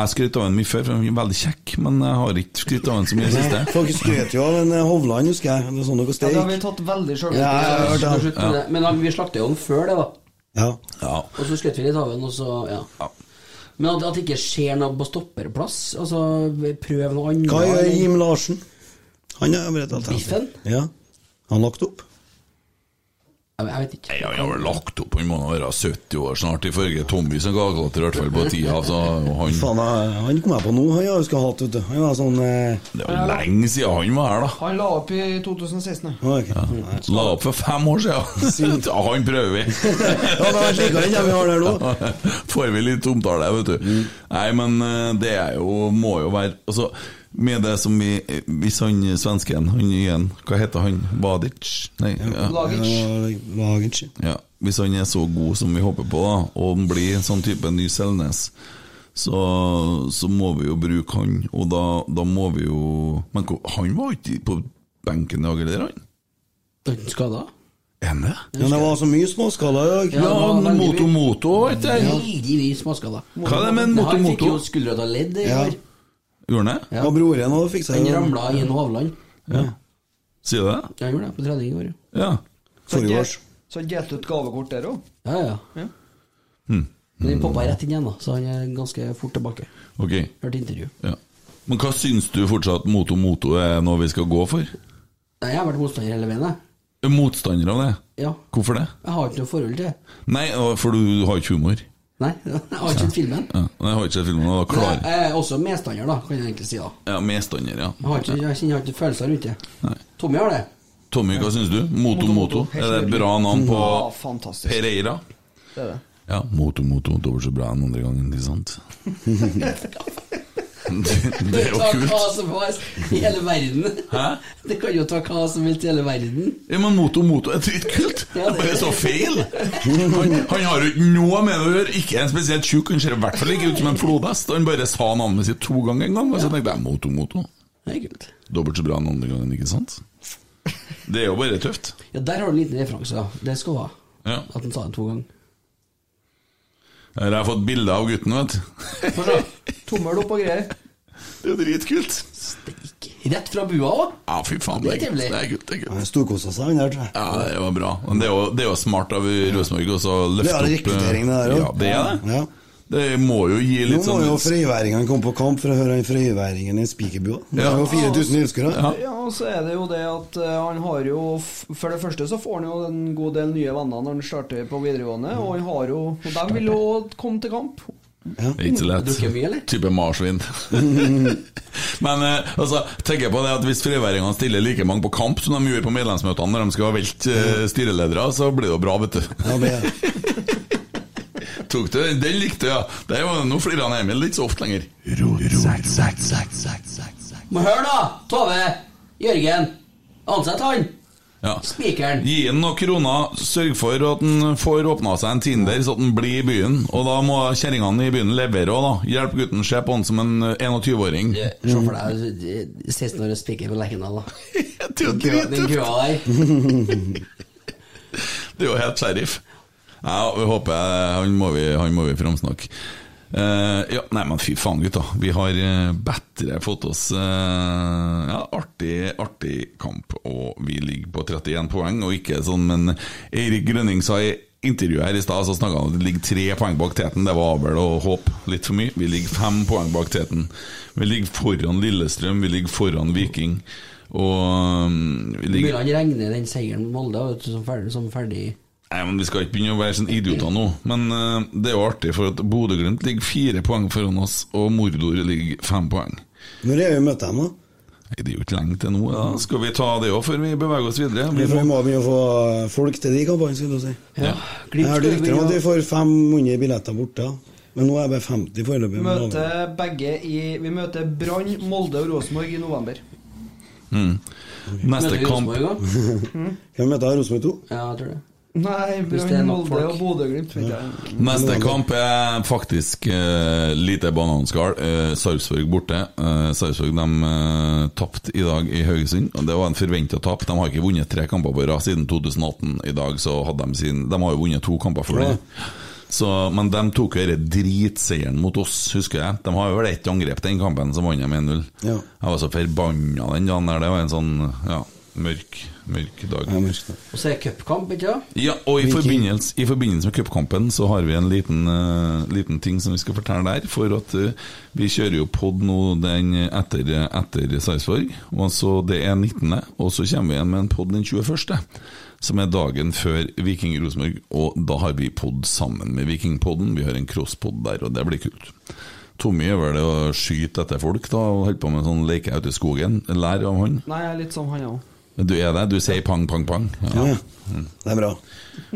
Jeg skrøt av ham mye før, for han er veldig kjekk, men jeg har ikke skrytt av ham så mye i det siste. Folk skrøt jo av en eh, Hovland, husker jeg. Det er sånn dere Ja, det har vi tatt veldig Ja, sjølkritikk. det. Slutt. Men vi slakta jo ham før det, da. Ja. Ja. Og så skrøt vi litt av den, og så Ja. Ja. Men at, at det ikke skjer noe på stopperplass Altså, prøv noe annet. Hva gjør Jim Larsen? Han er et alternativ. Biffen? Ja. Han lagt opp? Jeg, vet ikke. Jeg har vel lagt opp, han må være 70 år snart, ifølge Tommy som gaglater, i hvert fall på tida. Så han, Faen, han kom jeg på nå. Han har jo skal hatt, vet du. Han var sånn eh, det er jo lenge siden han var her, da. Han la opp i 2016. ja. å, ok. La opp for fem år siden. Ja, han prøver vi. Ja, det var slik han det vi har der nå. Får vi litt omtale, vet du. Nei, men eh, det er jo, må jo være Altså, med det som vi Hvis han svensken, han igjen Hva heter han? Vadic? Nei, ja. Lagic. Ja, Hvis han er så god som vi håper på, da, og han blir en sånn type ny Selnes, så, så må vi jo bruke han, og da, da må vi jo Men han var ikke på benken i dag, eller han? Han skada? Er det? Ja, det var så mye småskala i dag. Ja, Ja, moto-moto. Veldig mye småskada. Hva er det med en Moto Han fikk jo skuldra av ledd i Ja. År. Gjorde han det? Ja. Og broren òg fiksa Han ramla i en Hovland. Sier du det? Ja, gjorde det på trening i går, ja. Forrige delt- Så han delte ut gavekort der òg. Ja, ja. Ja. Hm. Men den poppa rett inn igjen, da, så han er ganske fort tilbake. Ok. Hørte intervju. Ja. Men hva syns du fortsatt Moto Moto er noe vi skal gå for? Nei, jeg har vært motstander hele veien, jeg. Er Motstander av det? Ja. Hvorfor det? Jeg har ikke noe forhold til det. Nei, for du har ikke humor. Nei, jeg har ikke sett filmen. Ja, jeg har ikke sett filmen, og da Men Nei, jeg er også medstander, da, kan jeg egentlig si. da Ja, medstander, ja. Jeg, har ikke, jeg kjenner ikke følelser rundt det. Nei. Tommy har det. Tommy, hva syns du? Moto Moto. Er det bra navn på Ja. Pereira? Det er det. Ja, Moto Moto. Dobbelt så bra enn andre gangen, ikke sant? det, er jo Ta hva kult. som helst i hele verden. Hæ? Det kan jo ta hva som helst i hele verden. Ja, men Moto Moto er dritkult! Det er bare så feil! Han, han har jo ikke noe med det å gjøre. Ikke en spesielt tjukk. Han ser i hvert fall ikke ut som en flodhest. Han bare sa navnet sitt to ganger en gang, og så tenkte jeg Moto Moto. Det er kult. Dobbelt så bra enn andre gangen, ikke sant? Det er jo bare tøft. Ja, der har du en liten referanse. ja. Det skal du ha. Ja. At han sa det to ganger. Her har jeg fått bilde av gutten, vet du. Få se. Tommel opp og greier. Det er dritkult. Steik. Rett fra bua òg. Ja, fy faen, det er kult. trivelig. Det er kult, det er kult. Han storkosa seg, han der, tror jeg. Ja, det var bra. Men det er jo, det er jo smart av Rosenborg å løfte Det er opp rekruttering, det der òg. Ja, det er det. Ja. Det må jo gi litt sånn Nå må sånn jo frøyværingene komme på kamp for å høre han frøyværingen i spikerbua. Det Ja. er jo 4000 ønskere Ja. Ja, og så er det jo det at eh, han har jo For det første så får han jo en god del nye venner når han starter på videregående, og han har jo Og de vil jo komme til kamp. Er ikke så lett. Type marsvin. Men eh, altså, tenker på det at hvis friværingene stiller like mange på kamp som de gjør på medlemsmøtene når de skal velte eh, styreledere, så blir det jo bra, vet du. Ja, det er. Tok du den? Den likte jeg. Der var- Nå flirer han Emil ikke så ofte lenger. Men hør, da! Tove. Jørgen. Ansett han. Ja. Spikeren. Gi han noen kroner, sørg for at han får åpna seg en Tinder, så at han blir i byen. Og da må kjerringene i byen levere òg, da. Hjelp gutten, se på han som en eh, 21-åring. Se for deg eh, 16 år og spiker på Lerkendal, da. Det er jo drittøft! der. Det er jo helt sheriff. Ja, vi håper Han må vi, han vi framsnakke. Uh, ja, nei, men fy faen, gutta. Vi har uh, bedre fått oss uh, ja, artig, artig kamp, og vi ligger på 31 poeng, og ikke sånn, men Eirik Grønning sa i intervjuet her i stad, så snakka han at det ligger tre poeng bak teten. Det var vel å håpe litt for mye. Vi ligger fem poeng bak teten. Vi ligger foran Lillestrøm, vi ligger foran Viking. Og um, vi ligger han regner den seieren mot Molde som ferdig, som ferdig Nei, men Vi skal ikke begynne å være sånn idioter nå. Men uh, det er jo artig, for at Bodø-Glimt ligger fire poeng foran oss, og Mordor ligger fem poeng. Når er vi møtt dem, da? Nei, Det er jo ikke lenge til nå. Ja. Skal vi ta det òg før vi beveger oss videre? Vi vi må begynne å få folk til de kampene, skulle du si. Ja. Jeg hørte rykter om at vi får 500 billetter borte, men nå er det bare 50 foreløpig. Vi møter begge i Vi møter Brann, Molde og Rosenborg i november. Mm. Neste kamp? Kan vi møte Rosenborg 2? Ja, jeg tror det. Nei, Hvis det er Brann, nok Molde folk. og Bodø-Glimt. Ja. Neste kamp er faktisk uh, lite bananskall. Uh, Sarpsborg borte. Uh, Sarpsborg de eh, tapte i dag i Haugesund. Det var en forventa tap. De har ikke vunnet tre kamper på rad siden 2018. I dag så hadde de sin De har jo vunnet to kamper for det. Så, men de tok jo denne dritseieren mot oss, husker jeg. De har jo vel ett angrep den kampen, så vant de 1-0. Ja. Jeg var så forbanna den dagen der. Det var en sånn ja, mørk, mørk dag. Og så er det cupkamp, ikke sant? Ja, og i forbindelse, i forbindelse med cupkampen så har vi en liten, uh, liten ting som vi skal fortelle der. For at uh, vi kjører jo pod nå den etter, etter Sarpsborg. Og så det er 19., og så kommer vi igjen med en pod den 21., som er dagen før Viking Rosenborg. Og da har vi pod sammen med Vikingpodden. Vi har en crosspod der, og det blir kult. Tommy gjør vel det å skyte etter folk da, og holder på med sånn leke ute i skogen. Lær av han. Nei, jeg er litt som han òg. Du er det? Du sier pang, pang, pang? Ja, ja. Det er bra.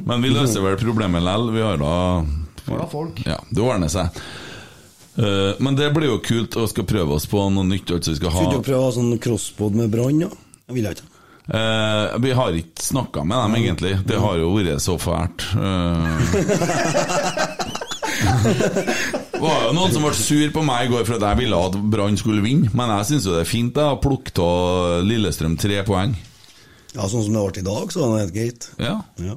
Men vi løser vel problemet likevel. Vi har da da folk. Ja, det ordner seg. Eh, men det blir jo kult å skal prøve oss på noe nytt. Altså vi skal Skulle du prøve å ha sånn crosspod med Brann, da? Jeg vil ikke. Eh, Vi har ikke snakka med dem, egentlig. Det har jo vært så fælt. Det var jo noen som ble sur på meg i går for at jeg ville at Brann skulle vinne. Men jeg syns jo det er fint da, å plukke av Lillestrøm tre poeng. Ja, Sånn som det ble i dag, så er det helt greit. Ja,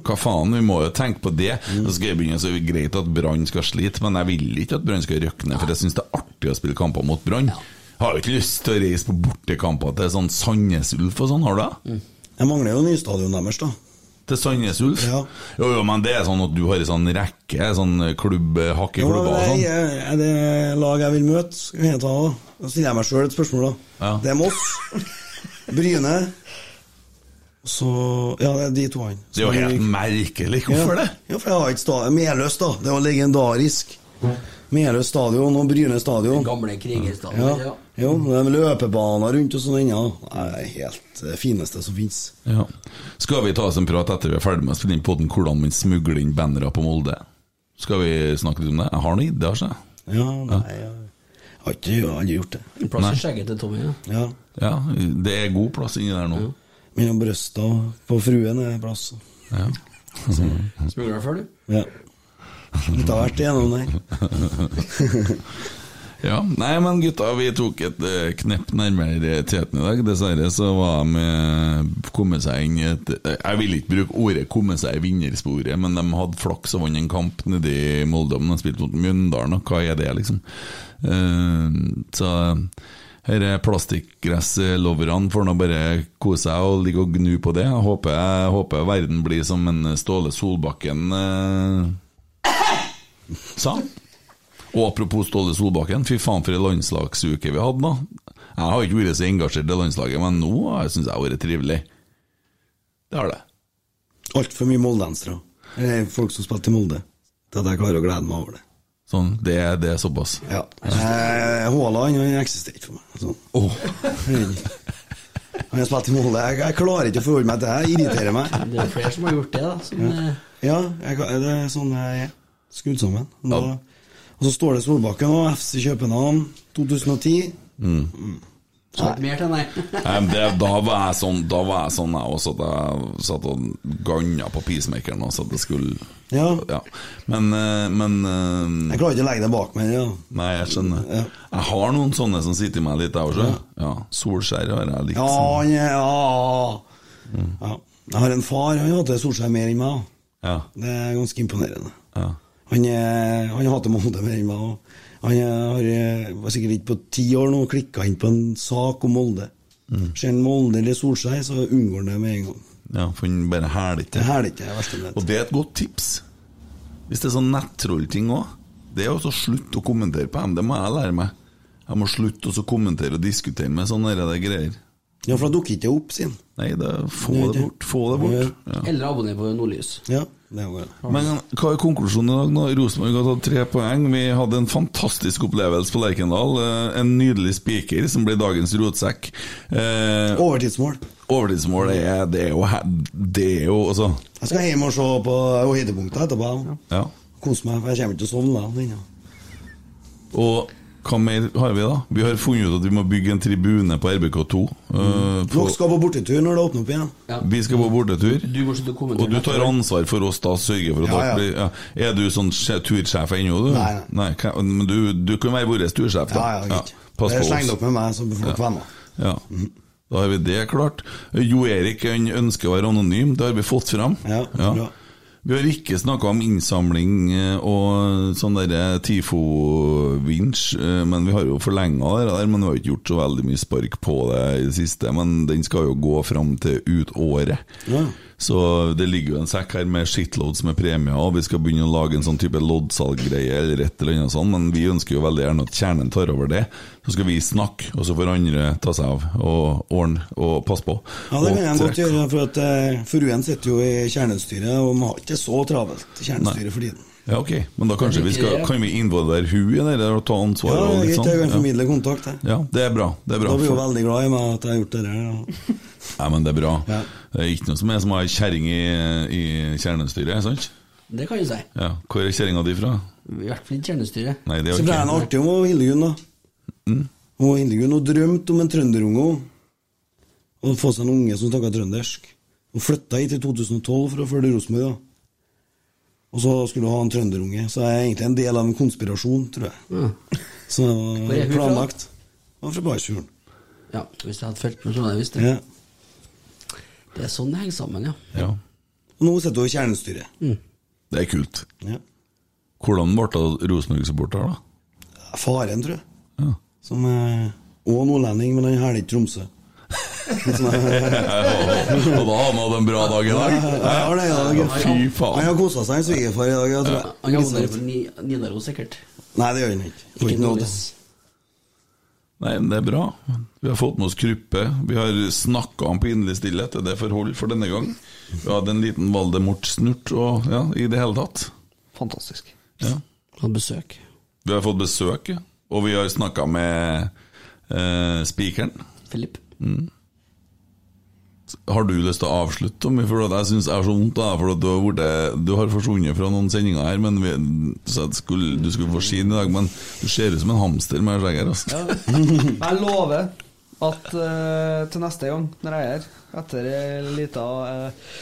hva faen, vi må jo tenke på det. Så skal jeg begynne, så er det greit at Brann skal slite, men jeg vil ikke at Brann skal røkne, for jeg syns det er artig å spille kamper mot Brann. Har jo ikke lyst til å reise på bortekamper til sånn Sandnes Ulf og sånn, har du det? Jeg mangler jo nystadion deres, da. Til Sandnes Ulf? Jo, jo, men det er sånn at du har ei sånn rekke, sånn klubb, hakk i Jo, klubber og sånn. er det lag jeg vil møte, skal jeg ta da. Da stiller jeg meg sjøl et spørsmål, da. Ja. Det er Moss, Bryne Så Ja, det er de to han. Det er jo helt merkelig. Hvorfor ja. det? Ja, for jeg har ikke stadion. Meløs, da. Det var legendarisk. Meløs stadion og Bryne stadion. Gamle krigerstadion. Ja. Ja. Jo, det er løpebaner rundt og sånn ennå. Det er helt det fineste som fins. Ja. Skal vi ta oss en prat etter vi er ferdig med å spille inn poden, hvordan man smugler inn bannere på Molde? Skal vi snakke litt om det? Jeg har noen ideer, altså. Ja, nei, jeg har ikke aldri gjort det. En plass i skjegget til Tommy. Ja. Ja. Ja, det er god plass inni der nå. Mellom brysta på fruen er det plass. Ja. Smugler før, du? Ja. Litt av hvert igjennom der. Ja, nei, men gutta, vi tok et eh, knepp nærmere teten i dag. Dessverre så var de eh, kommet seg inn i et eh, Jeg vil ikke bruke ordet 'komme seg i vinnersporet', men de hadde flaks og vant en kamp nede i Molde. Men de spilte mot Mjøndalen, og hva er det, liksom? Så er plastikkgressloverne får nå bare kose seg og ligge og gnu på det. Jeg håper, jeg håper verden blir som en Ståle Solbakken eh, sa. Og apropos Ståle Solbakken, fy faen for en landslagsuke vi hadde, da. Jeg har ikke vært så engasjert i landslaget, men nå syns jeg det har vært trivelig. Det har det. Altfor mye moldensere. Folk som spilte i Molde. Det at jeg klarer å glede meg over det. Sånn, det, det er såpass. Ja. Eh, Haaland eh, eksisterer ikke for meg. Sånn. Han har spilt i Molde. Jeg, jeg klarer ikke å forholde meg til det. Det irriterer meg. Det er flere som har gjort det, da. Som, ja, Ja, jeg, det er sånn jeg er. Skrudd sammen. Ja. Og så står det Solbakken og FC København 2010. Så ikke mer til, nei. Nei, det, da var jeg sånn, da var jeg sånn jeg også, at jeg satt og ganna på peacemakeren også, at det skulle Ja. Men, eh, men eh, Jeg klarer ikke å legge det bak meg. Ja. Nei, jeg skjønner. Jeg har noen sånne som sitter i meg litt, jeg også. Ja. Solskjær har jeg likt. Ja, er ja. ja. Jeg har en far, han hater Solskjær mer enn meg. Ja. Det er ganske imponerende. Ja. Han, han hater Molde mer enn meg. og Han har eh, var sikkert ikke på ti år nå klikka inn på en sak om Molde. Mm. Ser han Molde eller Solskjær, så unngår han det med en gang. Ja, for han bare hæler ikke. Det det det. Og det er et godt tips. Hvis det er sånn nettrollting òg, det er også å slutte å kommentere på dem. Det må jeg lære meg. Jeg må slutte å kommentere og diskutere med sånne der greier. Ja, for da dukker ikke det opp, sin. Nei, det, få det bort. Få det bort. Ja. Eller abonner på Nordlys. Ja, Men hva er konklusjonen i dag? nå? Rosenborg har tatt tre poeng. Vi hadde en fantastisk opplevelse på Lerkendal. Eh, En nydelig spiker som ble dagens rotsekk. Eh, Overtidsmål. overtidsmål er, det er jo Det er jo altså Jeg skal hjem og se på høydepunktet etterpå. Ja. Kose meg, for jeg kommer ikke til å sovne da. Og hva mer har vi, da? Vi har funnet ut at vi må bygge en tribune på RBK2. Mm. Uh, Dere skal på bortetur når det åpner opp igjen. Vi skal på bortetur. Du Og du tar ansvar for oss da, sørger for at Ja, ja. blir ja. Er du sånn sje- tursjef ennå, du? Nei, nei. men du, du kan være vår tursjef, da. Ja, ja, ja. Pass Det oss. Sleng opp dere med meg, så får dere venner. Ja. Da har vi det klart. Jo Erik ønsker å være anonym, det har vi fått fram. Ja, bra. Vi har ikke snakka om innsamling eh, og sånn derre TIFO-vinsj, eh, men vi har jo forlenga det der. Men vi har ikke gjort så veldig mye spark på det i det siste. Men den skal jo gå fram til ut året. Ja. Så det ligger jo en sekk her med shitloads med premier, og vi skal begynne å lage en sånn type loddsalggreie eller et eller annet sånt, men vi ønsker jo veldig gjerne at kjernen tar over det. Så skal vi snakke, og så får andre ta seg av og ordne og passe på. Ja, det kan jeg godt gjøre, for at eh, Fruen sitter jo i kjernestyret, og man har ikke så travelt i kjernestyret for tiden. Ja, ok, men da kanskje vi skal, kan vi involvere hun i det og ta ansvar? Ja, vi tar jo sånn? jeg kan formidle kontakt. jeg. Ja, det er bra. Det er bra. Da blir hun veldig glad i meg at jeg har gjort det der. Ja. Nei, men det er bra. Ja. Det er ikke noe som er som å ha ei kjerring i, i kjernestyret, sant? Det kan du si. Ja. Hvor er kjerringa di fra? I hvert fall ikke kjernestyret. Nei, det Så er ble jo det artig om Hildegunn, da. Mm. Og Hildegunn hun drømte om en trønderunge. Å få seg en unge som snakka trøndersk. Hun flytta hit i 2012 for å følge Rosenborg. da. Og så skulle hun ha en trønderunge. Så jeg er egentlig en del av en konspirasjon, tror jeg. Mm. Så er var fra? planlagt. Hun var fra Balsfjorden. ja, hvis jeg hadde fulgt med, så hadde jeg visst det. Ja. Det er sånn det henger sammen, ja. ja. Og nå sitter du i kjernestyret. Det er kult. Ja. Hvordan ble det Rosenborg-supporter, da? Faren, tror jeg. Ja. Som er òg nordlending, men han hæler ikke Tromsø. Og da har han hatt en bra dag i dag? Ja, det er det, ja. Fy Han har kosa seg, svigerfar, i dag. Jeg tror Ja. Han på Ni- Nidaros, sikkert. Nei, det gjør han ikke. Ikke til. Nei, men det er bra. Vi har fått med oss Kruppe. Vi har snakka om pinlig stillhet. Er det forhold for denne gang? Vi hadde en liten Valdemort-snurt og ja, i det hele tatt. Fantastisk. Ja. Hatt besøk. Vi har fått besøk, ja. og vi har snakka med eh, spikeren. Philip. Har du lyst til å avslutte, Tommy? For jeg syns jeg har så vondt av deg. For du har, du har forsvunnet fra noen sendinger her, men vi, skulle, du skulle få skinn i dag. Men du ser ut som en hamster med skjegg her. Altså. Jeg lover at uh, til neste gang når jeg er her, etter ei lita uh,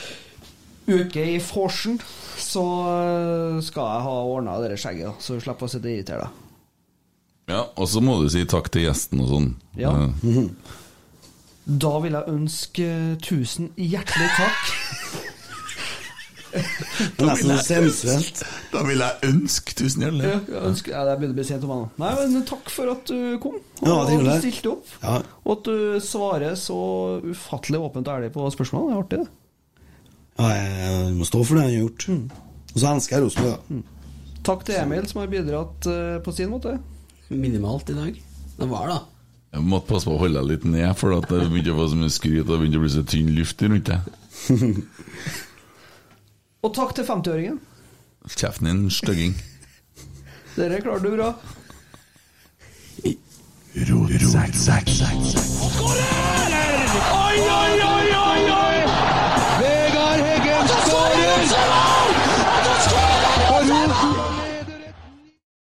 uke i vorsen, så eh, skal jeg ha ordna det skjegget, da, så du slipper å sitte og irritere deg. Ja, og så må du si takk til gjesten og sånn. Ja. Eh, Da vil jeg ønske tusen hjertelig takk. Det er nesten sensuelt. Da vil jeg ønske tusen hjertelig. Ja, jeg ønsker, ja, det begynner å bli sent om meg nå. Nei, men takk for at du kom, og Ja, at du stilte opp. Ja. Og at du svarer så ufattelig åpent og ærlig på spørsmål. Det er artig, det. Ja, jeg må stå for det han har gjort. Og så elsker jeg Rosenborg, da. Takk til Emil, som har bidratt uh, på sin måte. Minimalt i dag. Det var da. Jeg måtte passe på å holde deg litt ned, for at det begynte å få så mye skryt, og det begynte å bli så tynn luft rundt deg. og takk til 50-åringen. Kjeften din, støgging. Dere klarte du bra. Skårer! Oi, oi, oi, oi, oi! Vegard Heggen skårer!